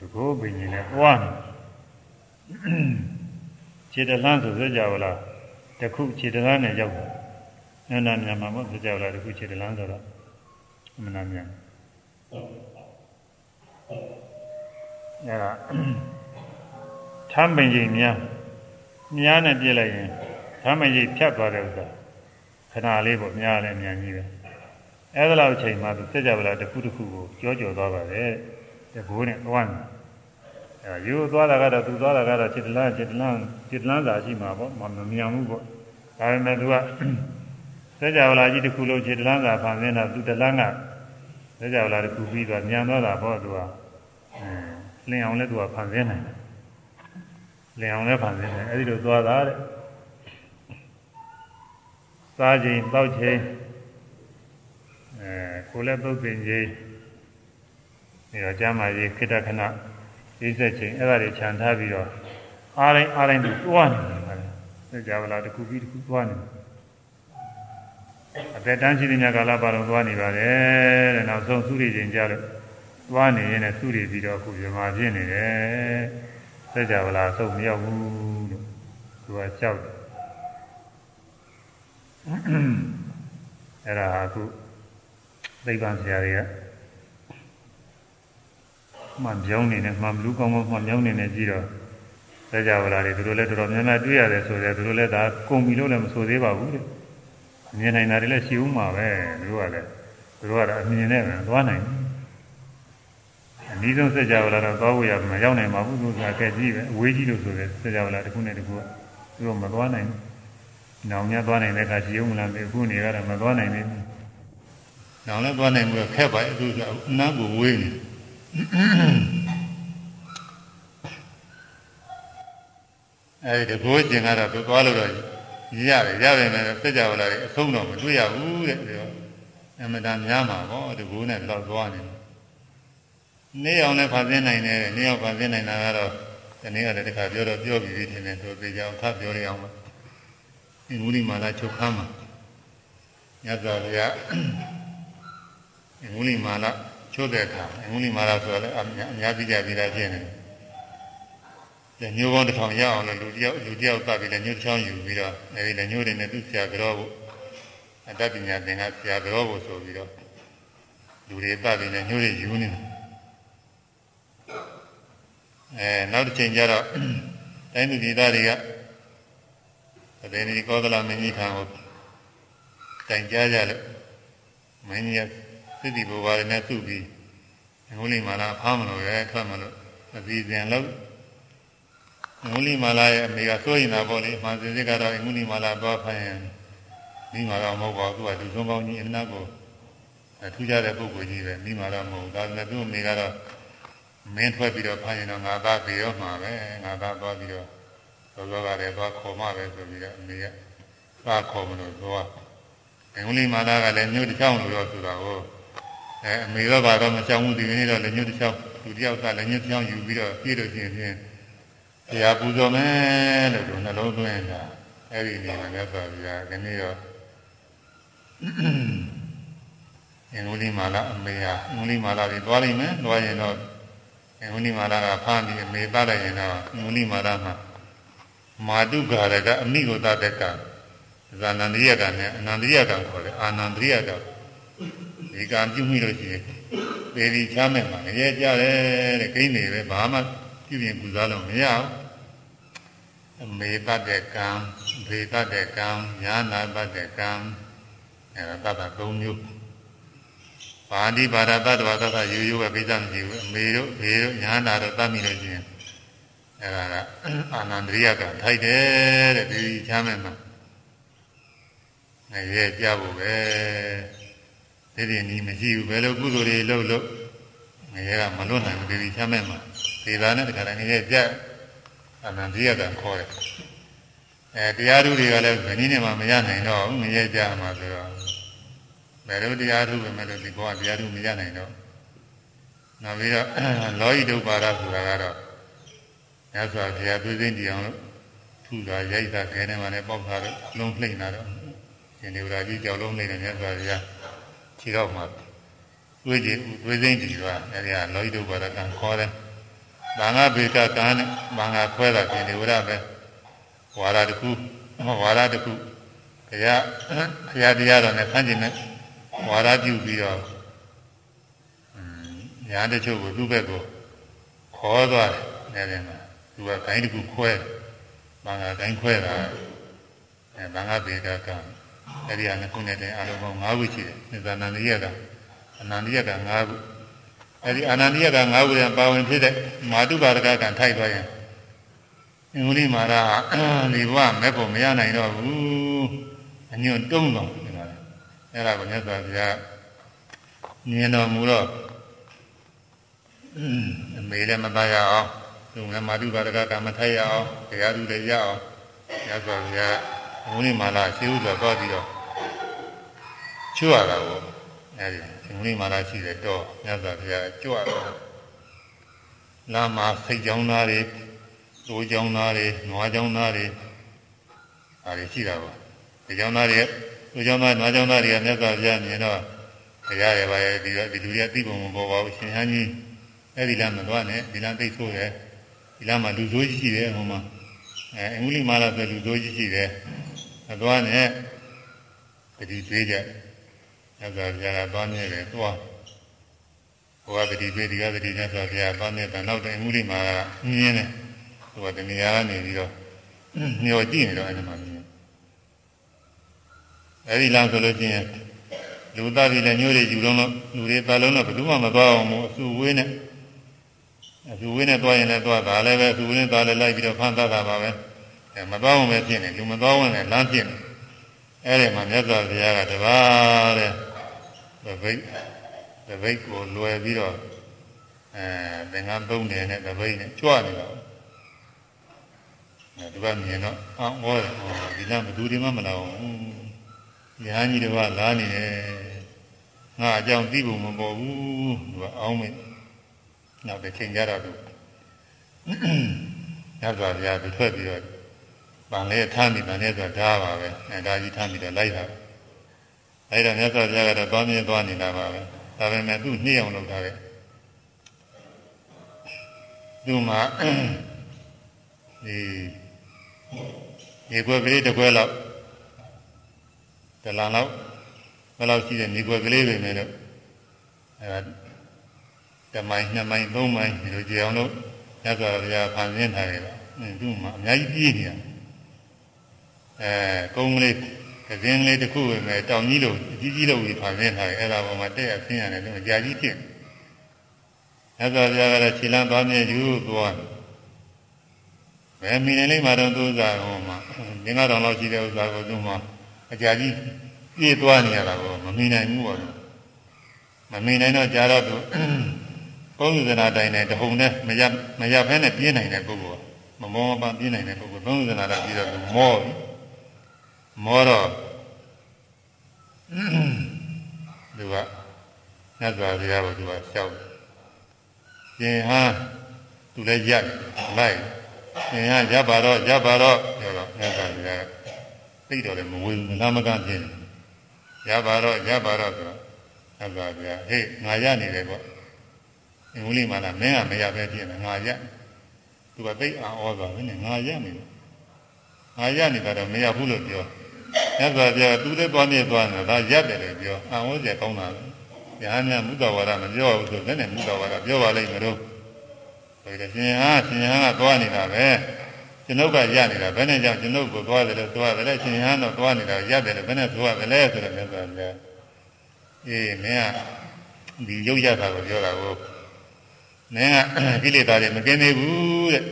တကိုးဘိညာဉ်နဲ့တွားနေ ခြေတလန်းဆိုစကြဝဠာတခုခြေတလန်းနဲ့ရောက်တယ်နန္ဒမြန်မှာမို့စကြဝဠာတခုခြေတလန်းဆိုတော့အမှန်တရားမြန်အဲဒါထမ်းပင်ကြီးများများနဲ့ပြည့်လိုက်ရင်ထမ်းပင်ကြီးဖြတ်သွားတဲ့ဥစ္စာခဏလေးပေါ့များလည်းမြန်ကြီးပဲအဲဒါလောက်အချိန်မှသူစကြဝဠာတခုတခုကိုကြောကြောသွားပါတယ်တကူနဲ့သွားတယ် အဲယူသွားတာကတော့သူသွားတာကတော့จิตလန်းจิตလန်းจิตလန်းသာရှိမှာပေါ့မမြန်ဘူးပေါ့ဒါပေမဲ့သူကစကြဝဠာကြီးတစ်ခုလုံးจิตလန်းသာဖန်ဆင်းတာသူတလန်းကစကြဝဠာတစ်ခုပြီးသွားမြန်သွားတာပေါ့သူကလင်အောင်လည်းသူကဖန်ဆင်းနိုင်တယ်လင်အောင်လည်းဖန်ဆင်းတယ်အဲဒီလိုသွားတာတဲ့စားခြင်းတောက်ခြင်းအဲကိုလည်းပုတ်ပင်ကြီးပြီးတော့ကျမ်းမာရေးခိတ္တခဏ ရေးဆက်ချိန်အဲ့ဒါတွေခြံထားပြီးတော့အားတိုင်းအားတိုင်းသူတွားနေတယ်ခါတယ်သိကြပါလားတစ်ခုပြီးတစ်ခုတွားနေတယ်အသက်တန်းရှိတဲ့ညကာလပါတော့တွားနေပါတယ်တဲ့နောက်ဆုံးသုရိချိန်ကြလို့တွားနေရင်လည်းသုရိပြီးတော့အခုပြမာဖြစ်နေတယ်သိကြပါလားဆုံးမရောက်ဘူးလို့သူကကြောက်တယ်အဲ့ဒါအခုသိပ္ပံဆရာတွေက မှန်ပြောင်းနေနဲ့မှန်ဘလူးကောင်းကောင်းမှန်ပြောင်းနေနဲ့ကြည့်တော့စကြဝဠာတွေသူတို့လည်းတော်တော်များများတွေ့ရတယ်ဆိုတော့သူတို့လည်းဒါကုန်ပြီလို့လည်းမဆိုသေးပါဘူးတဲ့မြင်နိုင်တာတွေလည်းရှိဦးမှာပဲသူတို့ကလည်းသူတို့ကတော့အမြင်နဲ့ပဲသွားနိုင်တယ်အနည်းဆုံးစကြဝဠာတော့သွားဖို့ရမှာရောက်နိုင်မှာဘူးသူကကဲကြီးပဲအဝေးကြီးလို့ဆိုတဲ့စကြဝဠာတစ်ခုနဲ့တစ်ခုကသူတို့မသွားနိုင်ဘူး။နောင်များသွားနိုင်တဲ့အခါရှိဦးမလားမေအခုနေကတော့မသွားနိုင်သေးဘူး။နောင်လည်းသွားနိုင်မှုခက်ပါအခုကအနားကိုဝေးနေ။ အဲဒီတကိုးကျင်ကတော့သူသွားလို့တော့ရတယ်ရတယ်နဲ့စကြဝဠာတွေအဆုံးတော့မတွေ့ရဘူးတဲ့ပြောအမတန်များမှာပေါ့တကိုးနဲ့တော့သွားနေတယ်နေအောင်လည်းဖန်ဆင်းနိုင်တယ်နေအောင်ဖန်ဆင်းနိုင်တာကတော့ဒီနေ့ကလည်းတခါပြောတော့ပြောပြီးပြီထင်တယ်သူပြေကြအောင်ထပ်ပြောရအောင်ပါဒီမူလီမာလာချုပ်ခမ်းမှာညဇောဗျာဒီမူလီမာလာ ချုပ်တဲ့အခါဒီမူလီမာလာဆိုတော့လည်းအများကြီးကြပြီးသားဖြစ်နေတယ်ညိုးပေါင်းတစ်ထောင်ရအောင်လို့လူတယောက်လူတယောက်ပတ်ပြီးလည်းညိုးတစ်ချောင်းယူပြီးတော့အဲဒီလည်းညိုးတွေနဲ့သူ့ဆရာကြောဖို့အတ္တပညာသင်္ကဆရာကြောဖို့ဆိုပြီးတော့လူတွေပတ်ပြီးလည်းညိုးတွေယူနေတယ်အဲနောက်တစ်ချိန်ကျတော့တိုင်းသူပြည်သားတွေကသေနီကောသလမင်းကြီးထံကိုတိုင်ကြားကြလို့မင်းကြီးက စစ်တီဘောပါရနဲ့သူ့ပြီးငုလိမာလာဖားမလို့ရဲထွက်မလို့အစီအစဉ်လို့ငုလိမာလာရဲ့အမေကစိုးရင်တာပေါ့လေမှန်စစ်စစ်ကတော့ငုလိမာလာသွားဖိုင်ရင်မိမာတော့မဟုတ်ပါဘူးသူကလူဆုံးကောင်းကြီးအနာကိုထူးခြားတဲ့ပုဂ္ဂိုလ်ကြီးပဲမိမာတော့မဟုတ်ဒါပေမဲ့သူ့အမေကတော့မင်းထွက်ပြီးတော့ဖမ်းရင်တော့ငါသားပြေရောမှာပဲငါသားသွားပြီးတော့သောသောကလည်းသွားခေါ်မှပဲဆိုပြီးတော့အမေကသွားခေါ်မလို့သွားအင်္ဂလိပ်မာလာကလည်းညှို့တစ်ချောင်းလို့တော့ဆိုတာကို အဲအမေတော့ဘာတော့မချောင်းဘူးဒီနေ့တော့လည်းညှို့တစ်ချောင်းလူတယောက်ကလည်းညှို့တစ်ချောင်းယူပြီးတော့ပြေးလို့ရှိရင်ဖြင့်တရားပူဇော်မယ်လို့သူနှလုံးသွင်းတာအဲ့ဒီနေမှာလည်းဆိုပြီးတော့ဒီနေ့တော့အင်္ဂလိပ်မာလာအမေဟာအင်္ဂလိပ်မာလာတွေသွားလိမ့်မယ်သွားရင်တော့အမုနိမာလာကဖမ်းပြီးအမေသားလိုက်ရင်တော့အမုနိမာလာမှာမာတုဂါရကအမိကိုသတဲ့ကဇာနန္ဒိယကနဲ့အနန္ဒိယကခေါ်တယ်အာနန္ဒိယက ဒီကံပြုမိလို့ရှိရင်ပေဒီချမ်းမဲ့မှာရဲကြတယ်တဲ့ကိန်းနေပဲဘာမှပြုပြင်ပူဇော်လို့မရဘူးအမေတတ်တဲ့ကံဘေတတ်တဲ့ကံညာနာတတ်တဲ့ကံအဲဒါတတ်တာ၃မျိုးပါဠိဘာသာတ္တဝါသတ္တရိုးရိုးပဲပြဿမရှိဘူးအမေတို့ဘေတို့ညာနာတို့သတ်မိလို့ရှိရင်အဲဒါကအာနန္ဒရိယကထိုက်တယ်တဲ့ဒီချမ်းမဲ့မှာအဲရဲ့ကြဖို့ပဲ ဒီဒီနီးမရှိဘူးဘယ်လိုကုသိုလ်တွေလုပ်လို့ငရဲကမလွတ်နိုင်ဘူးဒီဒီချမ်းမဲ့မှာဒေသာနဲ့တခါတည်းငရဲကြအာနန္ဒရိယကခေါ်တယ်အဲတရားဓုတွေကလည်းဘယ်နည်းနဲ့မှမရနိုင်တော့ဘူးငရဲကြမှာဆိုတော့ဘယ်လိုတရားထုပဲမဲ့လို့ဒီကောတရားထုမရနိုင်တော့နောက်ပြီးတော့လောဟိတုပါဒဆိုတာကတော့ညစွာဘုရားသွေးသိမ်းတရားလို့ထူတာရိုက်တာခဲနေမှလည်းပေါက်တာတော့လုံးလှိမ့်တာတော့ရှင်ဒေဝရာကြီးကြောက်လုံးလှိမ့်တယ်ညစွာဘုရား ခြေတော့မှသွေးကြီးသွေးသိမ်းကြည့်သွားအဲဒီကလောဟိတုပါဒကံခေါ်တယ်ဘာငါဘေကကံနဲ့ဘာငါခွဲတာရှင်ဒေဝရာပဲဝါရတခုဝါရတခုဘုရားဘုရားတရားတော်နဲ့ဆန့်ကျင်တဲ့ဝါဒပြုပြီးတော့ညာတချို့ကိုသူ့ဘက်ကိုခေါ်သွားတယ်နေတယ်မှာသူကဂိုင်းတစ်ခုခွဲဘာငါဂိုင်းခွဲတာအဲဘာငါဘေကက အဲ့ဒီအနခုနဲ့တဲ့အလုံးပေါင်း၅ခုရှိတယ်နိသနန္ဒိယကအနန္ဒိယက၅ခုအဲ့ဒီအနန္ဒိယက၅ခုရပါဝင်ဖြစ်တဲ့မာတုပါရကကံထိုက်သွားရင်အင်္ဂလိပ်မာရဒီဘဝမဲ့ဖို့မရနိုင်တော့ဘူးအညွန့်တုံးတော့အဲ့ဒါကိုမြတ်စွာဘုရားမြင်တော်မူတော့အမေလည်းမသားရအောင်သူကမာတုပါဒကကမထိုက်ရအောင်တရားသူလည်းရအောင်မြတ်စွာဘုရား ဘုန်းကြီးမာလာရှိဥစွာတော့ပြီးတော့ချွတ်ရတာကိုအဲ့ဒီဘုန်းကြီးမာလာရှိတဲ့တော့မြတ်စွာဘုရားကြွတော့လာမှာစိတ်ကြောင်းသားတွေတိုးကြောင်းသားတွေနွားကြောင်းသားတွေဒါတွေရှိတာပေါ့ဒီကြောင်းသားတွေလူကြောင့်သားနွားကြောင့်သားတွေကမြတ်စွာဘုရားမြင်တော့တရားရပါရဲ့ဒီတော့ဒီလူတွေကသိပုံမပေါ်ပါဘူးရှင်ဟန်းကြီးအဲ့ဒီလမ်းမသွားနဲ့ဒီလမ်းသိဆိုးတယ်ဒီလမ်းမှာလူဆိုးကြီးရှိတယ်ဟိုမှာအဲအင်္ဂလိပ်မာလာဆိုလူဆိုးကြီးရှိတယ် မသွားနဲ့တတိသေးကြမြတ်စွာဘုရားကသွားမြဲတယ်သွားဘဝတတိပေဒီကတတိမြတ်စွာဘုရားသွားမြဲတယ်နောက်တိုင်းမှုလိမှာမြင်းတယ်ဟိုကတဏှာကနေပြီးတော့မျောကြည့်နေတော့အဲ့ဒီမှာမြင်အဲ့ဒီလမ်းဆိုလို့ချင်းလူသားတွေလည်းညို့တွေယူလုံးလို့လူတွေပါလုံးတော့ဘယ်သူမှမသွားအောင်မို့အစုဝေးနဲ့အစုဝေးနဲ့သွားရင်လည်းသွားတာလည်းပဲအစုဝေးနဲ့သွားလည်းလိုက်ပြီးတော့ဖန်သတာပါပဲအဲ မသွားအောင်ပဲဖြစ်နေလူမသွားဝင်လည်းလမ်းဖြစ်နေအဲ့ဒီမှာမြတ်စွာဘုရားကတပါးတဲ့ဗိတ်ဗိတ်ကိုလွယ်ပြီးတော့အဲသင်္ကန်းသုံးတယ်နဲ့ဗိတ်နဲ့ကြွနေတာအဲဒီကမြင်တော့အော်ဟောဒီလမ်းဘယ်သူတွေမှမလာဘူးရဟန်းကြီးတွေကလာနေတယ်ငါအကြောင်းသိဖို့မပေါ်ဘူးသူကအောင်းမေနောက်တစ်ချိန်ကြတော့သူရသော်ဗျာသူထွက်ပြီးတော့ ဗန်လေးထမ်းပြီးဗန်လေးဆိုဓာပါပဲအဲဒါကြီးထမ်းပြီးတော့လိုက်တာအဲဒါမြတ်စွာဘုရားကတော့သွားမြင်သွားနေတာပါပဲဒါပေမဲ့သူ့နှိမ့်အောင်လုပ်တာပဲသူ့မှာဒီဒီကွယ်ကလေးတစ်ကွယ်လောက်တလန်လောက်ဘယ်လောက်ရှိတဲ့မြေကွက်ကလေးပဲနဲ့တော့အဲဒါတမိုင်းနှစ်မိုင်းသုံးမိုင်းဒီလိုကြအောင်လို့ရသော်ဗျာဖန်ဆင်းထားရတာသူ့မှာအများကြီးပြည့်နေတယ် အဲကုန်းကလေးကစင်းလေးတစ်ခုပဲမဲ့တောင်ကြီးလိုအကြီးကြီးလို့ပြီးဖန်ဆင်းထားတယ်အဲ့ဒါပေါ်မှာတက်ရဆင်းရတယ်သူအကြာကြီးဖြစ်ရသော်ဗျာကတော့ခြေလမ်းသွားမြဲယူသွားဘယ်မိနေလိမ့်မှာတော့သူ့ဥစ္စာဟိုမှာငင်းကတော့လောက်ရှိတဲ့ဥစ္စာကိုသူ့မှာအကြာကြီးပြည့်သွားနေရတာကိုမမီနိုင်ဘူးပေါ့မမီနိုင်တော့ကြာတော့သူပုံစံနာတိုင်းနဲ့တဟုန်နဲ့မရမရဖဲနဲ့ပြင်းနိုင်တဲ့ပုဂ္ဂိုလ်မမောမပန်းပြင်းနိုင်တဲ့ပုဂ္ဂိုလ်ပုံစံနာတော့ပြီးတော့သူမောပြီ မောတော့သူကညတ်စွာဘုရားကိုသူကရှောက်ပြင်ဟာသူလည်းရက်လိုက်ပြင်ဟာရပ်ပါတော့ရပ်ပါတော့ပြောတော့ညတ်စွာဘုရားသိတော့လည်းမဝေဘူးနာမကပြင်းရပါတော့ရပါတော့ဆိုတော့ဟောပါဗျာဟေးငါရနေတယ်ပေါ့အင်္ဂလိပ်မှာလားမင်းကမရပဲပြင်းတယ်ငါရသူကသိအောင်ဩသွားဘယ်နဲ့ငါရနေတယ်ငါရနေတာတော့မရဘူးလို့ပြော ရသော်ဗျာသူလည်းသွားနေသွားတယ်ဒါရတယ်လို့ပြောအံ့ဩစရာကောင်းတာပဲညာညာမုဒ္ဒဝါဒမပြောဘူးဆိုလည်းနဲ့မုဒ္ဒဝါဒပြောပါလိမ့်မလို့ဆိုရင်ရှင်ဟာရှင်ဟာကသွားနေတာပဲကျွန်ုပ်ကရနေတာဘယ်နဲ့ကြောင့်ကျွန်ုပ်ကိုသွားတယ်လို့သွားတယ်လေရှင်ဟန်တော့သွားနေတာရတယ်လို့ဘယ်နဲ့သွားတယ်လဲဆိုတော့မြတ်စွာဘုရားအေးမင်းကဒီရုပ်ရတာကိုပြောတာကိုမင်းကကိလေသာတွေမကင်းသေးဘူးတဲ့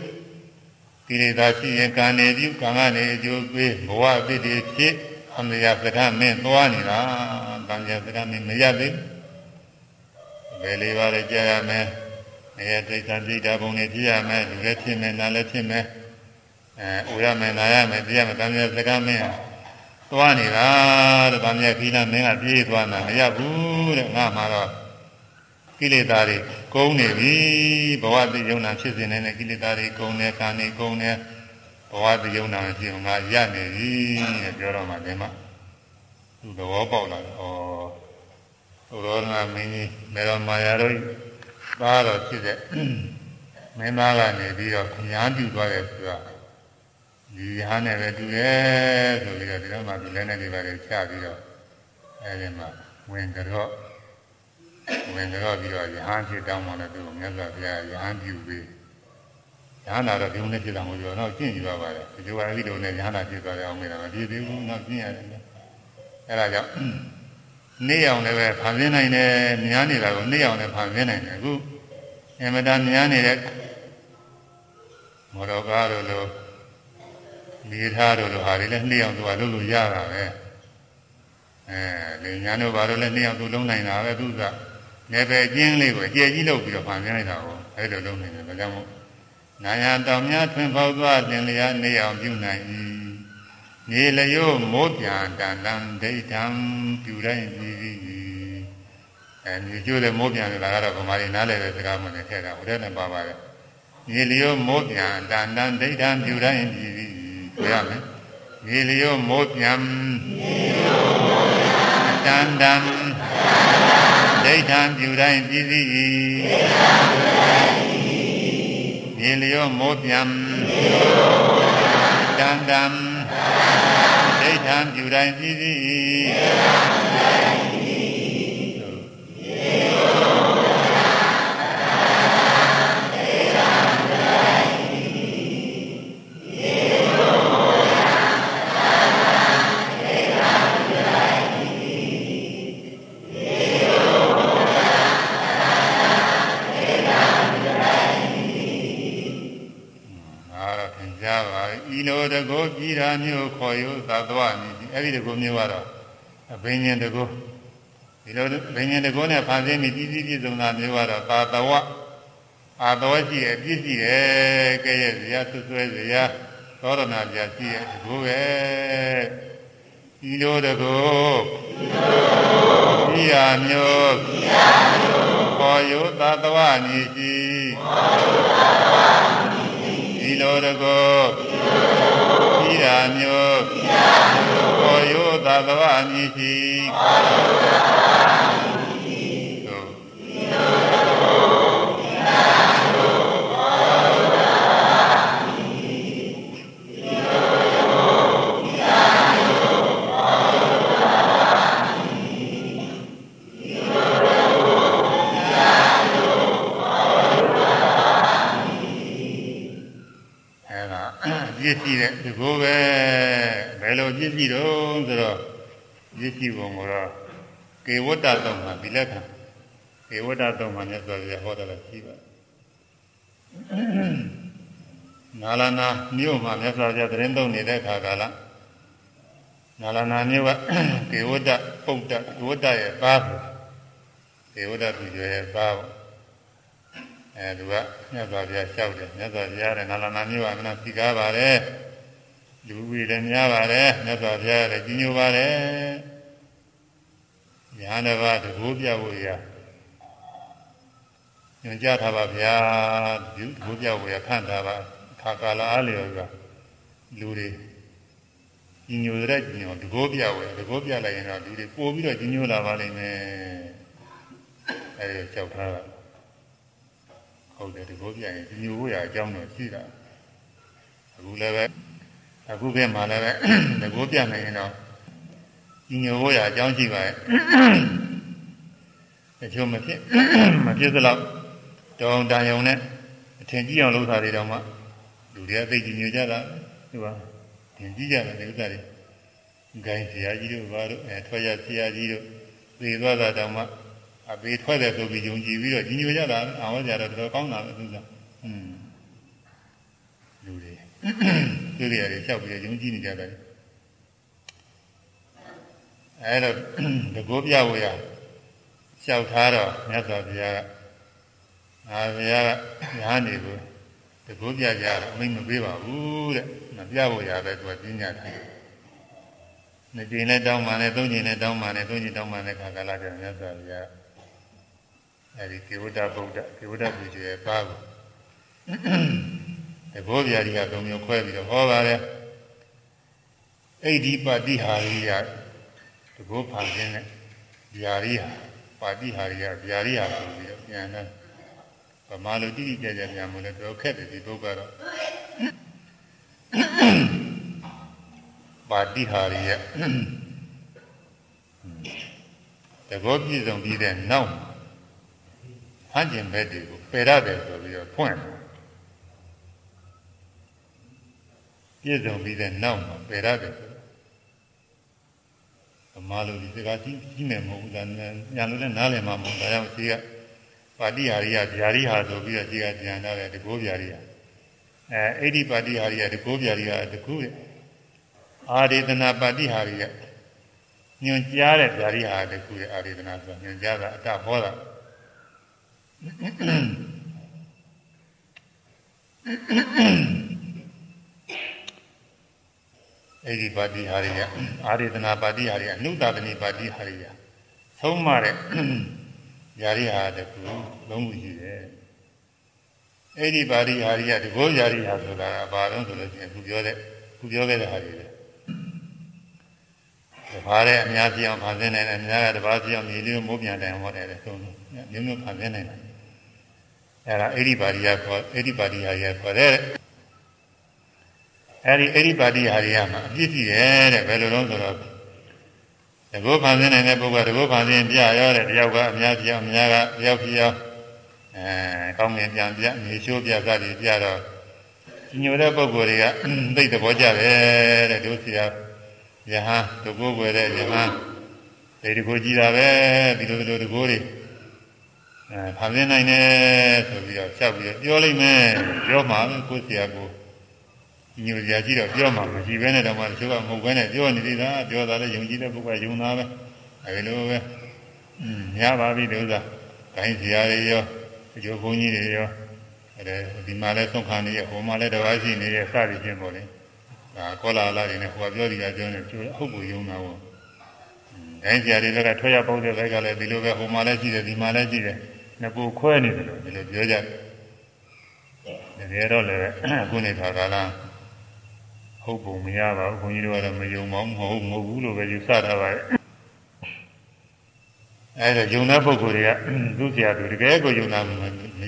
ကိလေသာရှိရင်ကံနေပြုကံကနေအကျိုးပေးဘဝအဖြစ်တွေဖြစ်အမရစကားမင်းသွားနေတာကံရစကားမင်းမရသေးဘယ်လေးပါးလဲကြားရမယ်နေရာတိတ်္ဆာတိတ်တာဘုံတွေဖြစ်ရမယ်လူလည်းဖြစ်မယ်နာလည်းဖြစ်မယ်အဲဥရမယ်နာရမယ်ပြရမယ်တမ်းမြတ်စကားမင်းသွားနေတာတဲ့တမ်းမြတ်ခိနာမင်းကပြေးသွားတာမရဘူးတဲ့ငါမှတော့ ကိလေသာတွေကုန်နေပြီဘဝတည်ယုံနာဖြစ်စေနေတဲ့ကိလေသာတွေကုန်နေကာနေကုန်နေဘဝတည်ယုံနာဖြစ်ငါရနေပြီတဲ့ပြောတော့မှဒီမှာသူသဘောပေါက်လာတယ်ဩဘုရောနာမင်းကြီးမေရမာယာတို့သားတော်ဖြစ်တဲ့မင်းသားကနေပြီးတော့ညာပြုသွားတယ်ဆိုတာဒီဟာနဲ့ပဲတူတယ်ဆိုပြီးတော့ဒီတော့မှဒီလည်းနဲ့ဒီပါလေချပြီးတော့အဲဒီမှာဝင်ကြော့ ဝင်ကြော့ပြီးတော့ယဟန်ဖြစ်တောင်းမှလည်းသူမြတ်စွာဘုရားယဟန်ပြုပြီးယဟန်လာတော့ဒီုံနဲ့ဖြစ်တာမဟုတ်ဘူးတော့ကျင့်ကြည့်ပါပါတယ်ဒီလိုပါဠိလိုနဲ့ယဟန်လာဖြစ်သွားတယ်အောင်မေးတာမဖြစ်သေးဘူးတော့ကျင့်ရတယ်အဲဒါကြောင့်နေအောင်လည်းပဲဖန်ဆင်းနိုင်တယ်များနေတာကိုနေအောင်လည်းဖန်ဆင်းနိုင်တယ်အခုအမတန်များနေတဲ့မော်တော်ကားတို့လိုနေထားတို့လိုဟာတွေလည်းနှိအောင်သူကလုပ်လို့ရတာပဲအဲလေညာတို့ဘာလို့လဲနှိအောင်သူလုံးနိုင်တာပဲသူက နေပဲအကျင်းလေးကိုအကျယ်ကြီးလုပ်ပြီးတော့ဖန်ဆင်းလိုက်တာကိုအဲလိုလုံးနိုင်တယ်ဒါကြောင့်မို့နာယတောင်များထွင်ပေါက်သွားတင်လျာနေအောင်ပြုနိုင်၏နေလျို့မိုးပြန်တန်တန်ဒိဋ္ဌံပြုတိုင်းပြီးပြီအဲမြေကျိုးတဲ့မိုးပြန်ဆိုတာကတော့ဗမာတွေနားလည်တဲ့စကားမှလည်းထည့်တာဟိုတည်းနဲ့ပါပါတယ်မြေလျို့မိုးပြန်တန်တန်ဒိဋ္ဌံပြုတိုင်းပြီးပြီဆိုရမယ်မြေလျောမိုးပြန်တန်တန် ဒိဋ္ဌံပြုတိုင်းပြည်စည်း၏မြေလျောမိုးပြန်တန်တန်ဒိဋ္ဌံပြုတိုင်းပြည်စည်း၏ မျိုးခေါ်ယူသာသဝနိအဲ့ဒီတကူမျိုးကတော့အဘိညာဉ်တကူဒီလိုဘိညာဉ်တကူနဲ့ဖန်ဆင်းပြီးပြည်ပြည်ပြည်စုံတာမျိုးကတော့သာသဝအာသဝရှိရဲ့ပြည့်စုံရဲ့ကဲရဲ့ဇရာဆွဆွဲဇရာသောရဏပြရှိရဲ့တကူပဲဒီလိုတကူဒီဟာမျိုးခေါ်ယူသာသဝနိရှိဒီလိုတကူ ဤရာမျိုးပေါ်ယောသသဝမြည်ရှိ ပြည့်စည်တဲ့ဒီကိုပဲဘယ်လိုပြည့်စည်တော့ဆိုတော့ပြည့်စည်ပုံကတော့ကေဝတ္တသုံးမှာဒီလက်ခံကေဝတ္တသုံးမှာမြတ်စွာဘုရားဟောတယ်လို့ရှိပါနာလနာမြို့မှာမြတ်စွာဘုရားသတင်းသုံးနေတဲ့အခါကာလနာလနာမြို့ကကေဝတ္တပုဒ္ဒကေဝတ္တရဲ့သားကေဝတ္တသူရဲ့သားပေါ့ အဲသူကမြတ်စွာဘုရားလျှောက်တယ်မြတ်စွာဘုရားရဲ့နာလနာမျိုးအမှန်သိကားပါတယ်လူဝိလည်းများပါတယ်မြတ်စွာဘုရားလည်းကြီးညိုပါတယ်ညာတစ်ပါးတကူပြဖို့ရညွှန်ကြားထားပါဗျာဒီတကူပြဖို့ရခန့်ထားပါခါကာလအားလျော်ကလူတွေကြီးညိုတဲ့ကြီးညိုတကူပြဖို့တကူပြလိုက်ရင်တော့လူတွေပို့ပြီးတော့ကြီးညိုလာပါလိမ့်မယ်အဲဒီကြောက်ထားတာ ဟုတ်တယ်ဒီဘိုးပြရင်ဒီမျိုးရအကြောင်းတော့ရှိတာအခုလည်းပဲအခုပြမှလည်းပဲဒီဘိုးပြနိုင်ရင်တော့ဒီမျိုးရအကြောင်းရှိပါရဲ့တချို့မဖြစ်မဖြစ်သလောက်တောင်းတန်ယုံနဲ့အထင်ကြီးအောင်လုပ်တာတွေတော့မှလူတွေအသိကြီးညိုကြတာဒီပါသင်ကြီးကြတယ်ဒီဥစ္စာတွေဂိုင်းဆရာကြီးတို့ဘာတို့အဲထွက်ရဆရာကြီးတို့သိသွားတာတောင်မှ အပေထွက်တယ်ဆိုပြီးယုံကြည်ပြီးတော့ညီညွတ်ကြတာအာဝကြတော့တော်တော်ကောင်းတာပဲသူကอืมလူတွေသူတွေရတယ်လျှောက်ပြီးယုံကြည်နေကြတယ်အဲတော့တကောပြဝေရလျှောက်ထားတော့မြတ်စွာဘုရားကအာဘုရားကညာနေကိုတကောပြကြတော့အမိန့်မပေးပါဘူးတဲ့မပြဖို့ရပဲသူကပြညာတယ်နှစ်ကြိမ်နဲ့တောင်းမှလည်းသုံးကြိမ်နဲ့တောင်းမှလည်းသုံးကြိမ်တောင်းမှလည်းခါကာလကျမြတ်စွာဘုရား အဲဒီကေဝတ္တဗုဒ္ဓကေဝတ္တပူဇေရဲ့ပါကိုတဘောဗျာဒီကသုံးမျိုးခွဲပြီးတော့ဟောပါတယ်အိဒီပတိဟာရိယတဘောဖန်ခြင်းနဲ့ဗျာရိဟာပါတိဟာရိယဗျာရိဟာဆိုပြီးတော့ပြန်တယ်ဗမာလိုတိတိကျကျပြန်မလို့တော့ခက်တယ်ဒီဘုတ်ကတော့ပါတိဟာရိယတဘောပြည့်စုံပြီးတဲ့နောက် ဟန်ကျင်ဘက်တွေကိုပယ်ရတယ်ဆိုပြီးတော့ဖွင့်တယ်ပြည့်စုံပြီးတဲ့နောက်မှာပယ်ရတယ်ဆိုဗမာလူဒီစကားကြီးကြီးမယ်မဟုတ်ဘူးဒါညာလို့လည်းနားလည်မှာမဟုတ်ဒါကြောင့်ဒီကပါတိဟာရိယဗျာရိဟာဆိုပြီးတော့ဒီကကြံထားတယ်ဒီကိုဗျာရိယအဲအိဋ္ဌိပါတိဟာရိယဒီကိုဗျာရိယတခုတဲ့အာရိဒနာပါတိဟာရိယညွန်ကြားတဲ့ဗျာရိဟာတခုတဲ့အာရိဒနာဆိုညွန်ကြားတာအတဟောတာ အဲ့ဒီပါတိဟာရိယအာရိဒနာပါတိဟာရိယအနုတတနိပါတိဟာရိယသုံးမတဲ့ယာရိဟာတကူလုံးမှုရှိတယ်အဲ့ဒီပါတိဟာရိယတကောယာရိဟာဆိုတာဘာလို့ဆိုလို့ရှိရင်ခုပြောတဲ့ခုပြောခဲ့တဲ့ဟာတွေလေဘာတဲ့အများကြီးအောင်ဖန်ဆင်းနိုင်တယ်အများကတပါးကြီးအောင်မြေလေးမိုးပြန်တိုင်ဟောတယ်လေသုံးမျိုးမျိုးဖန်ဆင်းနိုင်တယ် အဲ့ဒါအဲ့ဒီပါရိယခေါ်အဲ့ဒီပါရိယရခေါ်တဲ့အဲ့ဒီအဲ့ဒီပါရိယဟာရမှာအပြည့်ကြည့်တယ်တဲ့ဘယ်လိုလုံးဆိုတော့တကောဖန်ဆင်းနိုင်တဲ့ပုဂ္ဂိုလ်တကောဖန်ဆင်းပြရောတဲ့တယောက်ကအများကြီးအောင်အများကတယောက်ဖြစ်ရောအဲကောင်းငင်ပြန်ပြမြေချိုးပြစသည်ပြတော့ညိုတဲ့ပုဂ္ဂိုလ်တွေကသိတဲ့ဘောကြတယ်တဲ့တို့ဆရာယဟန်တကောွယ်တဲ့ယဟန်ဒီတကောကြည်တာပဲဒီလိုဒီလိုတကောတွေ အဲဖန်ဆင်းနိုင်တယ်ဆိုပြီးတော့ဖြတ်ပြီးပြောလိုက်မယ်ပြောမှာကိုဆရာကိုညိုကြကြည့်တော့ပြောမှမရှိဘဲနဲ့တော့မှတချို့ကမဟုတ်ဘဲနဲ့ပြောနေသေးတာပြောတာလည်းယုံကြည်တဲ့ပုဂ္ဂိုလ်ကယုံတာပဲအဲဒီလိုပဲอืมရပါပြီဒီဥစ္စာဂိုင်းစရာတွေရောအကျိုးဘုန်းကြီးတွေရောအဲဒီမှာလည်းဆုံးခံနေရဟိုမှာလည်းတပါးရှိနေရစသည်ဖြင့်ပေါ့လေဒါကောလာလာတွေနဲ့ဟိုကပြောဒီကပြောနေကျိုးဟုတ်ကိုယုံတာပေါ့ဂိုင်းစရာတွေကထွက်ရပေါက်တဲ့ဘက်ကလည်းဒီလိုပဲဟိုမှာလည်းရှိတယ်ဒီမှာလည်းရှိတယ် နှစ်ခုခွဲနေတယ်လို့ဒီလိုပြောကြတယ်တကယ်တော့လည်းအခုနေခါကာလဟုတ်ပုံမရပါဘူးခွန်ကြီးတို့ကတော့မယုံပါဘူးမဟုတ်မဟုတ်ဘူးလို့ပဲယူဆထားပါတယ်အဲဒါယုံတဲ့ပုဂ္ဂိုလ်တွေကသူ့ဆရာသူတကယ်ကိုယုံတာမ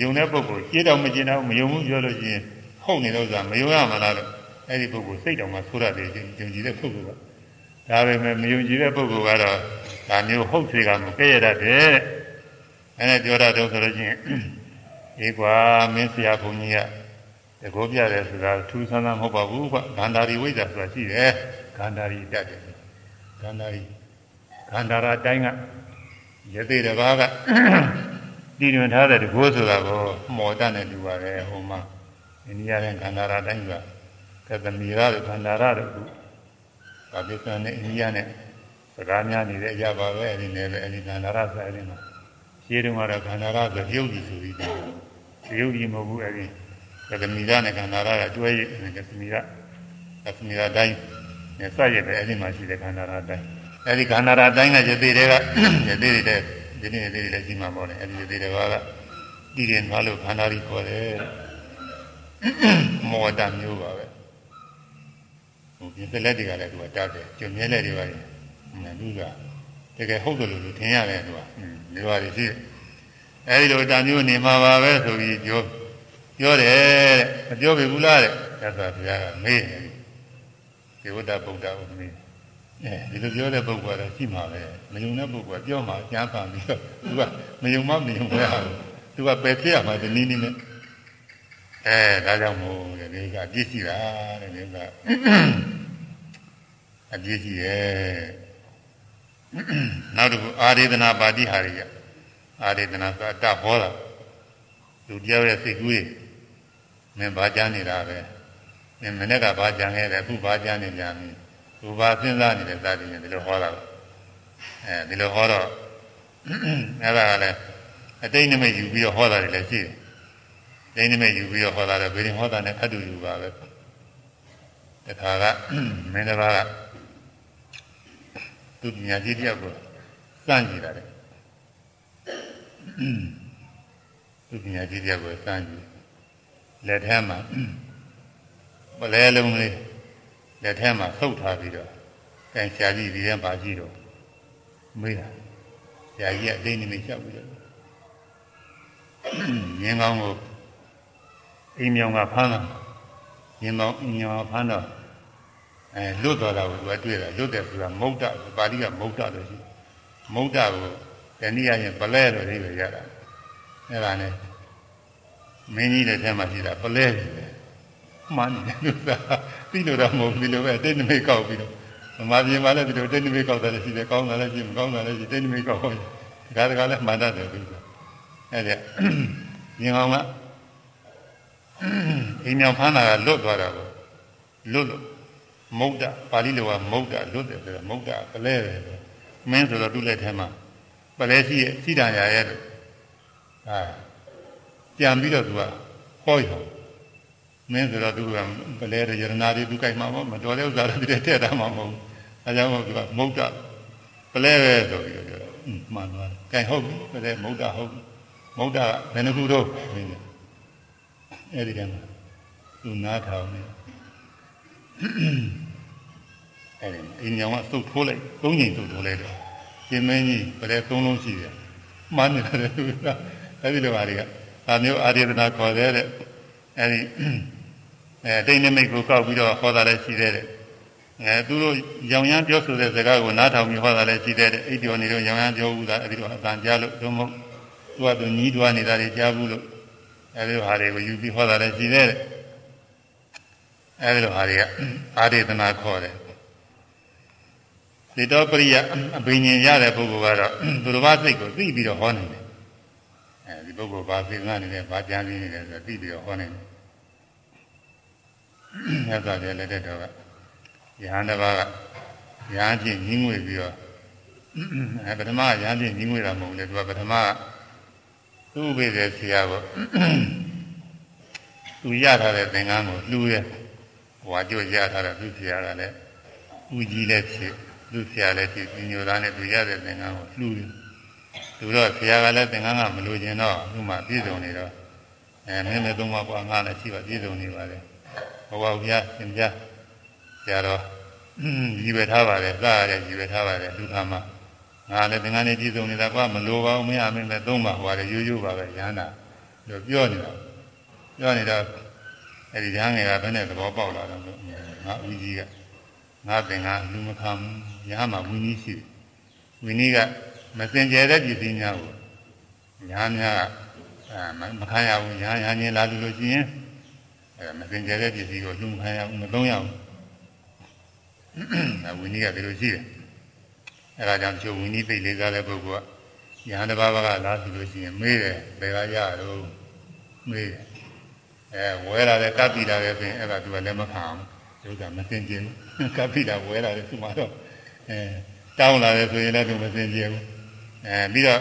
ယုံတဲ့ပုဂ္ဂိုလ်ကြည့်တော့မကျင်တော့မယုံဘူးပြောလို့ရှိရင်ဟုတ်နေတော့ဆိုတာမယုံရမှာလားလို့အဲဒီပုဂ္ဂိုလ်စိတ်တော်မှာဆိုရတယ်ယုံကြည်တဲ့ပုဂ္ဂိုလ်ကဒါပေမဲ့မယုံကြည်တဲ့ပုဂ္ဂိုလ်ကတော့ဒါမျိုးဟုတ်စေကမကဲ့ရတတ်တယ် အဲနဲ့ပြောတာတော့ဆိုလို့ရှိရင်အေးကွာမင်းဆရာဘုန်းကြီးကတကောပြတယ်ဆိုတာထူးဆန်းဆန်းမဟုတ်ပါဘူးကွဂန္ဓာရီဝိဇ္ဇာဆိုတာရှိတယ်ဂန္ဓာရီတတ်တယ်ဂန္ဓာရီဂန္ဓာရာတိုင်းကရသေးတပါးကတည်တွင်ထားတဲ့တကောဆိုတာကိုမော်တတ်နေလူပါတယ်ဟိုမှာအိန္ဒိယရဲ့ဂန္ဓာရာတိုင်းကကသမီရတို့ဂန္ဓာရတို့ခုပါကိစ္စတန်နဲ့အိန္ဒိယနဲ့စကားများနေတဲ့အရာပါပဲအဲဒီနယ်ပဲအဲဒီဂန္ဓာရဆိုအဲဒီမှာ ရှင်းတုန်းကတော့ခန္ဓာရဆိုရုပ်ကြီးဆိုပြီးတယ်ရုပ်ကြီးမဟုတ်ဘူးအဲဒီကသမီရနဲ့ခန္ဓာရကတွဲရကသမီရကသမီရတိုင်းနဲ့စရပဲအဲဒီမှာရှိတဲ့ခန္ဓာရတိုင်းအဲဒီခန္ဓာရတိုင်းကယသိတွေကယသိတွေတဲ့ဒီနေ့ယသိတွေလည်းရှိမှာပေါ့လေအဲဒီယသိတွေကတည်ရင်သွားလို့ခန္ဓာရီခေါ်တယ်မောတမျိုးပါပဲဟိုပြင်စလက်တွေကလည်းသူကတတ်တယ်ကျွမြဲလက်တွေပါရင်သူက တကယ်ဟုတ်တယ်လို့ထင်ရတယ်သူကဒီလိုပါရှိတယ်အဲဒီလိုတမျိုးနေမှာပါပဲဆိုပြီးပြောပြောတယ်မပြောပြီဘူးလားတဲ့သက်သာဘုရားကမေးတယ်ဒီဝတ္တဗုဒ္ဓကိုမေးအဲဒီလိုပြောတဲ့ပုဂ္ဂိုလ်ကတော့ရှိမှာပဲမယုံတဲ့ပုဂ္ဂိုလ်ကပြောမှကြားပါပြီးတော့သူကမယုံမှမယုံပဲဟာသူကပယ်ဖြစ်ရမှာဒီနည်းနည်းနဲ့အဲဒါကြောင့်မို့တဲ့ဒီကအပြစ်ရှိတာတဲ့ဒီကအပြစ်ရှိရဲ့ နောက်တစ်ခုအာရေဒနာပါတိဟာရိယအာရေဒနာဆိုအတဟောတာလူတယောက်ရဲ့စိတ်ကူးရေမင်းဘာကြမ်းနေတာပဲမင်းမနေ့ကဘာကြမ်းခဲ့တယ်အခုဘာကြမ်းနေပြန်ပြီသူဘာစဉ်းစားနေတဲ့သာတိနဲ့ဒီလိုဟောတာအဲဒီလိုဟောတော့အဲ့ဒါကလည်းအတိတ်နမိတ်ယူပြီးတော့ဟောတာတွေလည်းရှိတယ်တိတ်နမိတ်ယူပြီးတော့ဟောတာလည်းဘယ်ရင်ဟောတာနဲ့အတူယူပါပဲတခါကမင်းတစ်ပါးက သူပညာကြီးတယောက်ကိုစမ်းကြည့်တာတဲ့သူပညာကြီးတယောက်ကိုစမ်းကြည့်လက်ထဲမှာပလဲလုံးလေးလက်ထဲမှာဆုပ်ထားပြီးတော့အဲဆရာကြီးဒီထဲမှာကြည့်တော့မေးတာဆရာကြီးကအသိနေမိလျှောက်ပြီးတော့ငင်းကောင်းကိုအိမ်မြောင်ကဖမ်းတာငင်းကောင်းအိမ်မြောင်ကဖမ်းတော့ အဲလွတ်တော်တာကိုသူကတွေ့တာလွတ်တယ်ဆိုတာမုတ်တပါဠိကမုတ်တလို့ရှိမုတ်တကိုတနည်းအားဖြင့်ပလဲလို့အိဗယ်ရတာအဲ့ဒါနဲ့မင်းကြီးတဲ့ထဲမှာရှိတာပလဲပြီပဲမှန်တယ်လို့သာပြီးလို့တော့မဟုတ်ဘူးဒီလိုပဲတိတ်နမိတ်ကောက်ပြီးတော့မမပြေမှာလည်းဒီလိုတိတ်နမိတ်ကောက်တယ်ရှိတယ်ကောင်းတာလည်းရှိမကောင်းတာလည်းရှိတိတ်နမိတ်ကောက်ဟုတ်ဒါကတကလည်းမှန်တတ်တယ်ပြီးတော့အဲ့ဒါမြင်အောင်ကအိမ်မြောင်ဖမ်းတာကလွတ်သွားတာကိုလွတ်လို့ မုတ်တပါဠိလိုကမုတ်တလွတ်တယ်ဆိုတော့မုတ်တပလဲတယ်မင်းဆိုတော့သူ့လက်ထဲမှာပလဲရှိရဲ့ရှိတာရရဲ့လို့အာပြန်ပြီးတော့သူကဟောရမင်းဆိုတော့သူကပလဲရရနာတွေသူကြိုက်မှာမတော်တဲ့ဥစ္စာတွေထည့်တာမှမဟုတ်ဘူးအဲကြောင့်မို့သူကမုတ်တပလဲပဲဆိုပြီးတော့ပြောတယ်မှန်သွားတယ်ကြိုက်ဟုတ်ပြီပလဲမုတ်တဟုတ်မုတ်တကဘယ်နှခုတော့မင်းအဲ့ဒီကမှာသူနားထောင်နေ အဲ့ဒီအင်းညောင်ကသုတ်ထိုးလိုက်သုံးချိန်သုတ်ထိုးလိုက်တော့ရှင်မင်းကြီးပလဲသုံးလုံးရှိတယ်မှန်းနေတယ်သူကအဲ့ဒီလိုပါတွေကဒါမျိုးအာရိယနာခေါ်တဲ့တဲ့အဲ့ဒီအဲတိတ်နမိတ်ကိုကောက်ပြီးတော့ဟောတာလည်းရှိတဲ့တဲ့အဲသူတို့ရောင်ရမ်းပြောဆိုတဲ့စကားကိုနားထောင်ပြီးဟောတာလည်းရှိတဲ့တဲ့အိပ်တော်နေတော့ရောင်ရမ်းပြောဘူးသားအဲ့ဒီတော့အတန်ကြားလို့သို့မဟုတ်သူကသူညီးတွားနေတာတွေကြားဘူးလို့အဲ့ဒီဟာတွေကိုယူပြီးဟောတာလည်းရှိတဲ့တဲ့ အဲဒီလိုဟာတွေကအာရိသနာခေါ်တယ်ဒီတော့ပရိယအဘိညာဉ်ရတဲ့ပုဂ္ဂိုလ်ကတော့သူတော်ဘာစိတ်ကိုသိပြီးတော့ဟောနေတယ်အဲဒီပုဂ္ဂိုလ်ဘာသိငါနေတယ်ဘာကြံနေတယ်ဆိုသိပြီးတော့ဟောနေတယ်မြတ်စွာဘုရားလက်ထက်တော်ကယဟန်တစ်ပါးကယဟန်ချင်းညီးငွေပြီးတော့အဲပထမယဟန်ချင်းညီးငွေတာမဟုတ်လေသူကပထမသူ့ဘေးတဲ့ဆရာကသူရထားတဲ့သင်္ကန်းကိုလှူရဲ ဟွာကြွရထားတဲ့သူ့ဆရာကလည်းဦးကြီးလည်းဖြစ်သူ့ဆရာလည်းဖြစ်ညိုသားနဲ့သူရတဲ့သင်္ကန်းကိုလှူတယ်သူတော့ဆရာကလည်းသင်္ကန်းကမလိုချင်တော့သူ့မှာပြည့်စုံနေတော့အဲမင်းလည်းသုံးပါကွာငါလည်းရှိပါပြည့်စုံနေပါလေဘဝဘုရားရှင်ပြဆရာတော်ကြီးပဲထားပါလေစရတယ်ကြီးပဲထားပါလေလူသားမှာငါလည်းသင်္ကန်းနဲ့ပြည့်စုံနေတာကွာမလိုပါဘူးမင်းအမင်းလည်းသုံးပါဟွာလေရိုးရိုးပါပဲရဟန္တာလို့ပြောနေတာပြောနေတော့ အဲ့ဒီရဟန်းငယ်ကဘယ်နဲ့သဘောပေါက်လာတော့ငါဦးကြီးကငါသင်္ကန်းလူမခံရဟမှာဝင်းကြီးရှိတယ်ဝင်းကြီးကမစင်ကြဲတဲ့ပြည်စည်းများကိုညာများအဲမခံရဘူးညာညာချင်းလာလို့လို့ရှိရင်အဲမစင်ကြဲတဲ့ပြည်စည်းကိုလူမခံရဘူးမသုံးရဘူးအဲဝင်းကြီးကဒီလိုရှိတယ်အဲဒါကြောင့်ချိုးဝင်းကြီးသိလေးစားတဲ့ပုဂ္ဂိုလ်ကညာတစ်ပါးပါးကလာပြီလို့ရှိရင်မေးတယ်ဘယ်ကရတော့မေးတယ် အဲဝဲလာတဲ့ကပ်ပြီလာတဲ့ပြင်အဲ့ဒါသူကလည်းမခံအောင်ဒုက္ခမစင်ကြင်ကပ်ပြီလာဝဲလာတဲ့သူမှတော့အဲတောင်းလာတယ်ဆိုရင်လည်းသူမစင်ကြင်ဘူးအဲပြီးတော့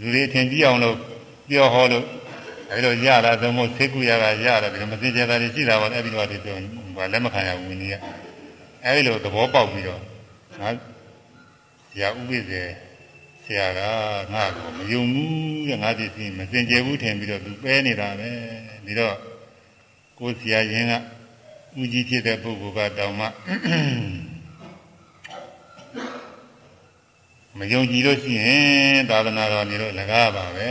လူတွေထင်ကြည့်အောင်လို့ပြောဟောလို့အဲလိုရတာသုံးဖို့သိကုရကရတယ်ပြီးတော့မစင်ကြတာတွေရှိတာပါအဲ့ဒီတော့ဒီပြောဘာလက်မခံရဘူးဝင်းကြီးကအဲဒီလိုသဘောပေါက်ပြီးတော့ငါရာဥပိ္ပေဆရာကငါ့ကိုမယုံဘူးတဲ့ငါဒီစီမစင်ကြဘူးထင်ပြီးတော့သူပဲနေတာပဲ ပြီးတော့ကိုဆရာရင်ကဦးကြီးဖြစ်တဲ့ပုဂ္ဂိုလ်ကတောင်မှမယုံကြည်လို့ရှိရင်သာသနာတော်နေလို့လကားပါပဲ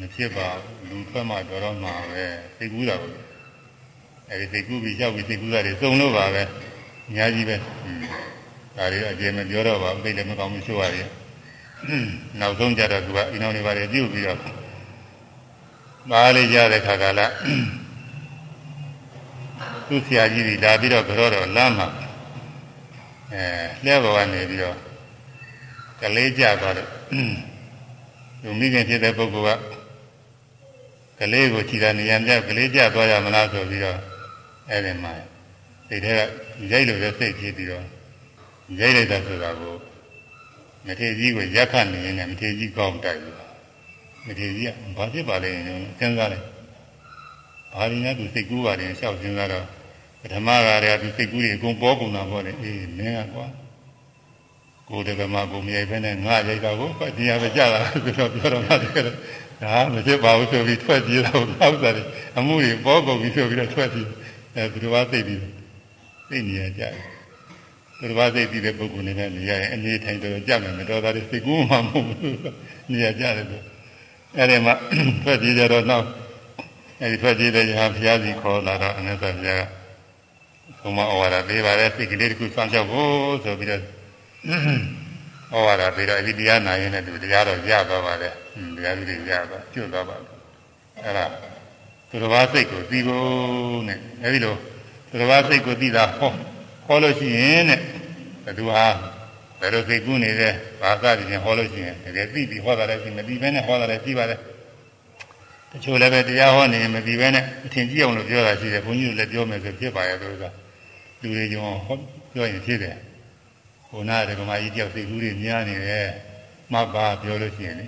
မဖြစ်ပါဘူးလူထွက်မှတော်တော့မှာပဲသိကူးတာပဲအဲဒီသိကူးပြီးရောက်ပြီးသိကူးတာတွေစုံလို့ပါပဲအများကြီးပဲဒါတွေအကျေမပြောတော့ပါဘူးသိလည်းမကောင်းဘူးဆိုရတယ်နောက်ဆုံးကြတော့သူကအိမ်တော်တွေပါတယ်ပြုတ်ပြီးတော့ မားလေးရတဲ့ခါကလာသူ့ဆရာကြီးကြီးလာပြီးတော့ကြောတော့လမ်းမှာအဲလဲဘဝနေပြီးတော့ကလေးကြသွားတယ်သူမိခင်ဖြစ်တဲ့ပုဂ္ဂိုလ်ကကလေးကိုခြိတာနေရံပြကလေးကြသွားရမလားဆိုပြီးတော့အဲ့ဒီမှာစိတ်ထဲကရိုက်လို့လည်းစိတ်ဖြစ်ပြီးတော့ရိုက်လိုက်တာဆိုတာကိုမထေကြီးကိုရက်ခတ်နေရင်မထေကြီးကောင်းတိုက်ဘူး မထေကြီးကဘာဖြစ်ပါလဲစဉ်းစားလိုက်ဘာရင်းနဲ့သူစိတ်ကူးပါတယ်ရှောက်စဉ်းစားတော့ပထမကတည်းကသူစိတ်ကူးတွေအကုန်ပေါ်ကုန်တာပေါ့လေအေးမင်းကကွာကိုယ်တကမှကိုမြိုက်ဖဲနဲ့ငါရိုက်တာကိုပတ်တရားပဲကြတာဆိုတော့ပြောတော့မှတကယ်ဒါမဖြစ်ပါဘူးဆိုပြီးထွက်ပြေးတော့နောက်စားတယ်အမှုတွေပေါ်ကုန်ပြီဆိုပြီးတော့ထွက်ပြေးအဲသူတော်ဘာသိပြီးသိနေရကြတယ်သူတော်ဘာသိပြီးတဲ့ပုဂ္ဂိုလ်နေနဲ့နေရရင်အနေထိုင်တော့ကြမယ်မတော်တာတွေစိတ်ကူးမှမဟုတ်ဘူးနေရကြတယ်ဆို အဲ့ဒီမှာထွက်ပြေးကြတော့နောက်အဲ့ဒီထွက်ပြေးတဲ့ရဟန်းဘုရားကြီးခေါ်လာတော့အနန္တဘုရားကဘုမဩဝါဒပေးပါလေစိတ်ကလေးတစ်ခုစောင့်ရှောက်ဖို့ဆိုပြီးတော့ဩဝါဒပေးတော့ဒီတရားနာရင်လည်းသူတရားတော့ရသွားပါလေတရားကြီးတွေရသွားကျွတ်သွားပါအဲ့ဒါသူတော်ဘာစိတ်ကိုသိဖို့နဲ့အဲဒီလိုသူတော်ဘာစိတ်ကိုသိတာဟောဟောလို့ရှိရင်တဲ့ဘသူဟာ ဘယ်လိုစိတ်ကူးနေလဲဘာသာပြင်ဟောလို့ရှိရင်တကယ်သိပြီးဟောတာလည်းရှိမသိဘဲနဲ့ဟောတာလည်းရှိပါလေတချို့လည်းပဲတရားဟောနေရင်မသိဘဲနဲ့အထင်ကြီးအောင်လို့ပြောတာရှိတယ်ဘုန်းကြီးတို့လည်းပြောမယ်ဆိုဖြစ်ပါရဲ့လို့ကလူတွေကြောဟောပြောရင်ဖြစ်တယ်ဟိုနာဒကမာကြီးတယောက်စိတ်ကူးတွေများနေတယ်မှတ်ပါပြောလို့ရှိရင်လေ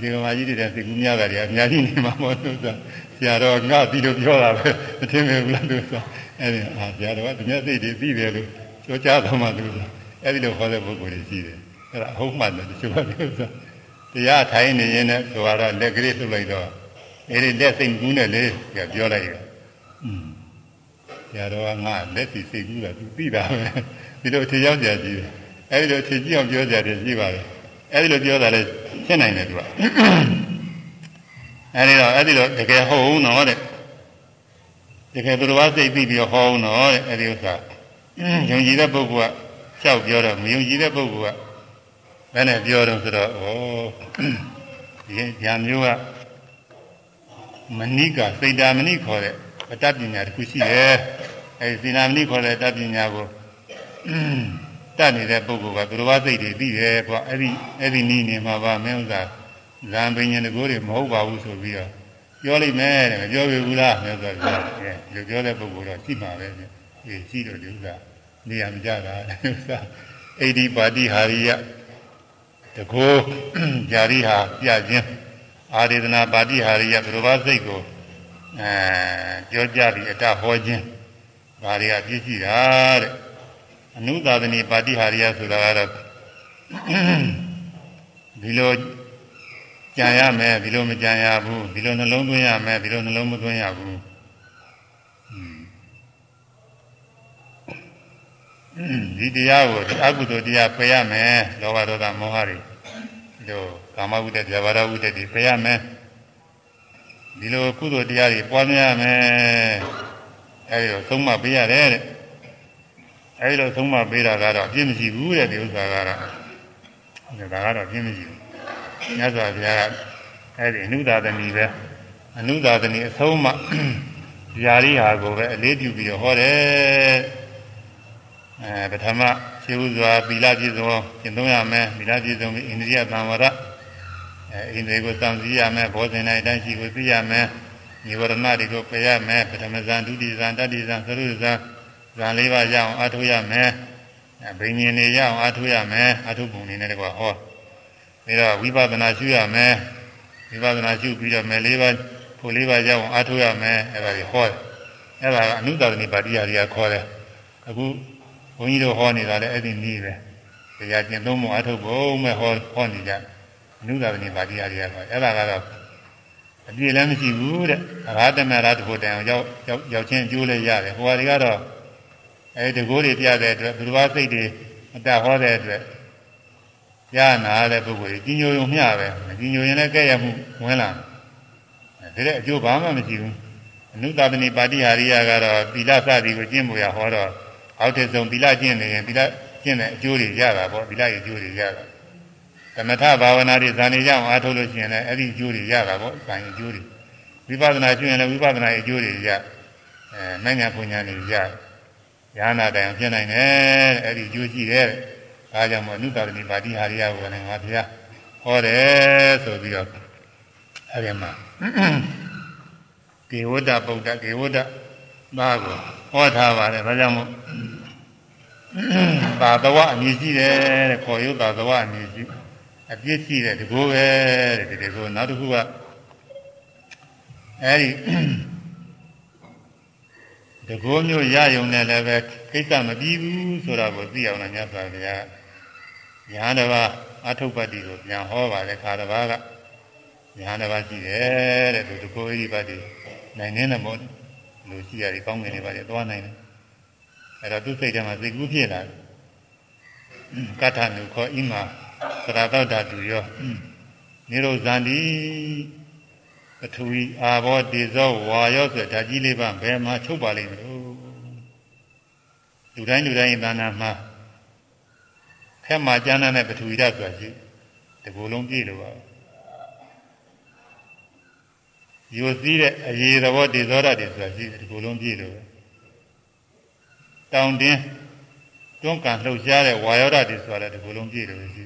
ဒီဒကမာကြီးတွေတဲ့စိတ်ကူးများတာတွေအများကြီးနေမှာမဟုတ်ဘူးဆိုဆရာတော်ငါပြီးလို့ပြောတာပဲမထင်ဘူးလားသူဆိုအဲ့ဒီအာဆရာတော်ကဒီမြတ်စိတ်တွေပြီးတယ်လို့ပြောကြတော့မှသူဆို အဲ့ဒီလိုခေါ်တဲ့ပုဂ္ဂိုလ်တွေရှိတယ်အဲ့ဒါအဟုတ်မှန်တယ်တချို့ကပြောဆိုတရားထိုင်နေရင်လည်းဆိုတော့လက်ကလေးလှုပ်လိုက်တော့အဲ့ဒီလက်စိတ်ကူးနဲ့လေပြောလိုက်ရอืมဆရာတော်ကငါလက်စီစိတ်ကူးတာသူသိတာပဲဒီလိုထင်ရောက်ကြကြည့်တယ်အဲဒီလိုထင်ကြည့်အောင်ပြောကြတယ်ရှိပါတယ်အဲဒီလိုပြောတာလည်းရှင်းနိုင်တယ်သူကအဲဒီတော့အဲဒီလိုတကယ်ဟုတ်အောင်တော့တဲ့တကယ်သူတော်ဘာစိတ်ပြီးပြီးဟောအောင်တော့တဲ့အဲဒီဥစ္စာယုံကြည်တဲ့ပုဂ္ဂိုလ်က လျှောက်ပြောတော့မယုံကြည်တဲ့ပုဂ္ဂိုလ်ကဘယ်နဲ့ပြောတော့ဆိုတော့ဩဒီညာမျိုးကမဏိကစိတ်တာမဏိခေါ်တဲ့အတ္တပညာတစ်ခုရှိတယ်အဲဒီစိနာမဏိခေါ်တဲ့တ္တပညာကိုတတ်နေတဲ့ပုဂ္ဂိုလ်ကသူတော်ဘာစိတ်တွေသိတယ်ကွာအဲ့ဒီအဲ့ဒီနီးနေမှာပါမင်းဥစ္စာဇံပင်ញတကိုးတွေမဟုတ်ပါဘူးဆိုပြီးတော့ပြောလိုက်မယ်တဲ့မပြောဘူးလားမြတ်စွာဘုရားကဲဒီပြောတဲ့ပုဂ္ဂိုလ်တော့ရှိမှာပဲဒီရှိတော့ဒီဥစ္စာ နေရာမကြတာဥစ္စာအိဒီပါတိဟာရိယတကောญาတိဟာပြခြင်းအာရေဒနာပါတိဟာရိယဘုရားစိတ်ကိုအဲပြောကြပြီးအတဟောခြင်းဘာတွေကပြည့်စုံတာတဲ့အနုသာသနီပါတိဟာရိယဆိုတာကတော့ဒီလိုကြံရမယ်ဒီလိုမကြံရဘူးဒီလိုနှလုံးသွင်းရမယ်ဒီလိုနှလုံးမသွင်းရဘူး ဒီတရားကိုဒီအကုသိုလ်တရားပယ်ရမယ်လောဘဒေါသမောဟတွေဒီလိုကာမဝိတ္တဇဘာရဝိတ္တတွေပယ်ရမယ်ဒီလိုကုသိုလ်တရားတွေပွားများရမယ်အဲဒီတော့သုံးမပေးရတယ်တဲ့အဲဒီလိုသုံးမပေးတာကတော့အပြည့်မရှိဘူးတဲ့ဒီဥစ္စာကတော့ဒါကတော့အပြည့်မရှိဘူးမြတ်စွာဘုရားကအဲ့ဒီအနုသာသနီပဲအနုသာသနီအဆုံးမှຢာရိဟာကိုပဲအလေးပြုပြီးတော့ဟောတယ် အဲပထမခြေဥစွာပီလာပြည့်စုံကျင့်သုံးရမယ်ပီလာပြည့်စုံပြီးအိန္ဒိယသံဝရအဲအိန္ဒိယကိုစံစည်းရမယ်ဘောဇင်တိုင်းတိုင်းရှိကိုသိရမယ်ညီဝရဏတွေကိုပယ်ရမယ်ပထမဇန်ဒုတိယဇန်တတိယဇန်သရုဇန်ဇန်လေးပါးရအောင်အားထုတ်ရမယ်ဘိညာဉ်တွေရအောင်အားထုတ်ရမယ်အားထုတ်ပုံတွေနဲ့တကွာဟောပြီးတော့ဝိပဿနာရှုရမယ်ဝိပဿနာရှုပြီးတော့မယ်လေးပါဖို့လေးပါရအောင်အားထုတ်ရမယ်အဲ့ဒါကြီးဟောတယ်အဲ့ဒါကအနုတ္တနိပါတိယတွေကခေါ်တယ်အခု ဘုန်းကြီးတို့ဟောနေတာလည်းအဲ့ဒီနည်းပဲတရားကျင့်သုံးမှုအားထုတ်ဖို့မဲ့ဟောဟောနေကြအနုတ္တနိပါတိယတွေကခေါ်အဲ့ဒါကတော့အပြည့်လည်းမရှိဘူးတဲ့ရာတမရာတဖို့တန်အောင်ရောက်ရောက်ချင်းအကျိုးလည်းရတယ်ဟိုဟာတွေကတော့အဲတကိုးတွေပြတဲ့အတွက်ဘုရားစိတ်တွေအတဟောတဲ့အတွက်ရနာတဲ့ပုဂ္ဂိုလ်ကြီးညိုယုံမျှပဲမကြီးညိုရင်လည်းကဲ့ရမှုဝင်လာတယ်ဒါတဲ့အကျိုးဘာမှမရှိဘူးအနုတတနိပါတိဟာရိယကတော့သီလစသည်ကိုကျင့်မှုရဟောတော့ အောက်ထဆုံးသီလကျင့်နေရင်သီလကျင့်တဲ့အကျိုးတွေရတာပေါ့သီလရဲ့အကျိုးတွေရတာသမထဘာဝနာတွေဇာနေကြအောင်အားထုတ်လို့ရှိရင်လည်းအဲ့ဒီအကျိုးတွေရတာပေါ့ဇာရင်အကျိုးတွေဝိပဿနာကျင့်ရင်လည်းဝိပဿနာရဲ့အကျိုးတွေရအဲနိုင်ငံပညာတွေရရဟနာတိုင်ဖြစ်နိုင်တယ်အဲ့ဒီအကျိုးရှိတယ်ဒါကြောင့်မို့အနုတ္တရဏိပါတိဟာရိယကိုလည်းငါဘုရားဟောတယ်ဆိုပြီးတော့အဲဒီမှာကေဝတ္တပုဒ္ဒကေဝတ္တဘာကိုဟောထားပါတယ်ဒါကြောင့်မို့သာသဝအမည်ရှိတယ်တဲ့ခေါ်ရုပ်သာသဝအမည်ရှိအပြစ်ရှိတဲ့ဒီကိုပဲတဲ့ဒီကိုနောက်တစ်ခုကအဲဒီတကောမျိုးရယုံနဲ့လည်းပဲကိစ္စမပြီးဘူးဆိုတာကိုသိအောင်လည်းမြတ်စွာဘုရားညာတစ်ပါးအထုပ္ပတ္တိကိုပြန်ဟောပါတယ်ခါတစ်ပါးကညာတစ်ပါးရှိတယ်တဲ့သူတကောဣတိပတ္တိနိုင်နေတဲ့မို့ လူရှိရတယ်ကောင်းငင်နေပါတယ်သွားနိုင်တယ်အဲ့တော့သူစိတ်ထဲမှာစိတ်ကူးဖြစ်လာတယ်ကထနုခောဣမာသရတောဓာတုယောနိရောဇန္တိပထဝီအာဘောတေဇောဝါယောဆိုဓာကြီးလေးပါဘယ်မှာချုပ်ပါလိမ့်မလို့လူတိုင်းလူတိုင်းသာနာမှာခက်မှာကျမ်းတဲ့ပထဝီဓာတ်ဆိုတာရှိတကူလုံးပြည့်လို့ပါ ယူစည်းတဲ့အရေသဘောတေဇောဓာတ်တွေဆိုတာရှိတကူလုံးပြည့်လို့တောင်တင်းတွန်းကန်လှုပ်ရှားတဲ့ဝါယောဓာတ်တွေဆိုတာလည်းတကူလုံးပြည့်လို့ရှိ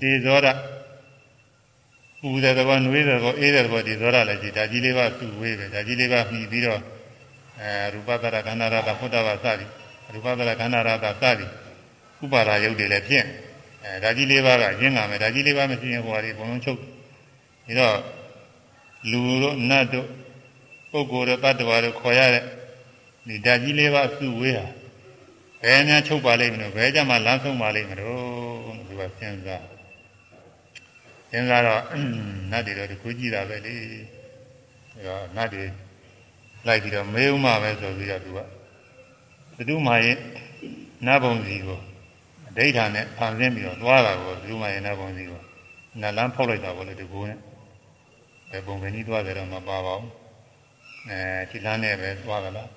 တေဇောဓာတ်ပူတဲ့သဘောနှွေးတဲ့သဘောအေးတဲ့သဘောဒီသောရလည်းရှိဒါကြီးလေးပါသူ့ဝေးပဲဒါကြီးလေးပါမှီပြီးတော့အဲရူပသရခန္ဓာရတာဖုတ္တဝါစသည်ရူပသရခန္ဓာရတာစသည်ဥပါဒာယုတ်တွေလည်းဖြစ်အဲဒါကြီးလေးပါကရင်းလာမယ်ဒါကြီးလေးပါမရှိရင်ဟိုဟာဒီဘုံလုံးချုပ် ပြီးတော့လူတို့နတ်တို့ပုဂ္ဂိုလ်တို့တ attva တို့ခေါ်ရတဲ့ဒီဓာကြီးလေးပါသူ့ဝေးဟာဘယ်များချုပ်ပါလိမ့်မလို့ဘယ်ကြမှာလမ်းဆုံးပါလိမ့်မလို့ဒီကစဉ်းစားစဉ်းစားတော့နတ်တွေတော့ဒီကိုကြည့်တာပဲလေဒါနတ်တွေလိုက်ပြီးတော့မေးဥမပဲဆိုပြီးတော့သူကဘသူမှရင်နတ်ဘုံစီကိုအဋ္ဌာနဲ့ဖန်ဆင်းပြီးတော့သွားတာကိုဘသူမှရင်နတ်ဘုံစီကိုနတ်လန်းဖောက်လိုက်တာပေါ့လေဒီကိုနဲ့ ဘယ်ပုံပဲနီးသွားတယ်တော့မပါပါဘူးအဲခြေလန်းနဲ့ပဲသွားကြလား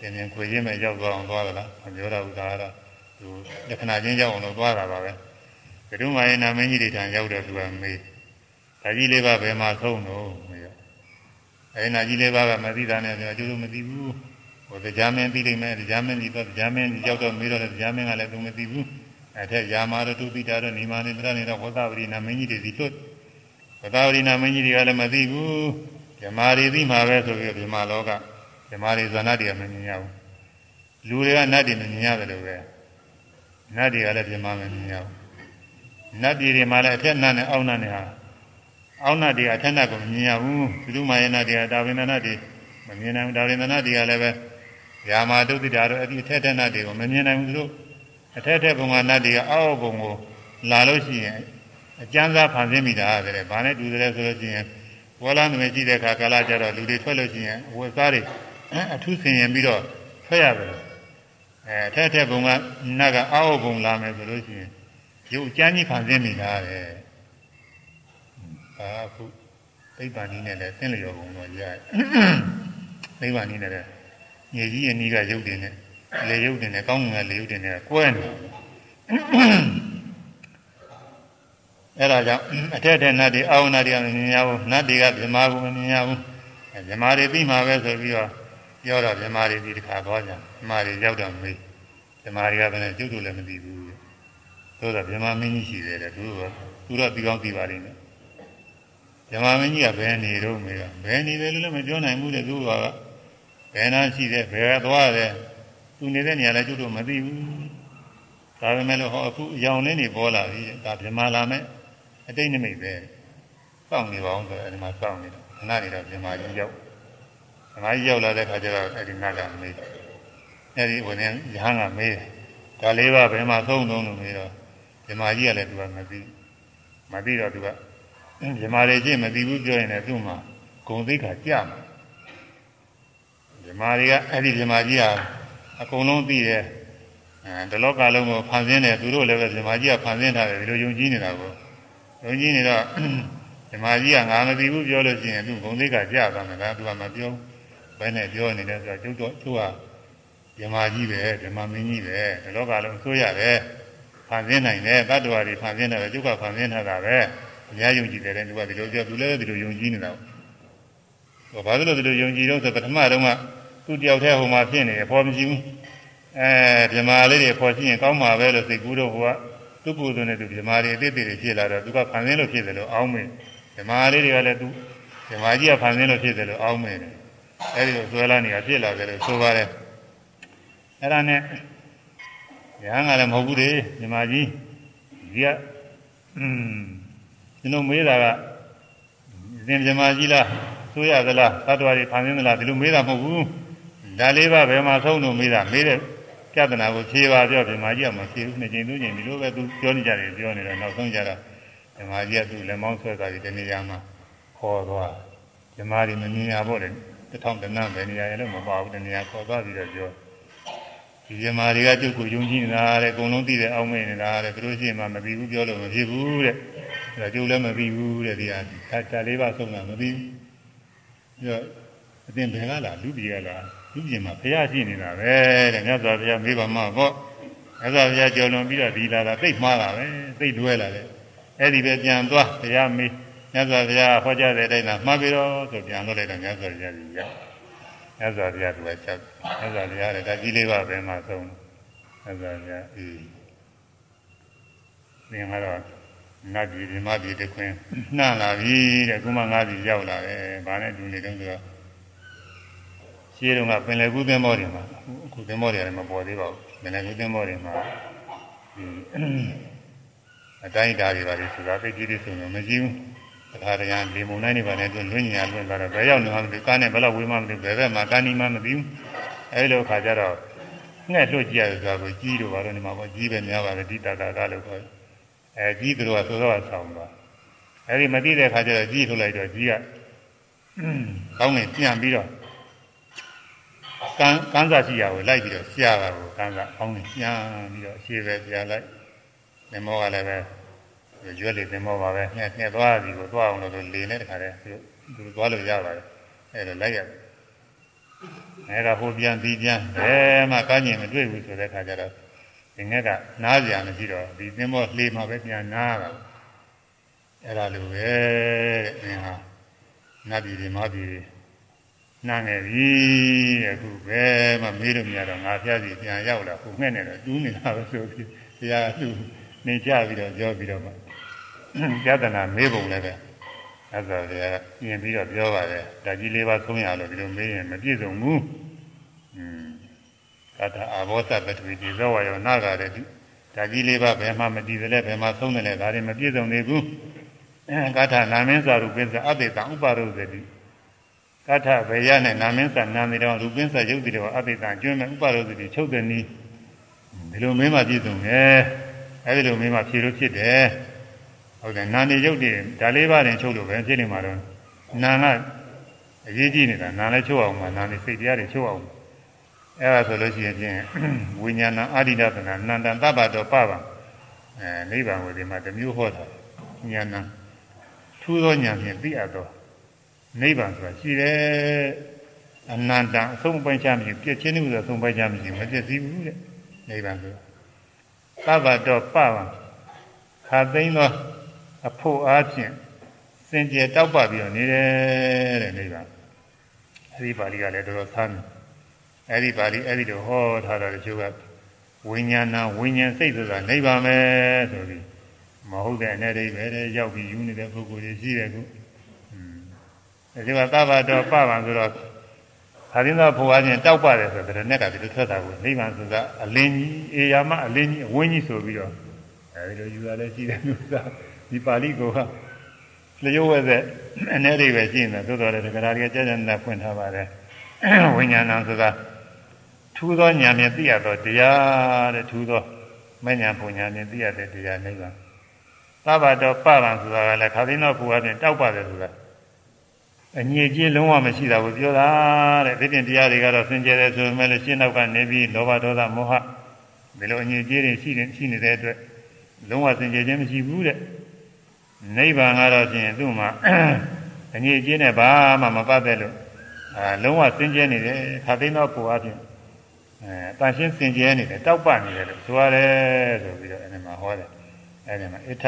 တင်ရင်ခွေချင်းပဲရောက်သွားအောင်သွားကြလားမပြောတော့ဘူးဒါကတော့သူလက္ခဏာချင်းရောက်အောင်လို့သွားတာပါပဲဘုရုမာယေနာမင်းကြီးတွေထံရောက်တော့သူကမေးဒါကြီးလေးပါဘယ်မှာဆုံးတော့မေးရအဲနာကြီးလေးပါကမသိတာနဲ့ပြောကျိုးလို့မသိဘူးဟိုတရားမင်းသိလိမ့်မယ်တရားမင်းကြီးတော့တရားမင်းရောက်တော့မေးတော့တရားမင်းကလည်းသူမသိဘူးအဲထက်ယာမာတော့သူသိတာတော့နေမာနေတရနေတော့ဝသပရိနာမင်းကြီးတွေစီလွတ် ဝသာဝရိနာမင်းကြီးတွေကလည်းမသိဘူးဓမ္မာတွေသိမှာပဲဆိုပြီးဓမ္မာလောကဓမ္မာတွေဇာနာတွေကမမြင်ရဘူးလူတွေကနတ်တွေမမြင်ရတယ်လို့ပဲနတ်တွေကလည်းဓမ္မာမမြင်ရဘူးနတ်ပြည်တွေမှာလည်းအထက်နတ်နဲ့အောက်နတ်နဲ့ဟာအောက်နတ်တွေအထက်နတ်ကိုမမြင်ရဘူးဘုသူမာယနာတွေကတာဝိန္ဒနာတွေမမြင်နိုင်ဘူးတာဝိန္ဒနာတွေကလည်းပဲယာမာတုတိတာတို့အဲ့ဒီအထက်ထက်နတ်တွေကိုမမြင်နိုင်ဘူးသူတို့အထက်ထက်ဘုံကနတ်တွေကအောက်ဘုံကိုလာလို့ရှိရင် အကျမ်းစာဖန်ဆင်းမိတာတဲ့ဘာနဲ့တူတယ်ဆိုလို့ရှိရင်ဝလာနမေကြည့်တဲ့အခါကာလကြတော့လူတွေထွက်လို့ရှိရင်ဝတ်စားတွေအထူးဆင်ရင်ပြီးတော့ထွက်ရတယ်အဲအထက်ထက်ဘုံကနတ်ကအောက်ဘုံလာမယ်ဆိုလို့ရှိရင်ရုပ်ကျမ်းကြီးဖန်ဆင်းမိတာတဲ့အာခုသိပ္ပံနည်းနဲ့လည်းသင်လျော်ဘုံတော့ရတယ်သိပ္ပံနည်းနဲ့လည်းညကြီးအနီးကရုပ်တွေနဲ့လေရုပ်တွေနဲ့ကောင်းငယ်လေရုပ်တွေနဲ့ကွဲနေ အဲ့ဒါကြောင့်အထက်ထက်နတ်တွေအာဝနာတွေကမမြင်ရဘူးနတ်တွေကဗြမာကိုမမြင်ရဘူးဗြမာတွေပြီးမှပဲဆိုပြီးတော့ပြောတော့ဗြမာတွေဒီတစ်ခါသွားကြဗြမာတွေရောက်တော့မေးဗြမာတွေကဘယ်နဲ့ကျုပ်တို့လည်းမသိဘူးသို့တော့ဗြမာမင်းကြီးရှိတယ်တဲ့သူကသူတော့ဒီကောင်းသိပါလိမ့်မယ်ဗြမာမင်းကြီးကဘယ်နေတော့မေးတော့ဘယ်နေတယ်လို့လည်းမပြောနိုင်ဘူးတဲ့သူကဘယ်နာရှိတယ်ဘယ်သွားတယ်သူနေတဲ့နေရာလည်းကျုပ်တို့မသိဘူးဒါပေမဲ့လို့ဟောအခုအယောင်လေးနေပေါ်လာပြီဒါဗြမာလာမဲ့ အတိတ်နိမိတ်ပဲစောင့်နေပါအောင်ဆိုအဲဒီမှာစောင့်နေတော့ခဏနေတော့မြန်မာကြီးရောက်မြန်မာကြီးရောက်လာတဲ့ခါကျတော့အဲဒီနတ်ကမေးအဲဒီဝင်နေရဟန်းကမေးဒါလေးပါဘယ်မှာသုံးသုံးလို့မေးတော့မြန်မာကြီးကလည်းသူကမသိမသိတော့သူကမြန်မာတွေချင်းမသိဘူးပြောရင်လည်းသူ့မှာဂုံသိက္ခာကြမှာမြန်မာတွေကအဲ့ဒီမြန်မာကြီးဟာအကုန်လုံးသိတယ်အဲဒီလောကလုံးကိုဖန်ဆင်းတယ်သူတို့လည်းပဲမြန်မာကြီးကဖန်ဆင်းထားတယ်ဒီလိုယုံကြည်နေတာကို ဘုန်းကြီးနေတော့ဓမ္မကြီးကငါမသိဘူးပြောလို့ရှိရင်သူဘုံသိကကြာသွားမယ်ဒါသူကမပြောဘယ်နဲ့ပြောနေလဲဆိုတော့ကျုပ်တို့သူကဓမ္မကြီးပဲဓမ္မမင်းကြီးပဲဒီလောကလုံးဆိုရတယ်ဖန်ဆင်းနိုင်တယ်တတ္တဝါတွေဖန်ဆင်းတယ်ကျုပ်ကဖန်ဆင်းထားတာပဲအများယုံကြည်တယ်သူကဒီလိုပြောသူလည်းဒီလိုယုံကြည်နေတာဟောဘာလို့ဒီလိုယုံကြည်တော့ဆိုပထမတုန်းကသူတယောက်တည်းဟိုမှာဖြစ်နေတယ်ပေါ်မရှိဘူးအဲဓမ္မလေးတွေပေါ်ရှိရင်ကောင်းမှာပဲလို့စိတ်ကူးတော့ဟိုက သူ့ကိုယ်သွင်းတဲ့သူဓမ္မတွေအတိတ်တွေဖြစ်လာတော့သူကဖန်ဆင်းလို့ဖြစ်တယ်လို့အောင်းမင်းဓမ္မလေးတွေကလည်းသူဓမ္မကြီးကဖန်ဆင်းလို့ဖြစ်တယ်လို့အောင်းမင်းတယ်အဲဒီလိုဆွဲလာနေတာဖြစ်လာတယ်လို့ဆိုပါတယ်အဲ့ဒါနဲ့ရဟန်းကလည်းမဟုတ်ဘူးလေဓမ္မကြီးဒီကအင်းကျွန်တော်မေးတာကသင်ဓမ္မကြီးလားဆိုရသလားသတ္တဝါတွေဖန်ဆင်းသလားဒီလိုမေးတာမဟုတ်ဘူးဒါလေးပါဘယ်မှာဆုံးလို့မေးတာမေးတဲ့ ပြဿနာကိုဖြေပါပြောပြမာကြီးကမဖြေဘူးနှစ်ချိန်သုံးချိန်ဒီလိုပဲသူပြောနေကြတယ်ပြောနေတော့နောက်ဆုံးကြတော့ဓမ္မကြီးကသူ့လက်မောင်းဆွဲသွားပြီးတနေရာမှာခေါ်သွားဓမ္မကြီးမမြင်ရပေါ့လေတထောင်တနန်းပဲနေရာရလို့မပါဘူးတနေရာခေါ်သွားပြီးတော့ပြောဒီဓမ္မတွေကသူ့ကိုယုံကြည်နေတာတဲ့အကုန်လုံးသိတဲ့အောက်မေ့နေတာတဲ့သူတို့ရှိမှမပြီးဘူးပြောလို့မဖြစ်ဘူးတဲ့ဒါကျုပ်လည်းမပြီးဘူးတဲ့ဒီဟာဒါလေးပါဆုံးတာမပြီးဘူးပြီးတော့အတင်ဘယ်ကလာလူပြည်ကလာ လူပြင်မှာဘုရားရှိနေတာပဲတဲ့မြတ်စွာဘုရားမေးပါမှာပေါ့မြတ်စွာဘုရားကြော်လွန်ပြီးတော့ဒီလာတာသိမှားတာပဲသိတွဲလာတယ်အဲ့ဒီပဲပြန်သွားဘုရားမေးမြတ်စွာဘုရားဟောကြားတဲ့အတိုင်းသာမှားပြီးတော့ဆိုပြန်လို့လိုက်တော့မြတ်စွာဘုရားကြီးရောက်မြတ်စွာဘုရားကလည်းချက်မြတ်စွာဘုရားလည်းဒါကြီးလေးပါပဲမှာဆုံးမြတ်စွာဘုရားအေးသင်ကတော့နတ်ပြည်ဒီမပြည်တခွင်းနှံ့လာပြီတဲ့ခုမှငါးပြည်ရောက်လာတယ်။ဘာနဲ့တူနေတုန်းဆိုတော့ ရှင်းတော့ကပင်လယ်ကူးသင်းမောတွေမှာအခုသင်းမောတွေလည်းမပေါ်သေးပါဘူးပင်လယ်ကူးသင်းမောတွေမှာဒီအတိုင်းဓာတ်တွေပါလေဆိုတာသိကြည့်လို့ဆိုတော့မရှိဘူးတခါတည်းကလေမုန်တိုင်းတွေပါလေသူလွင့်ညာလွင့်လာတော့ဘယ်ရောက်နေမှမသိကားနဲ့ဘယ်လောက်ဝေးမှမသိဘယ်ဘက်မှာကားနီးမှမသိဘူးအဲဒီလိုခါကျတော့ငှက်လွတ်ကြည့်ရတယ်ဆိုတာကိုကြီးတို့ပါတော့နေမှာပေါ့ကြီးပဲများပါပဲဒီတာတာကလို့ခေါ်အဲကြီးတို့ကစောစောကဆောင်းသွားအဲဒီမသိတဲ့ခါကျတော့ကြီးထုတ်လိုက်တော့ကြီးကကောင်းနေပြန်ပြီးတော့ ကန်းကန်းစာရှိရာကိုလိုက်ပြီးတော့ရှားတာကိုကန်းစာအောင်းနေပြန်ပြီးတော့ရှေ့ပဲပြလိုက်သင်္ဘောကလည်းပဲရွက်လေသင်္ဘောပါပဲငှက်ငှက်သွားပြီကိုသွားအောင်လို့လေနဲ့တခါတည်းသူသူသွားလို့ရပါတယ်အဲဒါလိုက်ရတယ်အဲဒါဟိုပြန်ပြီးပြန်ဘယ်မှကန်းကျင်မတွေ့ဘူးဆိုတဲ့ခါကျတော့ဒီငှက်ကနားကြံမရှိတော့ဒီသင်္ဘောလှေမှာပဲပြန်နားတာအဲ့ဒါလိုပဲတဲ့အင်းဟာနတ်ပြည်တွေမပြည်တွေ နားငယ်ပြီတဲ့ခုပဲမှမေးလို့မရတော့ငါဖျားစီပြန်ရောက်လာခုငှက်နေတော့တူးနေတာပဲဆိုပြီးတရားသူနေကြပြီးတော့ပြောပြီးတော့မှပြဒနာမေးပုံလည်းပဲအဲ့ဒါကပြင်ပြီးတော့ပြောပါတယ်ဓာကြီးလေးပါသုံးရလို့ဒီလိုမေးရင်မပြည့်စုံဘူးอืมကထာအဘောသပတ္တိဒီဇောဝယောနာဂရတိဓာကြီးလေးပါဘယ်မှမတည်တယ်လဲဘယ်မှသုံးတယ်လဲဒါတွေမပြည့်စုံသေးဘူးအဲကထာနာမင်းစာရူပင်းစာအဘိတံဥပါရုဇတိ ကထာဘေရနဲ့နာမင်းစာနာမည်တော်ရူပင်းစာယုတ်တိတော်အဘိတံကျွမ်းမဲ့ဥပါရုဇတိချုပ်တဲ့နည်းဒီလိုမင်းမှပြည့်စုံတယ်အဲဒီလိုမင်းမှဖြေလို့ဖြစ်တယ်ဟုတ်တယ်နာနေရုပ်တွေဒါလေးပါးတင်ချုပ်လို့ပဲဖြစ်နေမှာတော့နာကအရေးကြီးနေတာနာလည်းချုပ်အောင်မှာနာနေစိတ်တရားတွေချုပ်အောင်အဲဒါဆိုလို့ရှိရင်ဖြင့်ဝိညာဏအာရိဒသနာနန္တန်သဗ္ဗတောပပံအဲနိဗ္ဗာန်ဝေဒီမှာတစ်မျိုးဟောတာဉာဏ်ထူးသောဉာဏ်ဖြင့်သိအပ်သော နိဗ္ဗာန်ဆိုတာရှိတယ်အနန္တအဆုံးပိုင်းချမရှိပြည့်ချင်းမှုဆိုအဆုံးပိုင်းချမရှိမပြည့်စည်ဘူးတဲ့နိဗ္ဗာန်ဆိုတာသဗ္ဗတောပပံခါသိမ်းသောအဖို့အားဖြင့်စင်ကြယ်တောက်ပပြီးတော့နေတယ်တဲ့နိဗ္ဗာန်အဲဒီပါဠိကလည်းတော်တော်ဆန်းတယ်အဲဒီပါဠိအဲဒီလိုဟောထားတာတချို့ကဝိညာဏဝိညာဉ်စိတ်ဆိုတာနိဗ္ဗာန်ပဲဆိုပြီးမဟုတ်တဲ့အနေနဲ့ပဲရောက်ပြီးယူနေတဲ့ပုဂ္ဂိုလ်တွေရှိတယ်ခုအဲ ဒီကသဗ္ဗတော်ပပံဆိုတော့ခါရင်းသောဘုရားချင်းတောက်ပါတယ်ဆိုတော့တဲ့ကဒီလိုထွက်တာကိုနိဗ္ဗာန်ဆိုတာအလင်းကြီးအေယာမအလင်းကြီးအဝင်းကြီးဆိုပြီးတော့အဲဒီလိုယူရလဲရှိတယ်လို့သာဒီပါဠိကိုကလျှို့ဝဲတဲ့အနေတွေပဲရှိနေတယ်သို့တော်လည်းဒကာရီကကြာကြာနာဖွင့်ထားပါတယ်ဝိညာဏဆိုတာထူးသောဉာဏ်ဖြင့်သိရသောတရားတဲ့ထူးသောမဉဏ်ပုံဉာဏ်ဖြင့်သိရတဲ့တရားနိဗ္ဗာန်သဗ္ဗတော်ပရံဆိုတာကလည်းခါသိတော့ဘုရားဖြင့်တောက်ပါတယ်ဆိုတာ အငြိကြီးလုံးဝမရှိတာကိုပြောတာတဲ့ဒီပြင်တရားတွေကတော့စင်ကြယ်တယ်ဆိုပေမဲ့လည်းရှင်းနောက်ကနေပြီးလောဘဒေါသမောဟဒီလိုအငြိကြီးတွေရှိနေရှိနေတဲ့အတွက်လုံးဝစင်ကြယ်ခြင်းမရှိဘူးတဲ့နိဗ္ဗာန်ကတော့ဖြင့်သူ့မှာအငြိကြီးနဲ့ဘာမှမပတ်သက်လို့အာလုံးဝစင်ကြယ်နေတယ်ခါသိတော့ဘုရားဖြင့်အဲတန်ရှင်းစင်ကြဲနေတယ်တောက်ပနေတယ်လို့ဆိုရတယ်ဆိုပြီးတော့အဲဒီမှာဟောတယ်အဲဒီမှာအဋ္ဌ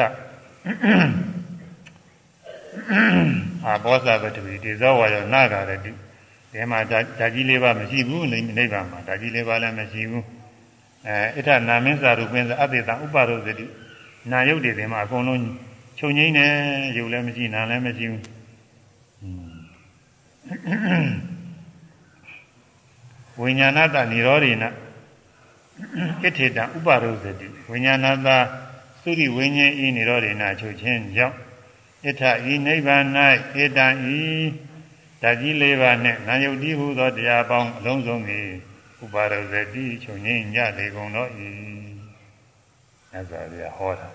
အာဘောဇပတ္တိတေဇောဝါယောနာဂရတိဒီမှာဓာကြီးလေးပါမရှိဘူးနိဗ္ဗာန်မှာဓာကြီးလေးပါလည်းမရှိဘူးအဲအဋ္ဌနာမင်းစာရူပင်းစာအတေတံဥပါရုသတိနာယုတ်တွေဒီမှာအကုန်လုံးချုပ်ငိမ့်နေယုတ်လည်းမရှိနာလည်းမရှိဘူးဝိညာဏတនិရောဓိနဣထေတံဥပါရုဇတိဝိညာဏသာသုရိဝိညာဉ်ဤនិရောဓိနချုပ်ခြင်းကြောင့် ဣထဤနိဗ္ဗာန်၌ဧတံဤဓာကြီးလေးပါးနှင့်နာယုတ်တိဟုသောတရားပေါင်းအလုံးစုံ၏ဥပါရုဇတိချုပ်ငြိမ်းကြလေကုန်တော့၏အဲဒါရဟောတာ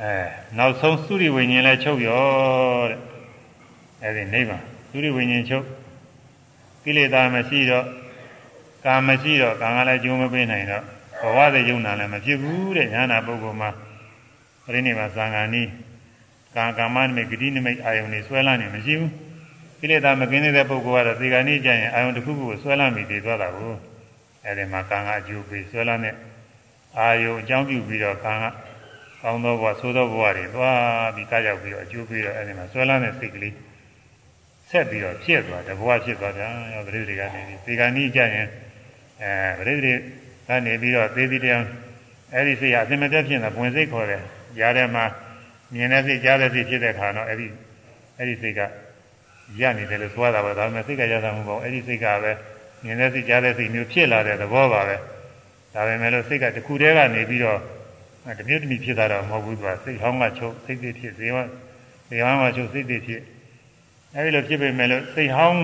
အဲနောက်ဆုံးသုရိဝိညာဉ်လည်းချုပ်ရောတဲ့အဲဒီနိဗ္ဗာန်သုရိဝိညာဉ်ချုပ်ကိလေသာမရှိတော့ကာမရှိတော့ကံကလည်းကျိုးမပေးနိုင်တော့ဘဝတဲ့ယုံနာလည်းမဖြစ်ဘူးတဲ့ညာနာပုဂ္ဂိုလ်မှာ ပြိဋိဘာသံဃာနီးကာကာမနိမိတ်ဂတိနိမိတ်အာယုန်တွေဆွဲလန်းနေမရှိဘူးကိလေသာမကင်းတဲ့ပုဂ္ဂိုလ်ကတော့သေဂာနိကျရင်အာယုန်တစ်ခုခုကိုဆွဲလန်းပြီးတည်သွားတာကိုအဲဒီမှာကံကအကျိုးပေးဆွဲလန်းတဲ့အာယုန်အကြောင်းပြုပြီးတော့ကံကကောင်းသောဘဝဆိုးသောဘဝတွေသွားပြီးကားရောက်ပြီးတော့အကျိုးပေးတော့အဲဒီမှာဆွဲလန်းတဲ့စိတ်ကလေးဆက်ပြီးတော့ဖြစ်သွားတယ်ဘဝဖြစ်သွားတယ်ရောပရိသေကနေပြီးသေကဏီကြရင်အဲပရိသေကနေပြီးတော့သေသည်တရားအဲဒီစိတ်ဟာအစင်မပြတ်ဖြစ်နေတာပွင့်စိတ်ခေါ်တယ် ကြားထဲမှာမြင်တဲ့စိတ်ကြားတဲ့စိတ်ဖြစ်တဲ့ခါတော့အဲဒီအဲဒီစိတ်ကရနေတယ်လို့သွားတာပါဒါပေမဲ့စိတ်ကရတာမဟုတ်ပါဘူးအဲဒီစိတ်ကပဲမြင်တဲ့စိတ်ကြားတဲ့စိတ်မျိုးဖြစ်လာတဲ့သဘောပါပဲဒါပေမဲ့လို့စိတ်ကတခုတည်းကနေပြီးတော့တမျိုးတမျိုးဖြစ်တာတော့မဟုတ်ဘူးသူကစိတ်ဟောင်းကချုပ်စိတ်တွေဖြစ်ဇေဝဇေဝမှာချုပ်စိတ်တွေဖြစ်အဲဒီလိုဖြစ်ပေမဲ့လို့စိတ်ဟောင်း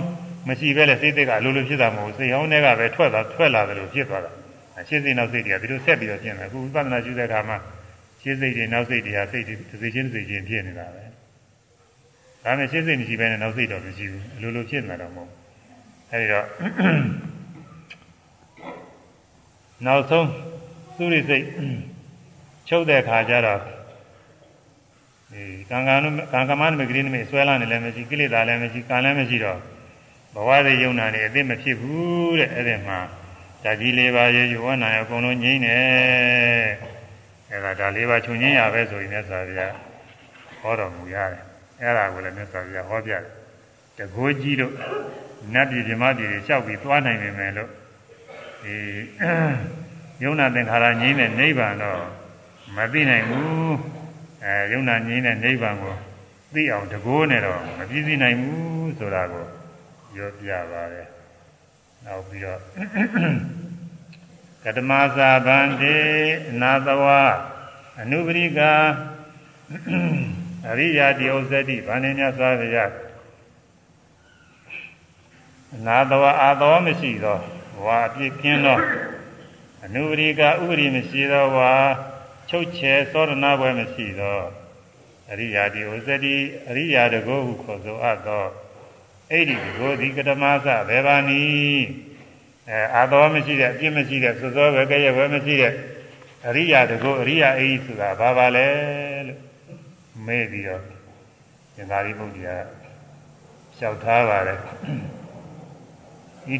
မရှိပဲလေစိတ်တွေကအလိုလိုဖြစ်တာမဟုတ်ဘူးစိတ်ဟောင်းတွေကပဲထွက်သွားထွက်လာတယ်လို့ဖြစ်သွားတာရှင်းစိတ်နောက်စိတ်တွေကဒီလိုဆက်ပြီးတော့ဖြစ်နေအခုဝိပဿနာရှုတဲ့အခါမှာ ရှင်းစိတ်တွေနောက်စိတ်တွေကစိတ်တွေတစ်စိချင်းတစ်စိချင်းဖြစ်နေတာပဲဒါနဲ့ရှင်းစိတ်မရှိဘဲနဲ့နောက်စိတ်တော့မရှိဘူးအလိုလိုဖြစ်နေတာတော့မဟုတ်အဲဒီတော့နောက်ဆုံးသုရိစိတ်ချုပ်တဲ့ခါကျတော့ဒီကံကံကံကမနမဂရိနမေဆွဲလာနေလည်းမရှိကိလေသာလည်းမရှိကံလည်းမရှိတော့ဘဝရဲ့ယုံနာနေအသိမဖြစ်ဘူးတဲ့အဲ့ဒီမှာဓာကြီးလေးပါးရေယောနာရအကုန်လုံးငြိမ့်နေ အဲ့ဒါဒါလေးပါးချုပ်ငြိမ့်ရပဲဆိုရင်မြတ်စွာဘုရားဟောတော်မူရတယ်အဲ့ဒါကိုလည်းမြတ်စွာဘုရားဟောပြတယ်တကိုးကြီးတို့နတ်ပြည်ပြမပြည်တွေလျှောက်ပြီးသွားနိုင်နေမယ်လို့ဒီယုံနာသင်္ခါရငြိမ့်တဲ့နိဗ္ဗာန်တော့မသိနိုင်ဘူးအဲအဲယုံနာငြိမ်းတဲ့နိဗ္ဗာန်ကိုသိအောင်တကိုးနဲ့တော့မပြည့်စည်နိုင်ဘူးဆိုတာကိုပြောပြပါတယ်နောက်ပြီးတော့ ကတမသာဗန္တိအနာတဝအနုပရိကအရိယာတိဥစ္စတိဗန္နေမြတ်စွာဘုရားအနာတဝအာတော်မရှိသောဝါအပြည့်ကင်းသောအနုပရိကဥပရိမရှိသောဝါချုပ်ချယ်သောရဏဘွယ်မရှိသောအရိယာတိဥစ္စတိအရိယာတကိုဟုခေါ်ဆိုအပ်သောအဲ့ဒီတကိုဒီကတမသဘေဘာနီ အဲအာတော်မရှိတဲ့အပြစ်မရှိတဲ့သုသောပဲကြရဲ့ပဲမရှိတဲ့အရိယာတကိုအရိယာအိဆိုတာဘာပါလဲလို့မေးပြီးတော့ရှင်သာရိပုတ္တရာလျှောက်ထားပါတယ်ဣ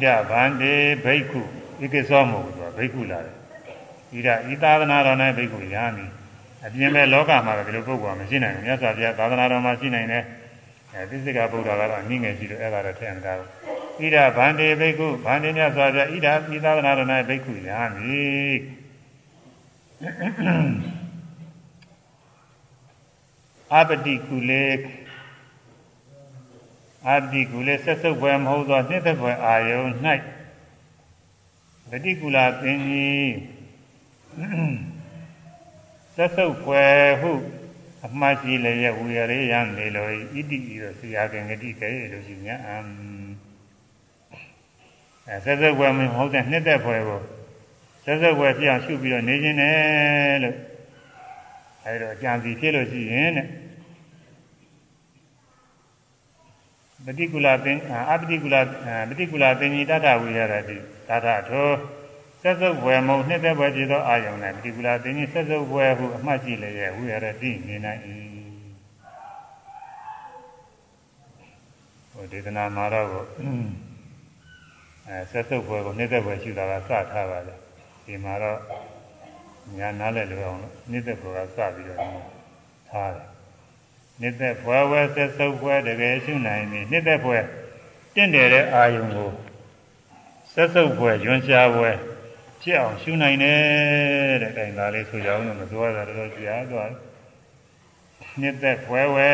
ဒဗန္တေဘိက္ခုဣကိသောမဟုတ်ဘူးသူကဘိက္ခုလာတယ်ဣဒဤသာသနာတော်၌ဘိက္ခုရာမီအပြင်မဲ့လောကမှာတော့ဒီလိုပုဂ္ဂိုလ်ကမရှိနိုင်ဘူးမြတ်စွာဘုရားသာသနာတော်မှာရှိနိုင်တယ်အဲသစ္စကဗုဒ္ဓကတော့အနည်းငယ်ရှိလို့အဲ့ဒါတော့ထည့်နေတာ ဣဒဗန္တေဘိက္ခုဗန္တေမြတ်စွာဘုရားဣဒဤသာသနာတော်၌ဘိက္ခုရာမီအပတိကုလေအပတိကုလေဆက်စုပ်ပွဲမဟုတ်သောနှစ်သက်ပွဲအာယုန်၌ပတိကုလာပင်ကြီးသက်သုတ်ဖွယ်ဟုအမှတ်ရှိလျက်ဝီရရေယံနေလိုဣတိဤသို့ဆရာကင်ဂတိကဲလို့ရှိညာ အဲဆက်ဆက်ွယ်မင်းမဟုတ်တဲ့နှစ်သက်ဖွယ်ကိုဆက်ဆက်ွယ်ပြောင်းရှုပြီးတော့နေခြင်းနဲ့လို့အဲဒါအကြံစီဖြစ်လို့ရှိရင်တဲ့ပฏิကူလာပင်အပฏิကူလာပฏิကူလာပင်ညတတဝိရတတိသာသထောဆက်စုပ်ဘွယ်မုံနှစ်သက်ဘွယ်ဖြစ်သောအာယုံနဲ့ပฏิကူလာပင်ညဆက်စုပ်ဘွယ်ဟုအမှတ်ရှိလျက်ဝိရတတိနေနိုင်၏ဟောဒေသနာမှာတော့ အဲဆက်စုပ်ပွဲကိုနှစ်သက်ပွဲရှိတာကစထားပါလေဒီမှာတော့ညာနားလဲလို့အောင်လို့နှစ်သက်ပွဲကစပြီးတော့ထားတယ်နှစ်သက်ဘွယ်ဝဲဆက်စုပ်ဘွယ်တကယ်ရှုနိုင်ပြီနှစ်သက်ဘွယ်တင့်တယ်တဲ့အာယုံကိုဆက်စုပ်ဘွယ်ရွံ့ရှားဘွယ်ဖြစ်အောင်ရှုနိုင်တယ်တဲ့တိုင်သားလေးဆိုကြအောင်လို့မပြောတာတော့ကြားသွားနှစ်သက်ဘွယ်ဝဲ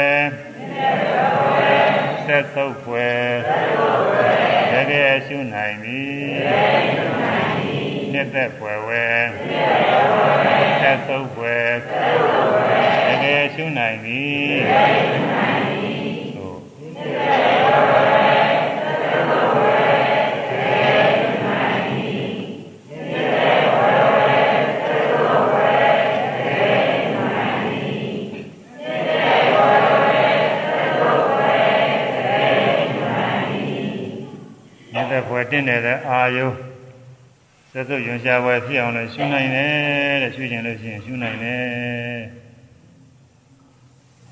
ဆက်စုပ်ဘွယ်တ ကယ်ရှုနိုင်ပြီနှစ်သက်ဘွယ်ဝဲဆက်စုပ်ဘွယ်ကယ်ရှုနိုင်သည် တ်တဲ့ဘွယ်တင်းနေတဲ့အာယုသစ္စုယွန်ရှားဘွယ်ဖြစ်အောင်လို့ရှုနိုင်တယ်တဲ့ရှုခြင်းလို့ရှိရင်ရှုနိုင်တယ်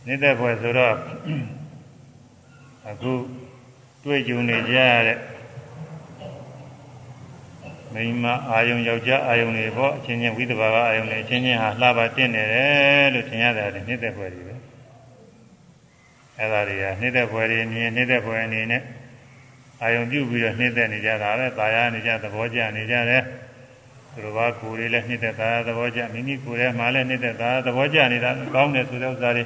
နေတဲ့ဘွယ်ဆိုတော့အခုတွေ့ကြုံနေကြရတဲ့မိန်းမအာယုံယောက်ျားအာယုံတွေပေါ့အချင်းချင်းဝိသဘာကအာယုံတွေအချင်းချင်းဟာလှပါတင့်နေတယ်လို့ထင်ရတယ်နေတဲ့ဘွယ်တွေပဲအဲ့ဒါတွေကနေတဲ့ဘွယ်တွေမြင်နေတဲ့ဘွယ်အနေနဲ့ အာယုံပြုပြီးတော့နှိမ့်သက်နေကြတာပဲပါရနေကြသဘောကျနေကြတယ်သူတို့ဘာကိုယ်လေးလည်းနှိမ့်သက်တာသဘောကျမိမိကိုယ်ထဲမှာလည်းနှိမ့်သက်တာသဘောကျနေတာကောင်းတယ်ဆိုတဲ့ဥစ္စာတွေ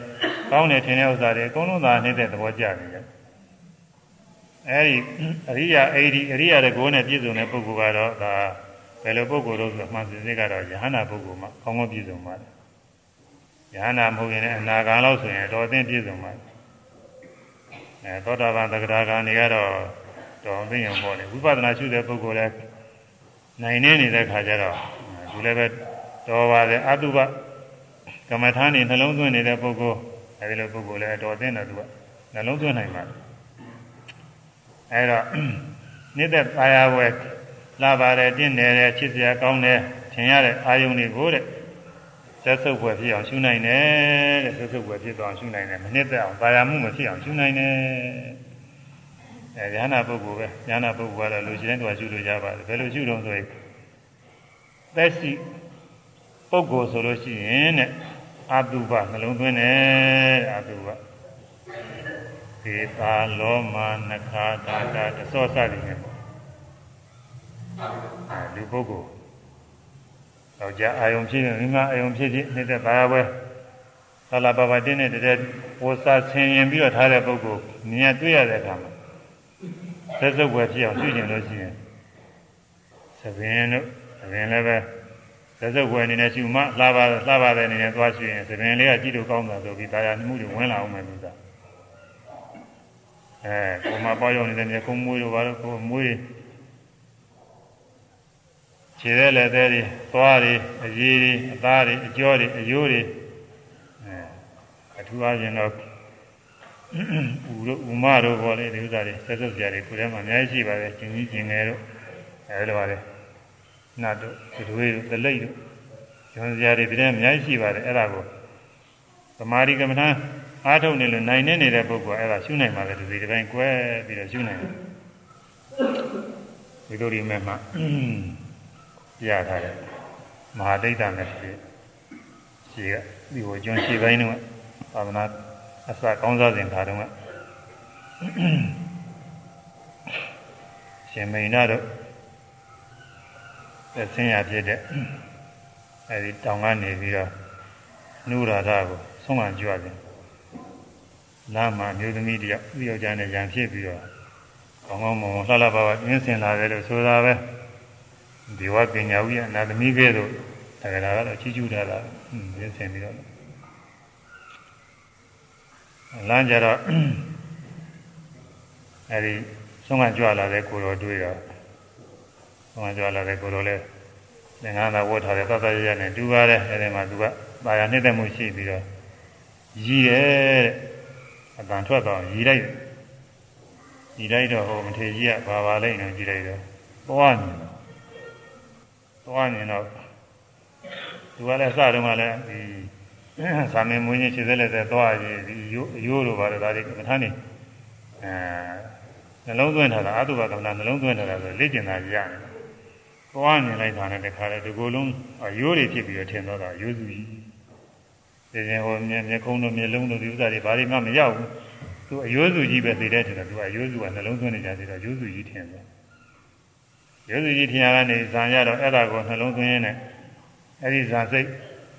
ကောင်းတယ်ထင်တဲ့ဥစ္စာတွေအကုန်လုံးသာနှိမ့်သက်သဘောကျနေတယ်အဲဒီအရိယာအေဒီအရိယာတကောနဲ့ပြည့်စုံတဲ့ပုဂ္ဂိုလ်ကတော့ဒါဘယ်လိုပုဂ္ဂိုလ်လို့ဆိုမှန်စင်စစ်ကတော့ယဟနာပုဂ္ဂိုလ်မှာကောင်းကောင်းပြည့်စုံပါတယ်ယဟနာမဟုတ်ရင်လည်းအနာဂံလို့ဆိုရင်တော်အသင့်ပြည့်စုံပါတယ်အဲသောတာပန်သက္ကရာဂံတွေကတော့ တော်သိရင်ပေါ့လေဝိပဿနာရှုတဲ့ပုဂ္ဂိုလ်လည်းနိုင်နေနေတဲ့ခါကျတော့သူလည်းပဲတော်ပါတယ်အတုပကမ္မထာနေနှလုံးသွင်းနေတဲ့ပုဂ္ဂိုလ်အဲဒီလိုပုဂ္ဂိုလ်လည်းတော်သိတယ်သူကနှလုံးသွင်းနိုင်ပါတယ်အဲတော့နေတဲ့ပါရဝဲလာပါတယ်တင့်တယ်ချစ်စရာကောင်းတယ်ထင်ရတဲ့အာယုန်တွေကိုတဲ့သက်ဆုပ်ွယ်ဖြစ်အောင်ရှုနိုင်တယ်တဲ့သက်ဆုပ်ွယ်ဖြစ်အောင်ရှုနိုင်တယ်မနှစ်သက်အောင်ပါရမှုမဖြစ်အောင်ရှုနိုင်တယ် အဲဉာဏပုဂ္ဂိုလ်ပဲဉာဏပုဂ္ဂိုလ်ကတော့လူရှိတဲ့သူကရှုလို့ရပါတယ်ဘယ်လိုရှုတော့ဆိုရင်သက်ရှိပုဂ္ဂိုလ်ဆိုလို့ရှိရင်တဲ့အတုပနှလုံးသွင်းတယ်အတုပဒေတာလောမနခာတာတာတသောစသည်နဲ့လူပုဂ္ဂိုလ်တော့ကြာအာယုံဖြစ်ရင်မိမအာယုံဖြစ်ဖြစ်နေတဲ့ဘာပဲသာလာပါပါတင်းတဲ့တဲ့ဝစာဆင်ရင်ပြီးတော့ထားတဲ့ပုဂ္ဂိုလ်မြင်တွေ့ရတဲ့အခါမှာ သက်စုပ်ွယ်ဖြစ်အောင်ရှုကျင်လို့ရှိရင်သဘင်တို့သဘင်လည်းပဲသက်စုပ်ွယ်အနေနဲ့ရှုမှလှပါလှပါတဲ့အနေနဲ့သွားရှုရင်သဘင်လေးကကြည့်လို့ကောင်းတာဆိုပြီးဒါရမှုတွေဝင်လာအောင်မယ်လို့သာအဲကိုမပေါ့ရောက်နေတဲ့မြေကုန်းမွေးတို့ဘာလို့ကိုမွေးခြေတဲ့လက်သေးတွေသွားတွေအရေးတွေအသားတွေအကြောတွေအယိုးတွေအဲအထူးအားဖြင့်တော့ ဦးတို့ဦးမတို့ပေါ်လေဒီဥစ္စာတွေဆက်စုပ်ကြတယ်ကိုယ်ထဲမှာအများကြီးရှိပါတယ်ကျင်ကြီးကျင်ငယ်တို့အဲလိုပါလေနတ်တို့တွေတို့သလိတ်တို့ကျွန်းစရာတွေဒီထဲအများကြီးရှိပါတယ်အဲ့ဒါကိုသမာဓိကမ္မထာအားထုတ်နေလို့နိုင်နေနေတဲ့ပုဂ္ဂိုလ်အဲ့ဒါရှုနိုင်ပါလေဒီဒီပိုင်းကွဲပြီးတော့ရှုနိုင်တယ်ဒီလိုဒီမဲ့မှာပြထားတယ်မဟာဒိဋ္ဌာနဲ့ဖြစ်ရှိကဒီကိုကျွန်းရှိပိုင်းတော့သာသနာ အစကောင်းစားစဉ်ခါတုန်းကရှင်မိန်နာတို့အဆင်းရဖြစ်တဲ့အဲဒီတောင်ကနေပြီးတော့နုရာဓကိုဆုံးခံကြွတယ်နာမမျိုးသမီးတယောက်သူ့ယောက်ျားနဲ့ရံဖြစ်ပြီးတော့ကောင်းကောင်းမွန်လှလှပါပါပြင်းစင်လာတယ်လို့ဆိုတာပဲဒီဝပညာဝိယနာသမီးကဲ့သို့တက္ကရာကတော့ချီးကျူးထားတာပြင်းစင်ပြီးတော့ လမ်းကြတော့အဲဒီဆုံးခံကြွလာတဲ့ကိုတော်တွေ့တော့ဆုံးခံကြွလာတဲ့ကိုတော်လဲသင်္ကန်းသာဝတ်ထားတဲ့သတ္တရရနဲ့တူပါတယ်အဲဒီမှာသူကပါရနှိမ့်သက်မှုရှိပြီးတော့ရည်တယ်အတန်ထွက်တော့ရည်လိုက်ရည်လိုက်တော့ဟိုမထေကြီးကဘာပါလိမ့်နော်ကြည်လိုက်တော့သွားနေတော့သွားနေတော့သူကလည်းစတော့မှလည်းဒီ သာမင်မွေးကြီးခြေစက်လက်သက်သွားရည်ဒီရိုးရိုးလိုပါတော့ဒါတွေကမထမ်းနေအဲနှလုံးသွင်းထားတာအတုပကမ္မနှလုံးသွင်းထားတာဆိုလေ့ကျင်တာရတယ်သွားမြင်လိုက်တာနဲ့တခါလေဒီကိုယ်လုံးရိုးတွေဖြစ်ပြီးတော့ထင်တော့တာရိုးစုကြီးဒီရင်ဟိုမျက်မျက်ခုံးတို့မျက်လုံးတို့ဒီဥစ္စာတွေဘာတွေမှမရောက်ဘူးသူအယိုးစုကြီးပဲသိတဲ့ထင်တယ်သူကအယိုးစုကနှလုံးသွင်းနေကြသေးတော့ရိုးစုကြီးထင်တယ်ရိုးစုကြီးထင်ရတဲ့ဇာရတော့အဲ့ဒါကိုနှလုံးသွင်းရင်းနဲ့အဲ့ဒီဇာစိတ်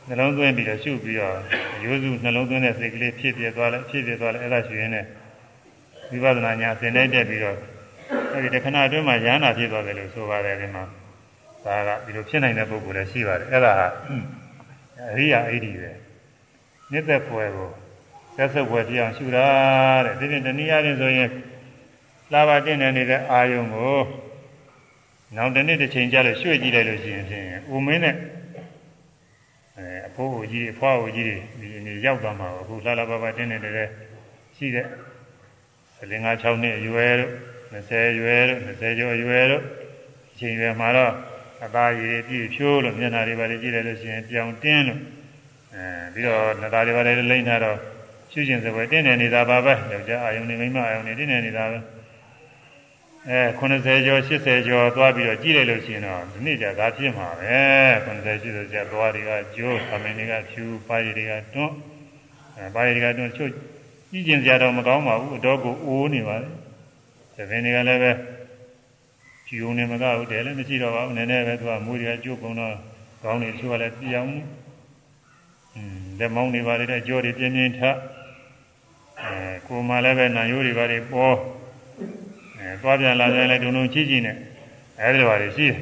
နှလုံးသွင်းပြီးတော့ရှုပြီးတော့ရိုးစုနှလုံးသွင်းတဲ့စိတ်ကလေးဖြစ်ပြသွားလဲဖြစ်ပြသွားလဲအဲ့ဒါရှုရင်းနဲ့ဝိပဿနာညာသင်တဲ့တက်ပြီးတော့အဲ့ဒီတခဏအတွင်းမှာဉာဏ်နာဖြစ်သွားတယ်လို့ဆိုပါတယ်ဒီမှာဒါကဒီလိုဖြစ်နိုင်တဲ့ပုဂ္ဂိုလ်လည်းရှိပါတယ်အဲ့ဒါဟာအရိယာအိဒီပဲမြစ်သက်ဖွယ်ကိုသက်ဆုပ်ဖွယ်ပြအောင်ရှုတာတဲ့ဒီပြင်တနည်းအားဖြင့်ဆိုရင်လာပါတင်နေနေတဲ့အာယုံကိုနောက်တစ်နေ့တစ်ချိန်ကြာလို့ရွှေ့ကြည့်လိုက်လို့ရှိရင်ဖြင့်ဥမင်းနဲ့ အဲအဖိုးဟိုကြီးအဖွားဟိုကြီးဒီအနေရောက်သွားမှာအခုလာလာပါပါတင်နေတဲ့ရှိတဲ့လင်္ကာ6နှစ်အရွယ်တို့20ရွယ်တို့20ကျော်ရွယ်တို့အချိန်ရွယ်မှာတော့အသားရည်ပြည့်ဖြိုးလို့မျက်နှာတွေပါလေကြည့်လိုက်လို့ရှိရင်ပြောင်တင်းလို့အဲပြီးတော့နှာသားတွေပါလေလိမ့်ထားတော့ရှုရှင်စပွဲတင်းနေနေတာပါပဲယောက်ျားအာယုန်နေမိန်းမအာယုန်နေတင်းနေနေတာပဲ အဲ90ကျော်80ကျော်သွားပြီးတော့ကြည့်လိုက်လို့ရှိရင်တော့ဒီနေ့ကျသာဖြစ်မှာပဲ90 80ကျော်သွားတွေကကျိုးသမင်းတွေကဖြူပါရီတွေကတွန်းအဲပါရီတွေကတွန်းချုပ်ကြည့်ကျင်စရာတော့မကောင်းပါဘူးအတော့ကိုအိုးနေပါလေသမင်းတွေကလည်းပဲဖြူုံနေမကဘူးတယ်လည်းမရှိတော့ပါဘူးနည်းနည်းပဲသူကမူတွေကကျိုးကုန်တော့ကောင်းနေချိုးကလည်းပြောင်းอืมလက်မောင်းတွေပါလေတဲ့ကြောတွေပြင်းပြင်းထအဲကိုမှလည်းပဲနံရိုးတွေပါလေပေါ်အဲ သွားပြန်လာပြန်လဲဒုံဒုံချီချီနဲ့အဲဒီလိုပါလေရှိတယ်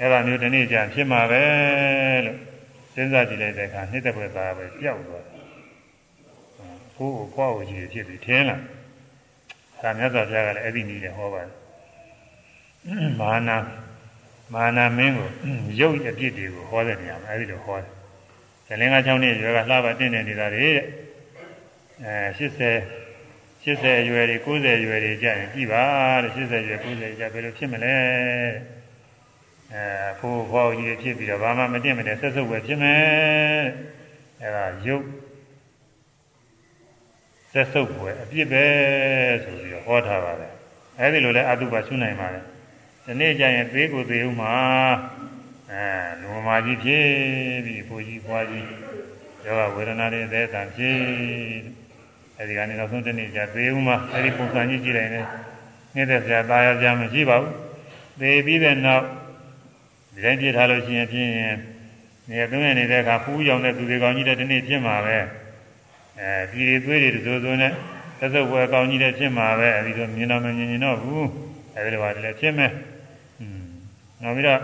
အဲ့ဒါမျိုးတနေ့ကျဖြစ်မှာပဲလို့စဉ်းစားကြည့်လိုက်တဲ့အခါနှစ်သက်ပွဲသားပဲပျောက်သွားတယ်။ကိုယ်ကိုခွားကိုကြီးဖြစ်ပြီးထင်းလာ။ဒါမြတ်စွာဘုရားကလည်းအဲ့ဒီနည်းနဲ့ဟောပါတယ်။မာနာမာနာမင်းကိုရုပ်အပြစ်တွေကိုဟောတဲ့နေရာမှာအဲ့ဒီလိုဟောတယ်။ဇလင်္ဂ6နှစ်ရွယ်ကလှပတင်းနေနေတာတွေတဲ့။အဲ80 80အရွယ်တွေ90အရွယ်တွေကြာရင်ကြည်ပါတဲ့80အရွယ်90ကြာဘယ်လိုဖြစ်မလဲအဲဖိုးဖောက်ကြီးဖြစ်ပြီးတော့ဘာမှမတင်မတဲ့ဆက်စုပ်ပဲဖြစ်မယ်အဲဒါရုပ်ဆက်စုပ်ပွဲအပြစ်ပဲဆိုပြီးတော့ဟောထားပါတယ်အဲဒီလိုလဲအတုပါရှုနိုင်ပါတယ်ဒီနေ့ကျရင်သေးကိုသေးဦးမှာအဲလူမကြီးဖြစ်ပြီးဖိုးကြီးဖွားကြီးယောဂဝေဒနာတွေအသေးအံဖြစ် အဲဒီကနေနောက်ဆုံးတနေ့ကျသေးဦးမှာအဲဒီပုံစံကြီးကြည့်လိုက်နေနေတဲ့ဆရာသားရဆရာမရှိပါဘူးသေပြီးတဲ့နောက်ဒီတိုင်းပြထားလို့ရှိရင်ဖြင့်နေသုံးရနေတဲ့အခါပူးရောင်တဲ့သူတွေကောင်းကြီးတဲ့ဒီနေ့ဖြစ်မှာပဲအဲဒီတွေသွေးတွေသို့သို့နဲ့သက်သက်ဝယ်ကောင်းကြီးတဲ့ဖြစ်မှာပဲအဲဒီတော့မြင်တော့မမြင်ရင်တော့ဘူးအဲဒီလိုပါလေဖြစ်မယ်อืมနောက်ပြီးတော့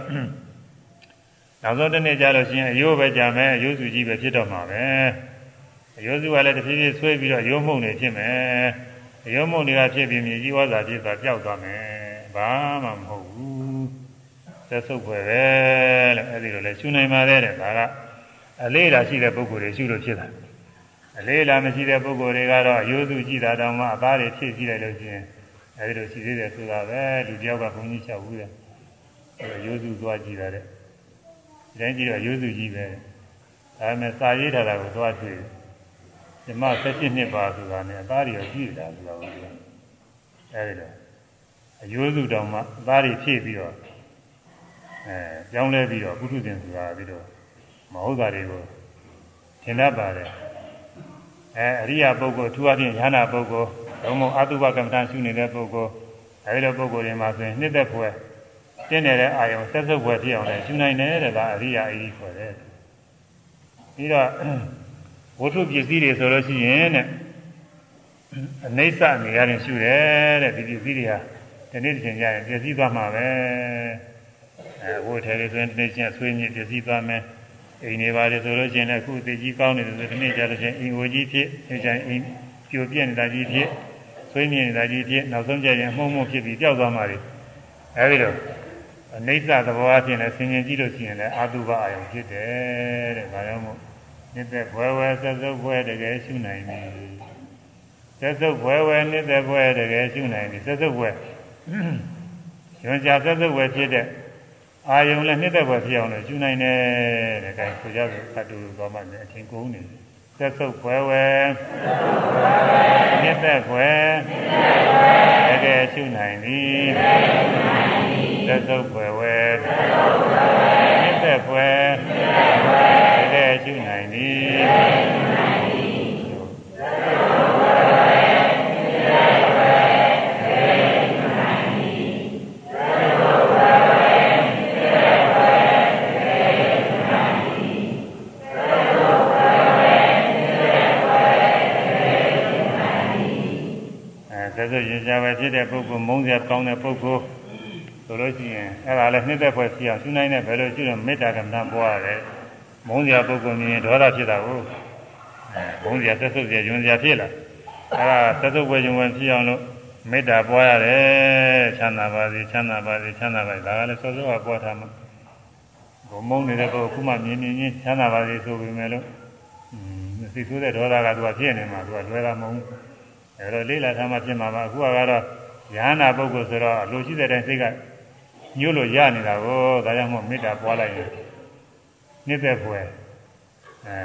နောက်ဆုံးတစ်နေ့ကျတော့ရှင်အယိုးပဲကြမယ်အယိုးစုကြီးပဲဖြစ်တော့မှာပဲ အယိုးစုကလည်းတစ်ဖြည်းဖြည်းဆွေးပြီးတော့အယိုးမှုန့်နေဖြစ်မယ်အယိုးမှုန့်တွေကဖြစ်ပြီးမြေကြီးဝါစာဖြစ်သွားပျောက်သွားမယ်ဘာမှမဟုတ်ဘူးသက်ဆုပ်ွယ်ပဲလို့အဲဒီလိုလဲရှုနိုင်ပါတယ်တဲ့ဒါကအလေးလာရှိတဲ့ပုဂ္ဂိုလ်တွေရှုလို့ဖြစ်တာအလေးလာမရှိတဲ့ပုဂ္ဂိုလ်တွေကတော့အယိုးစုကြည့်တာတောင်မှအသားတွေဖြည့်ကြည့်လိုက်လို့ရှိရင်အဲဒီလိုရှိသေးတယ်ဆိုတာပဲလူတယောက်ကဘုန်းကြီးလျှောက်ဘူးတယ်အဲရိုးစုသွားကြည့်တာတဲ့ဒီတိုင်းကြည့်တော့ရိုးစုကြီးပဲဒါပေမဲ့စာရေးထားတာကိုသွားတွေ့ ဓမ္မ17နှစ်ပါဆိုတာနဲ့အသားတွေကြည့်တာဆိုတာကိုအဲဒီတော့အရိုးစုတောင်မှအသားတွေဖြည့်ပြီးတော့အဲကြောင်းလဲပြီးတော့ပုထုဇဉ်ဆိုတာပြီးတော့မဟုတ်တာတွေကိုသင်တတ်ပါတယ်အဲအရိယာပုဂ္ဂိုလ်သူအပြင်ဉာဏပုဂ္ဂိုလ်ဘုံမအတုပကမ္မဋ္ဌာန်းရှုနေတဲ့ပုဂ္ဂိုလ်အဲဒီလိုပုဂ္ဂိုလ်တွေမှာဆိုရင်နှစ်သက်ဖွယ်တင်းနေတဲ့အာယုံဆက်စုပ်ဖွယ်ဖြစ်အောင်လည်းရှုနိုင်တယ်တဲ့ဒါအရိယာအဤခေါ်တယ်ပြီးတော့ ဝတ္ထုပစ္စည်းတွေဆိုလို့ရှိရင်တဲ့အနိစ္စနေရာရင်ရှုတယ်တဲ့ဒီပစ္စည်းတွေဟာဒီနေ့တစ်ချိန်ကျရင်ပျက်စီးသွားမှာပဲအဲဝိထဲတွေဆိုရင်ဒီနေ့ချင်းဆွေးညစ်ပျက်စီးသွားမယ်အိမ်နေပါလေဆိုလို့ရှိရင်လည်းအခုအသေးကြီးကောင်းနေတယ်ဆိုဒီနေ့ကျတော့ချင်းအိမ်ဝကြီးဖြစ်ဒီချိန်အိမ်ပြိုပြက်နေတာကြီးဖြစ်ဆွေးမြင်နေတာကြီးဖြစ်နောက်ဆုံးကျရင်အမှုံမှုဖြစ်ပြီးပျောက်သွားမှာလေအဲဒီလိုအနိစ္စသဘောအချင်းလည်းဆင်ញင်ကြည့်လို့ရှိရင်လည်းအာတုဘအာယုံဖြစ်တယ်တဲ့ဒါကြောင့်မို့ နှစ်သက်ဘွယ်ဝဲသက်သုတ်ဘွယ်တကယ်ရှုနိုင်ပြီသက်သုတ်ဘွယ်ဝဲနှစ်သက်ဘွယ်တကယ်ရှုနိုင်ပြီသက်သုတ်ဘွယ်ရွန်ကြသက်သုတ်ဘွယ်ဖြစ်တဲ့အာယုံလည်းနှစ်သက်ဘွယ်ဖြစ်အောင်လို့ရှုနိုင်တယ်တဲ့အဲဒါဆိုကြဆိုသတ္တုတော်မှလည်းအချင်းကုန်နေတယ်သက်သုတ်ဘွယ်ဝဲနှစ်သက်ဘွယ်တကယ်ရှုနိုင်သည်သက်သုတ်ဘွယ်ဝဲနှစ်သက်ဘွယ်တကယ်ရှုနိုင် တဲ့ပုဂ္ဂိုလ်မုန်းစရာကောင်းတဲ့ပုဂ္ဂိုလ်ဆိုလို့ရှိရင်အဲ့ဒါလည်းနှစ်သက်ဖွယ်ရှိအောင်ရှုနိုင်တဲ့ဘယ်လိုရှုတော့မေတ္တာကမ္ဘာပွားရတယ် မုန်းစရာပုဂ္ဂိုလ်မြင်ဒေါသဖြစ်တာကိုမုန်းစရာသက်သုတ်စရာယွန်းစရာဖြစ်လာအဲ့ဒါသက်သုတ်ဝေယွန်းဝင်ဖြစ်အောင်လို့မေတ္တာပွားရတယ်ချမ်းသာပါစေချမ်းသာပါစေချမ်းသာပါစေဒါကလည်းစောစောကပွားထားမှာဘုံမုန်းနေတဲ့ပုဂ္ဂိုလ်ခုမှမြင်မြင်ချင်းချမ်းသာပါစေဆိုပေမဲ့လို့စိတ်ဆိုးတဲ့ဒေါသကသူကဖြစ်နေမှာသူကလွယ်တာမဟုတ်ဘူးအဲတော့လေးလာထားမှဖြစ်မှာပါအခုကတော့ယဟနာပုဂ္ဂိုလ်ဆိုတော့လူရှိတဲ့တိုင်းစိတ်ကညှို့လို့ရနေတာကိုဒါကြောင့်မို့မေတ္တာပွားလိုက်ရင် နှစ်သက်ဖွယ်အဲ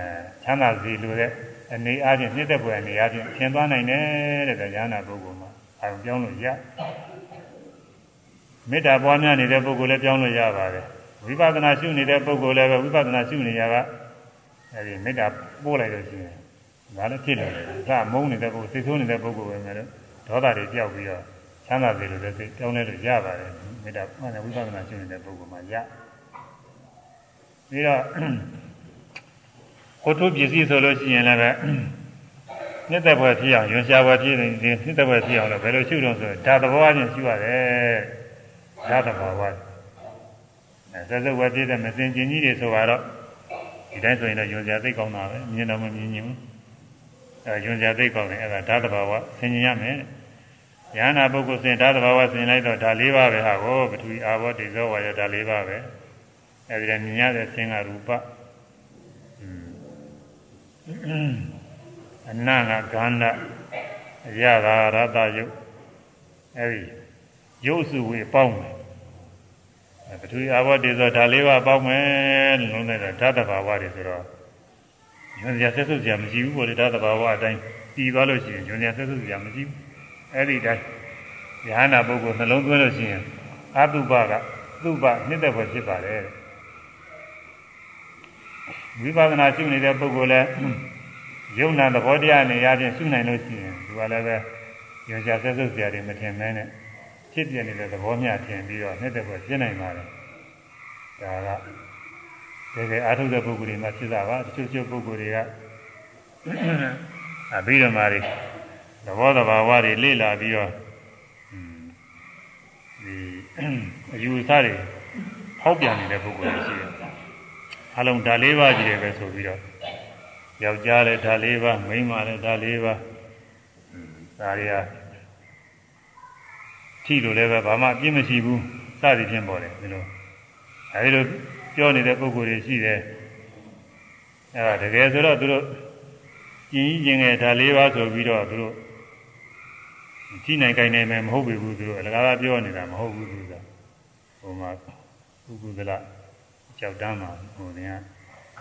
ချမ်းသာစီလိုတဲ့အနေအားဖြင့်နှစ်သက်ဖွယ်အနေအားဖြင့်သင်သွားနိုင်တယ်တဲ့ယဟနာပုဂ္ဂိုလ်မှာအဲပြောင်းလို့ရမေတ္တာပွားများနေတဲ့ပုဂ္ဂိုလ်လည်းပြောင်းလို့ရပါတယ်ဝိပဿနာရှုနေတဲ့ပုဂ္ဂိုလ်လည်းပဲဝိပဿနာရှုနေရကအဲဒီမေတ္တာပို့လိုက်လို့ရှိရင်ဒါလည်းဖြစ်တယ်။ဒါမုန်းနေတဲ့ပုဂ္ဂိုလ်စိတ်ဆိုးနေတဲ့ပုဂ္ဂိုလ်ပဲမယ်လို့ဒေါသတွေကြောက်ပြီးတော့ချမ်းသာစေလို့လည်းစိတ်ပြောင်းလဲလို့ရပါတယ်။မေတ္တာမှန်တဲ့ဝိပဿနာရှုနေတဲ့ပုဂ္ဂိုလ်မှာရ။ ပြီးတော့ကိုထုပစ္စည်းဆိုလို့ရှိရင်လည်းပဲနှစ်သက်ဘွယ်ဖြစ်အောင်ရွှန်ရှားဘွယ်ဖြစ်နေဒီနှစ်သက်ဘွယ်ဖြစ်အောင်လည်းဘယ်လိုရှုတော့ဆိုဓာတ်သဘောချင်းရှုရတယ်။ဓာတ်သဘောကအဲသက်သက်ဘွယ်ဖြစ်တဲ့မစင်ကျင်ကြီးတွေဆိုတော့ဒီတိုင်းဆိုရင်တော့ရွှန်ရှားသိကောင်းတာပဲမြင်တော့မမြင်ရင်ဘူး။အဲယွန်ကြသိကောင်းတယ်အဲ့ဒါဓာတ်တဘာဝဆင်ញင်ရမယ်ယန္နာပုဂ္ဂိုလ်ဆင်ဓာတ်တဘာဝဆင်လိုက်တော့ဓာတ်၄ပါးပဲဟာကိုပထဝီအာဘောတေဇောဝါယဓာတ်၄ပါးပဲ အဲဒီလည်းမြင်ရတဲ့ဆင်ကရူပအနန္ကဂန္ဓအရသာရတယုတ်အဲဒီရုပ်စုဝေပေါင်းတယ်ပထဝီအာဘောတေဇောဓာတ်၄ပါးပေါင်းမယ်လို့လုံးလိုက်တော့ဓာတ်တဘာဝတွေဆိုတော့ညွန်စရာဆက်စုပ်စရာမရှိဘူးပေါ့လေဒါသဘာဝအတိုင်းပြီးသွားလို့ရှိရင်ညွန်စရာဆက်စုပ်စရာမရှိဘူးအဲ့ဒီတိုင်းယဟနာပုဂ္ဂိုလ်နှလုံးသွင်းလို့ရှိရင်အတုပကသူ့ပနှစ်သက်ဖွယ်ဖြစ်ပါတယ် ဝိပဿနာရှုနေတဲ့ပုဂ္ဂိုလ်လည်းယုံနာသဘောတရားနဲ့ရချင်းရှုနိုင်လို့ရှိရင်သူကလည်းပဲညွန်စရာဆက်စုပ်စရာတွေမထင်မဲနဲ့ဖြစ်ပြနေတဲ့သဘောမျှထင်ပြီးတော့နှစ်သက်ဖွယ်ဖြစ်နိုင်ပါတယ်ဒါကတကယ်အာထုတဲ့ပုဂ္ဂိုလ်တွေမှာဖြစ်တာပါတချို့ချို့ပုဂ္ဂိုလ်တွေကအဘိဓမ္မာတွေသဘောတဘာဝတွေလေ့လာပြီးတော့ဒီအယူအဆတွေဟောက်ပြန်နေတဲ့ပုဂ္ဂိုလ်တွေရှိတယ် အလုံးဓာလေးပါးကြီးတယ်ပဲဆိုပြီးတော့ယောက်ျားလည်းဓာလေးပါးမိန်းမလည်းဓာလေးပါးဒါတွေကထိလို့လည်းပဲဘာမှအပြစ်မရှိဘူးစသည်ဖြင့်ပေါ်တယ်ဒီလိုအဲဒီလိုပြောနေတဲ့ပုဂ္ဂိုလ်တွေရှိတယ်အဲဒါတကယ်ဆိုတော့သူတို့ကျင်ကြီးကျင်ငယ်ဓာလေးပါးဆိုပြီးတော့သူတို့ကြည့်နိုင်ကြနိုင်မယ်မဟုတ်ပြီဘူးသူတို့အလကားပြောနေတာမဟုတ်ဘူးသူကဟိုမှာကုကုသလ ကြောက်တန်းမှာဟိုနေက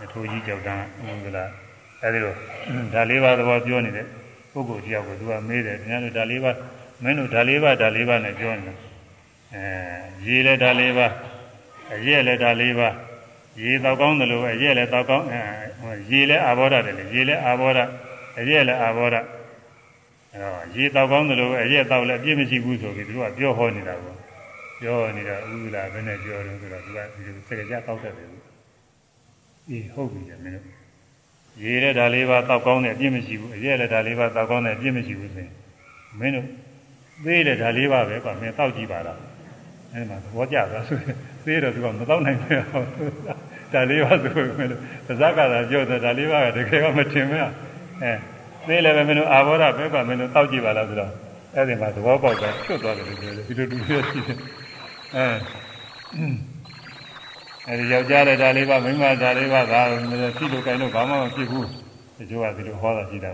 အထိုးကြီးကြောက်တန်းကုကုသလအဲဒီလိုဓာလေးပါးသဘောပြောနေတဲ့ပုဂ္ဂိုလ်တယောက်ကိုသူကမေးတယ်ခင်ဗျားတို့ဓာလေးပါးမင်းတို့ဓာလေးပါးဓာလေးပါးနဲ့ပြောနေတာအဲရေလည်းဓာလေးပါးအရက်လည်းဓာလေးပါးရေတော့ကောင်းတယ်လို့အရက်လည်းတော့ကောင်းအဲရေလည်းအာဘောဓတယ်လေရေလည်းအာဘောဓအရက်လည်းအာဘောဓအဲတော့ရေတော့ကောင်းတယ်လို့အရက်တော့လည်းအပြည့်မရှိဘူးဆိုပြီးသူကပြောဟောနေတာကို ပြောနေတာဥဒလာဘယ်နဲ့ပြောတယ်ဆိုတော့သူကဒီလိုစကြကြတောက်တတ်တယ်အေးဟုတ်ပြီမင်းတို့ရေလည်းဓာလေးပါးတောက်ကောင်းတယ်အပြည့်မရှိဘူးအရက်လည်းဓာလေးပါးတောက်ကောင်းတယ်အပြည့်မရှိဘူးဆိုရင်မင်းတို့သေးတယ်ဓာလေးပါးပဲကွာမင်းတောက်ကြည့်ပါလားအဲဒီမှာသဘောကျသွားဆိုသေးတော့သူကမတောက်နိုင်ဘူးဓာလေးပါးဆိုမင်းတို့ပါဇက်ကသာပြောတယ်ဓာလေးပါးကတကယ်ကမထင်ဘူးအဲသေးလည်းပဲမင်းတို့အာဘောဓပဲကွာမင်းတို့တောက်ကြည့်ပါလားဆိုတော့အဲဒီမှာသဘောပေါက်တော့ချွတ်သွားတယ်လို့ပြောတယ်ဒီလိုတူရရှိတယ် အဲအဲဒီယောက်ျားလည်းဓာလေးပါမိန်းမဓာလေးပါဒါဖြစ်လို့ကြိုင်လို့ဘာမှမဖြစ်ဘူးဒီလိုကဒီလိုဟောတာရှိတာ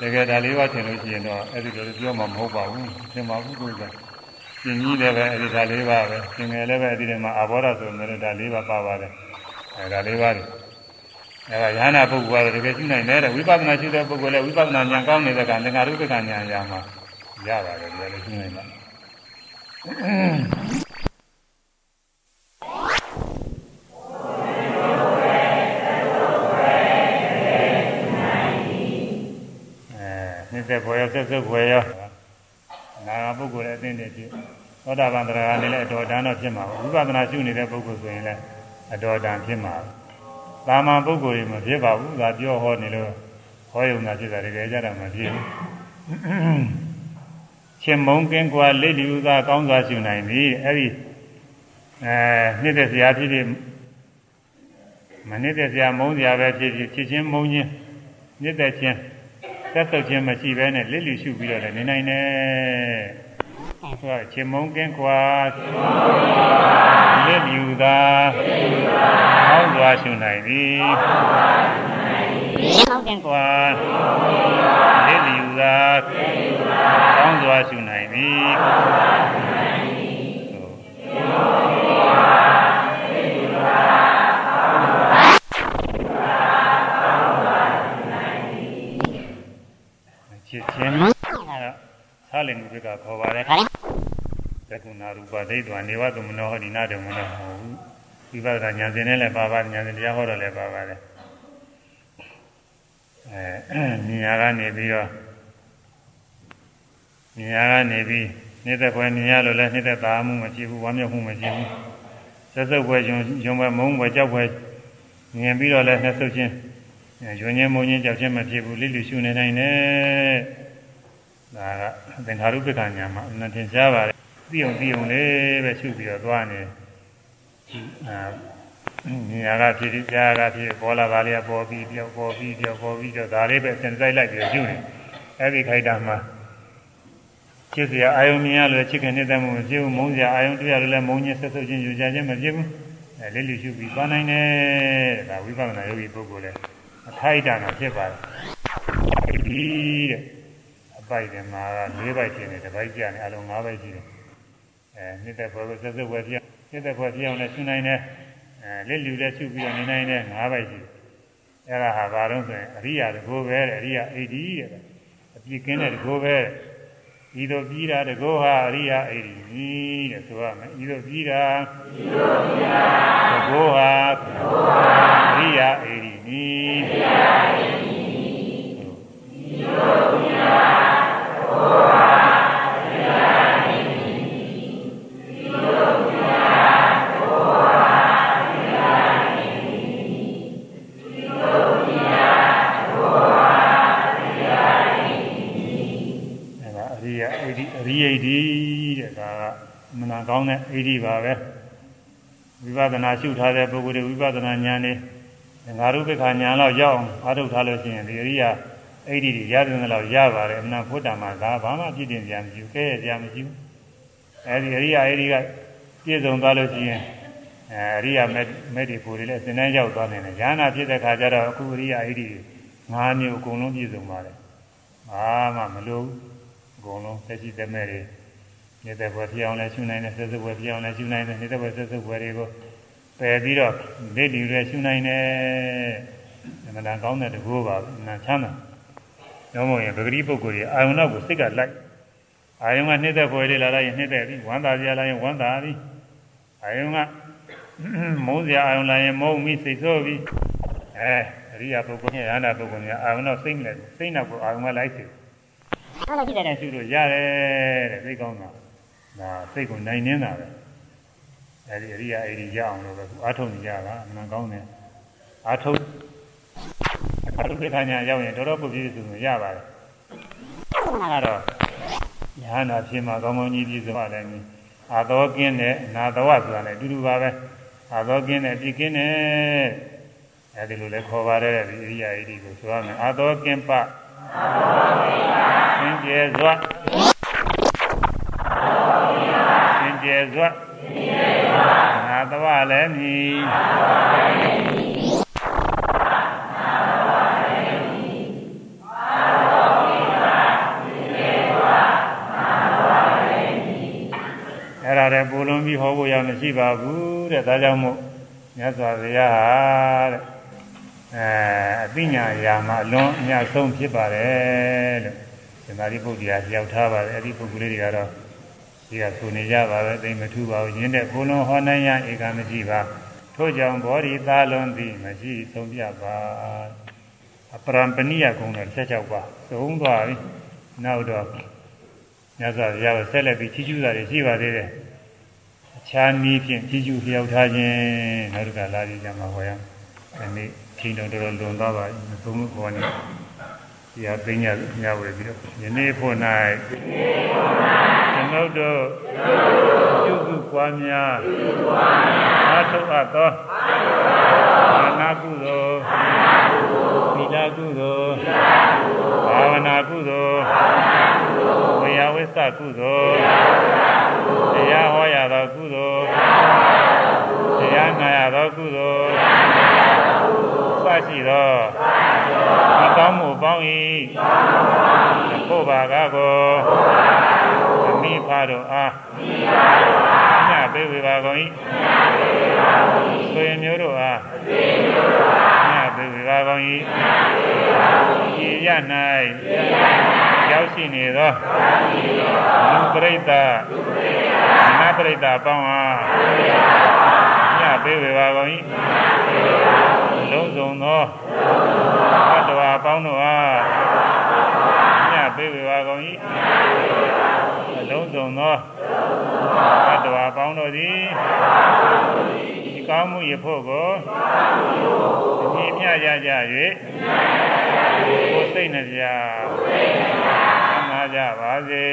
တကယ်ဓာလေးပါထင်လို့ရှိရင်တော့အဲ့ဒီလိုပြောမှမဟုတ်ပါဘူးသင်ပါဘူးကိုယ်ကရှင်ကြီးလည်းပဲအဲ့ဒီဓာလေးပါပဲရှင်ငယ်လည်းပဲအဲ့ဒီထဲမှာအာဘောဓဆိုတဲ့ဓာလေးပါပါပါတယ်အဲဓာလေးပါတွေအဲဒါရဟနာပုဂ္ဂိုလ်ကတကယ်ရှိနိုင်တယ်တဲ့ဝိပဿနာရှိတဲ့ပုဂ္ဂိုလ်လည်းဝိပဿနာဉာဏ်ကောင်းနေတဲ့ကသင်္ဃာရုပ္ပကဉာဏ်ရမှာရပါတယ်ဒီလိုရှိနိုင် တာသက်ဖွယ်ရောဆက်စုပ်ဖွယ်ရောနာဂပုဂ္ဂိုလ်ရဲ့အသိနဲ့ဖြစ်သောတာပန်တရားနဲ့လည်းအတော်တန်တော့ဖြစ်မှာဝိပဿနာရှုနေတဲ့ပုဂ္ဂိုလ်ဆိုရင်လည်းအတော်တန်ဖြစ်မှာသာမန်ပုဂ္ဂိုလ်တွေမဖြစ်ပါဘူးဒါပြောဟောနေလို့ဟောယုံတာဖြစ်တာတကယ်ကြတာမဖြစ်ဘူး ရှင်မုံကင်းကွာလက်လီဥသာကောင်းစွာရှုနိုင်ပြီအဲ့ဒီအဲနှစ်သက်စရာဖြစ်ဖြစ်မနှစ်သက်စရာမုန်းစရာပဲဖြစ်ဖြစ်ဖြစ်ချင်းမုန်းချင်းနှစ်သက်ချင်းသက်သုတ်ခြင်းမရှိဘဲနဲ့လစ်လျရှုပြီးတော့လည်းနေနိုင်တယ်။အဲဆိုချင်းမုံကင်းကွာလစ်လျူသာဟောင်းစွာရှုနိုင်ပြီ။ဟောင်းကင်းကွာလစ်လျူသာ ဟောင်းစွာရှုနိုင်ပြီ။ဖြစ်ခြင်းအဲသာလင်မှုကခေါ်ပါတယ်သကုဏရူပဒိဋ္ဌဝနေဝသမနောဟောဒီနာတမနောဟောဝိပဿနာဉာဏ်စဉ်နဲ့လည်းပါပါတယ်ဉာဏ်စဉ်တရားဟောတော့လည်းပါပါတယ်အဲဉာဏ်ကနေပြီးတော့ ဉာဏ်ကနေပြီးနေတဲ့ခွဲမြင်ရလို့လည်းနေတဲ့သာမှုမရှိဘူးဝမ်းမြောက်မှုမရှိဘူးဆက်စုပ်ခွဲယုံယုံပဲမုန်းပဲကြောက်ခွဲမြင်ပြီးတော့လည်းနှစ်ဆုပ်ချင်းရွှင်ချင်းမုံချင်းကြောက်ချင်းမဖြစ်ဘူးလိလိရှုနေနိုင်တယ်ဒါကသင်္ခါရုပ္ပကညာမှာအနတင်ရှားပါတယ်သိအောင်သိအောင်လေးပဲရှုပြီးတော့သွားနေအာညာကဖြစ်ပြီးကြားကဖြစ်ပေါ်လာပါလေပေါ်ပြီးပြောက်ပေါ်ပြီးပြောက်ပေါ်ပြီးတော့ဒါလေးပဲစင်စိုက်လိုက်ပြီးရှုနေအဲ့ဒီခိုက်တာမှာ ချစ်စရာအာယုံမြင်ရလို့ချစ်ခင်နေတဲ့မှုမဖြစ်ဘူးမုန်းစရာအာယုံတွေ့ရလို့လည်းမုန်းခြင်းဆက်ဆုပ်ခြင်းယူကြခြင်းမဖြစ်ဘူးအဲလေးလေးရှုပြီးသွားနိုင်တယ်ဒါဝိပဿနာယောဂီပုဂ္ဂိုလ်လည်းအခိုက်အတန့်ဖြစ်ပါတယ်ဒီတဲ့အပိုက်တည်းမှာ၄ပိုက်ဖြစ်နေတစ်ပိုက်ကျနေအလုံး၅ပိုက်ရှိတယ်အဲနှစ်သက်ဘောကိုဆက်စုပ်ဝယ်ပြနှစ်သက်ဘောပြအောင်လည်းရှင်းနိုင်တယ်အဲလက်လူလည်းရှုပြီးတော့နေနိုင်တယ်၅ပိုက်ရှိတယ်အဲ့ဒါဟာဘာလို့ဆိုရင်အရိယာတကိုပဲတဲ့အရိယာအိဒီတဲ့အပြည့်ကင်းတဲ့တကိုပဲ ဤသို့ပြီးတာတကောဟာအရိယာအိဒီတဲ့ဆိုရမယ်ဤသို့ပြီးတာဤသို့ပြီးတာတ င်းတဲ့ဣတိပါပဲဝိပဿနာရှုထားတဲ့ပုဂ္ဂိုလ်တွေဝိပဿနာဉာဏ်နဲ့ငါရုပ္ပခာဉာဏ်လောက်ရောက်အောင်အားထုတ်ထားလို့ရှိရင်ဒီအရိယာဣတိတွေရတယ်လို့ရပါတယ်အမှန်ဖို့တာမှာဒါဘာမှပြည့်တင်ကြမရှိဘူးကဲရကြမရှိဘူးအဲဒီအရိယာဣတိကပြည့်စုံသွားလို့ရှိရင်အဲအရိယာမဲ့မဲ့ဒီကိုယ်တွေလည်းစင်တန်းရောက်သွားနိုင်တယ်ဉာဏ်နာဖြစ်တဲ့ခါကျတော့အခုအရိယာဣတိငါးမျိုးအကုန်လုံးပြည့်စုံပါတယ်ဘာမှမလိုဘူးအကုန်လုံးသက်ရှိသက်မဲ့တွေ နေတဲ့ဘဝဖြစ်အောင်လည်းရှုနိုင်တယ်ဆက်စုပ်ဘဝဖြစ်အောင်လည်းရှုနိုင်တယ်နေတဲ့ဘဝဆက်စုပ်ဘဝတွေကိုပယ်ပြီးတော့နေတည်ရရှုနိုင်တယ်အမှန်တန်ကောင်းတဲ့တကူပါနာချမ်းသာတော့မဟုတ်ရင်ပဂတိပုဂ္ဂိုလ်ကြီးအာယုံနောက်ကိုစိတ်ကလိုက်အာယုံကနှိမ့်သက်ဘဝလေးလာလိုက်ရင်နှိမ့်သက်ပြီဝမ်းသာစရာလာရင်ဝမ်းသာပြီအာယုံကမုန်းစရာအာယုံလာရင်မုန်းပြီစိတ်ဆိုးပြီအဲအရိယာပုဂ္ဂိုလ်နဲ့ရဟန္တာပုဂ္ဂိုလ်များအာယုံနောက်စိတ်နဲ့စိတ်နောက်ကိုအာယုံကလိုက်စီအဲ့လိုကြည့်တယ်ရှုလို့ရတယ်တဲ့သိကောင်းတာ ဒါစိတ်ကိုနိုင်နေတာပဲအဲဒီအရိယာအဲ့ဒီရအောင်လို့ပဲအာထုံနေကြတာအမှန်ကောင်းတယ်အာထုံအာထုံပြခညာရောက်ရင်တော်တော်ပုပြည့်စုံရပါတယ်အဲတော့ယဟနာဖြစ်မှာကောင်းကောင်းကြီးပြည့်စုံရတယ်အာသောကင်းတဲ့နာသဝဆိုတာလည်းအတူတူပါပဲအာသောကင်းတဲ့ပြည့်ကင်းတဲ့အဲဒီလိုလဲခေါ်ပါတယ်ဒီအရိယာဣတိကိုဆိုရမယ်အာသောကင်းပအာသောကင်းပသင်ကျေစွာ သင်ကျေစွာသင်ကျေစွာနာသဝလည်းမြည်နာသဝလည်းမြည်အဲ့ဒါလည်းပူလုံးပြီးဟောဖို့ရမရှိပါဘူးတဲ့ဒါကြောင့်မို့မြတ်စွာဘုရားဟာတဲ့အဲအသိဉာဏ်ရာမှာအလွန်အများဆုံးဖြစ်ပါတယ်လို့ဒီမာရီပုဂ္ဂိုလ်ကရောက်ထားပါတယ်အဲ့ဒီပုဂ္ဂိုလ်လေးတွေကတော့ ဒီကဆိုနေကြပါပဲသိမထူပါဘူးရင်းတဲ့ဘုံလုံးဟောနိုင်ရဧကမရှိပါထို့ကြောင့်ဘောဓိသားလွန်သည်မရှိဆုံးပြပါအပရံပဏိယကုံတော်၁၆ပါးသုံးသွားပြီနောက်တော့မြတ်စွာဘုရားကိုဆက်လက်ပြီးချီးကျူးတာတွေရှိပါသေးတယ်အခြားနည်းဖြင့်ချီးကျူးလျောက်ထားခြင်းနောက်တစ်ခါလာကြည့်ကြမှာဟောရဒီနေ့ချိန်တော်တော်လွန်သွားပါပြီသုံးခုခေါ်နေ ဒီဟာသိညာညဝေပြီးတော့ယနေ့ဖို့၌ကျွန်ုပ်တို့ပြုစုပွားများအားထုတ်အပ်သောအာနာကုသိုလ်သီလကုသိုလ်ဘာဝနာကုသိုလ်ဝေယဝိသကုသိုလ်တရားဟောရသောကုသိုလ်တရားနာရသောကုသိုလ်စရှိသောဒီ ကောင်းမှုပေါင်း၏ဖို့ပါကကိုအမိဖတို့အားညပေးဝေပါကုန်၏ဆွေမျိုးတို့အားညပေးဝေပါကုန်၏ဤရ၌ရောက်ရှိနေသောလူပရိသတ်နတ်ပရိသတ်ပေါင်းအားညပေးဝေပါကုန်၏ လုံးစုံသောဘတ်တော်ပေါင်းတို့အားညပေးဝေပါကုန်၏လုံးစုံသောဘတ်တော်ပေါင်းတို့သည်ဒီကောင်းမှုရဖို့ကိုဒီမြတ်ရကြ၍ကိုယ်စိတ်နှပြသမ်းသာကြပါစေ